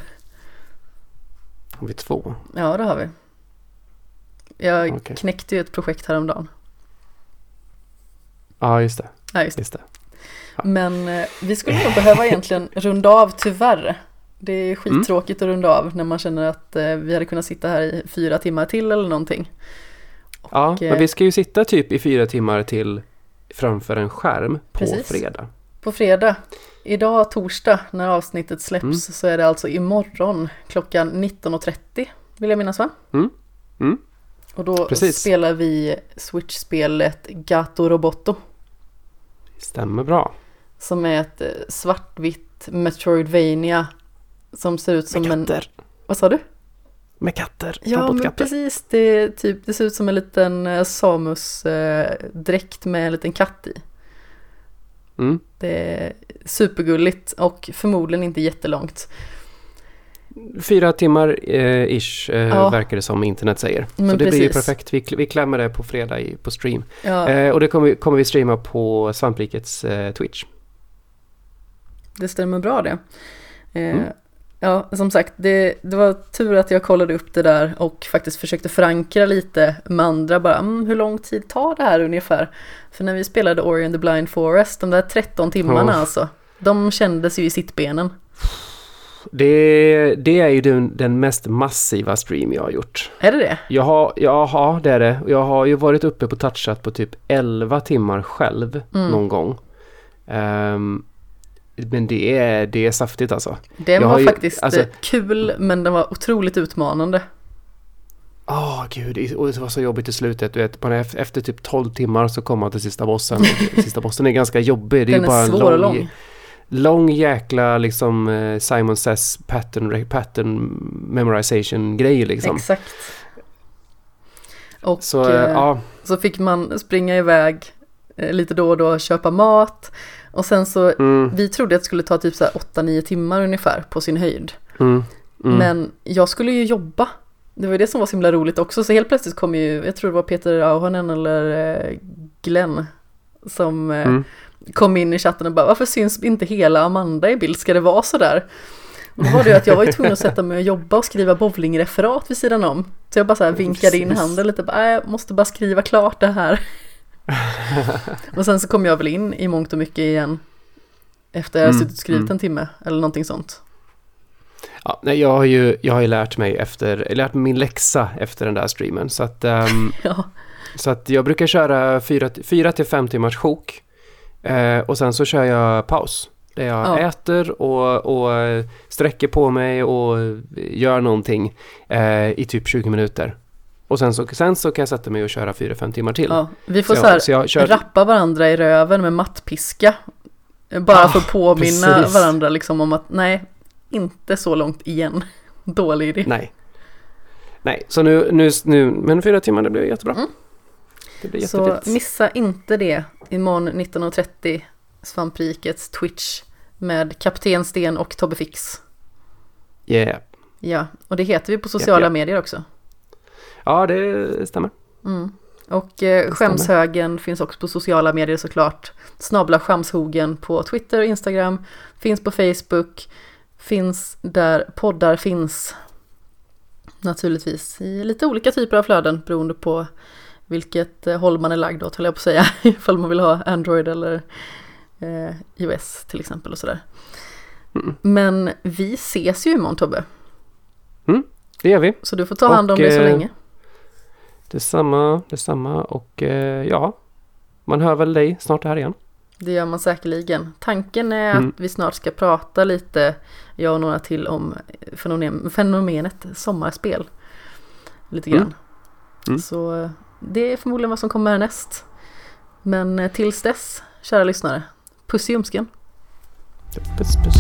Om vi två. Ja det har vi. Jag Okej. knäckte ju ett projekt häromdagen. Ja, just det. Ja just det. Just det. Men eh, vi skulle nog behöva egentligen <laughs> runda av tyvärr. Det är Mm. skittråkigt att runda av när man känner att eh, vi hade kunnat sitta här i fyra timmar till eller någonting. Ja, Och, eh, men vi ska ju sitta typ i fyra timmar till framför en skärm på Precis. fredag. På fredag, idag torsdag när avsnittet släpps Mm. så är det alltså imorgon klockan 19.30 vill jag minnas va? Mm. Mm. Och då Precis. spelar vi Switch-spelet Gato Roboto Stämmer bra. som är ett eh, svartvitt Metroidvania som ser ut som Med en... katter. Vad sa du? Med katter. Ja men precis, det, typ, det ser ut som en liten eh, Samus-dräkt med en liten katt i. Mm. Det är supergulligt och förmodligen inte jättelångt. Fyra timmar eh, ish eh, Ja. verkar det som internet säger. Men så det blir ju precis. perfekt. Vi, vi klämmer det på fredag i, på stream. Ja, Eh, och det kommer, vi- kommer vi streama på Svamprikets eh, Twitch. det stämmer bra det. Eh, Mm. Ja, som sagt, det, det var tur att jag kollade upp det där och faktiskt försökte förankra lite med andra bara, mm, hur lång tid tar det här ungefär? För när vi spelade Ori and the Blind Forest, de där 13 timmarna Oh. alltså, de kändes ju i sittbenen. Det, det är ju den, den mest massiva stream jag har gjort. Är det det? Jag har, ja, det är det. Jag har ju varit uppe på touchat på typ 11 timmar själv Mm. någon gång. Ehm, men det är, det är saftigt alltså. Den Jag var ju- faktiskt alltså- eh, kul, men den var otroligt utmanande. Åh gud, det- och det var så jobbigt i slutet. Du vet, efter, efter typ 12 timmar så kommer man till sista bossen. <laughs> Sista bossen är ganska jobbig. Det är Den bara är en svår och lång, lång. lång jäkla liksom eh, Simon Says pattern, pattern memorization grej liksom. Exakt. Och Så eh, eh, ja, så fick man springa iväg lite då och då och köpa mat. Och sen så, mm, vi trodde att det skulle ta typ så här 8-9 timmar ungefär på sin höjd. mm, mm. Men jag skulle ju jobba. Det var ju det som var så himla roligt också. Så helt plötsligt kom ju, jag tror det var Peter Auhonen eller eh, Glenn som eh, Mm. kom in i chatten och bara varför syns inte hela Amanda i bild? Ska det vara sådär? Och då var det ju att jag var ju tvungen att sätta mig och jobba och skriva bowlingreferat vid sidan om. Så jag bara så här vinkade in handen lite, bara, "Nej, jag måste bara skriva klart det här. <laughs> och sen så kom jag väl in i mångt och mycket igen. Efter jag Mm, suttit och skrivit mm. en timme eller någonting sånt. Ja, nej, jag har ju jag har ju lärt mig efter, lärt mig min läxa efter den där streamen. Så att, ehm, <laughs> Ja, så att jag brukar köra fyra, till fem timmars sjok. Eh, och sen så kör jag paus. Där jag Ja. äter och, och sträcker på mig och gör någonting eh, i typ 20 minuter. Och sen så, sen så kan jag sätta mig och köra 4-5 timmar till. Ja, vi får så, här jag, så jag kör, rappa varandra i röven med mattpiska. Bara Ah, för att påminna precis. varandra liksom om att nej, inte så långt igen. <laughs> Dålig idé. Nej. Nej, så nu, nu, nu men fyra timmar det blir jättebra. Mm. Det blir Så missa inte det imorgon 19.30 Svamprikets Twitch med Kapten Sten och Tobbe Fix. Yeah. Ja, och det heter vi på sociala japp. medier också. Ja, det stämmer. Mm. Och eh. Skämshögen finns också på sociala medier såklart. Snabla Skämshogen på Twitter och Instagram. Finns på Facebook. Finns där poddar finns. Naturligtvis i lite olika typer av flöden beroende på vilket eh, håll man är lagd åt höll jag på att säga. <laughs> Ifall man vill ha Android eller eh, iOS till exempel och sådär. Mm. Men vi ses ju imorgon Tobbe. Det gör vi. Så du får ta hand om Och, dig så eh, länge. Detsamma, detsamma och eh, ja, man hör väl dig snart här igen. Det gör man säkerligen. Tanken är Mm. att vi snart ska prata lite, jag och några till, om fenomen, fenomenet sommarspel. Lite Mm. grann. Mm. Så eh, det är förmodligen vad som kommer härnäst. Men eh, tills dess, kära lyssnare, puss i ljumsken. Puss puss.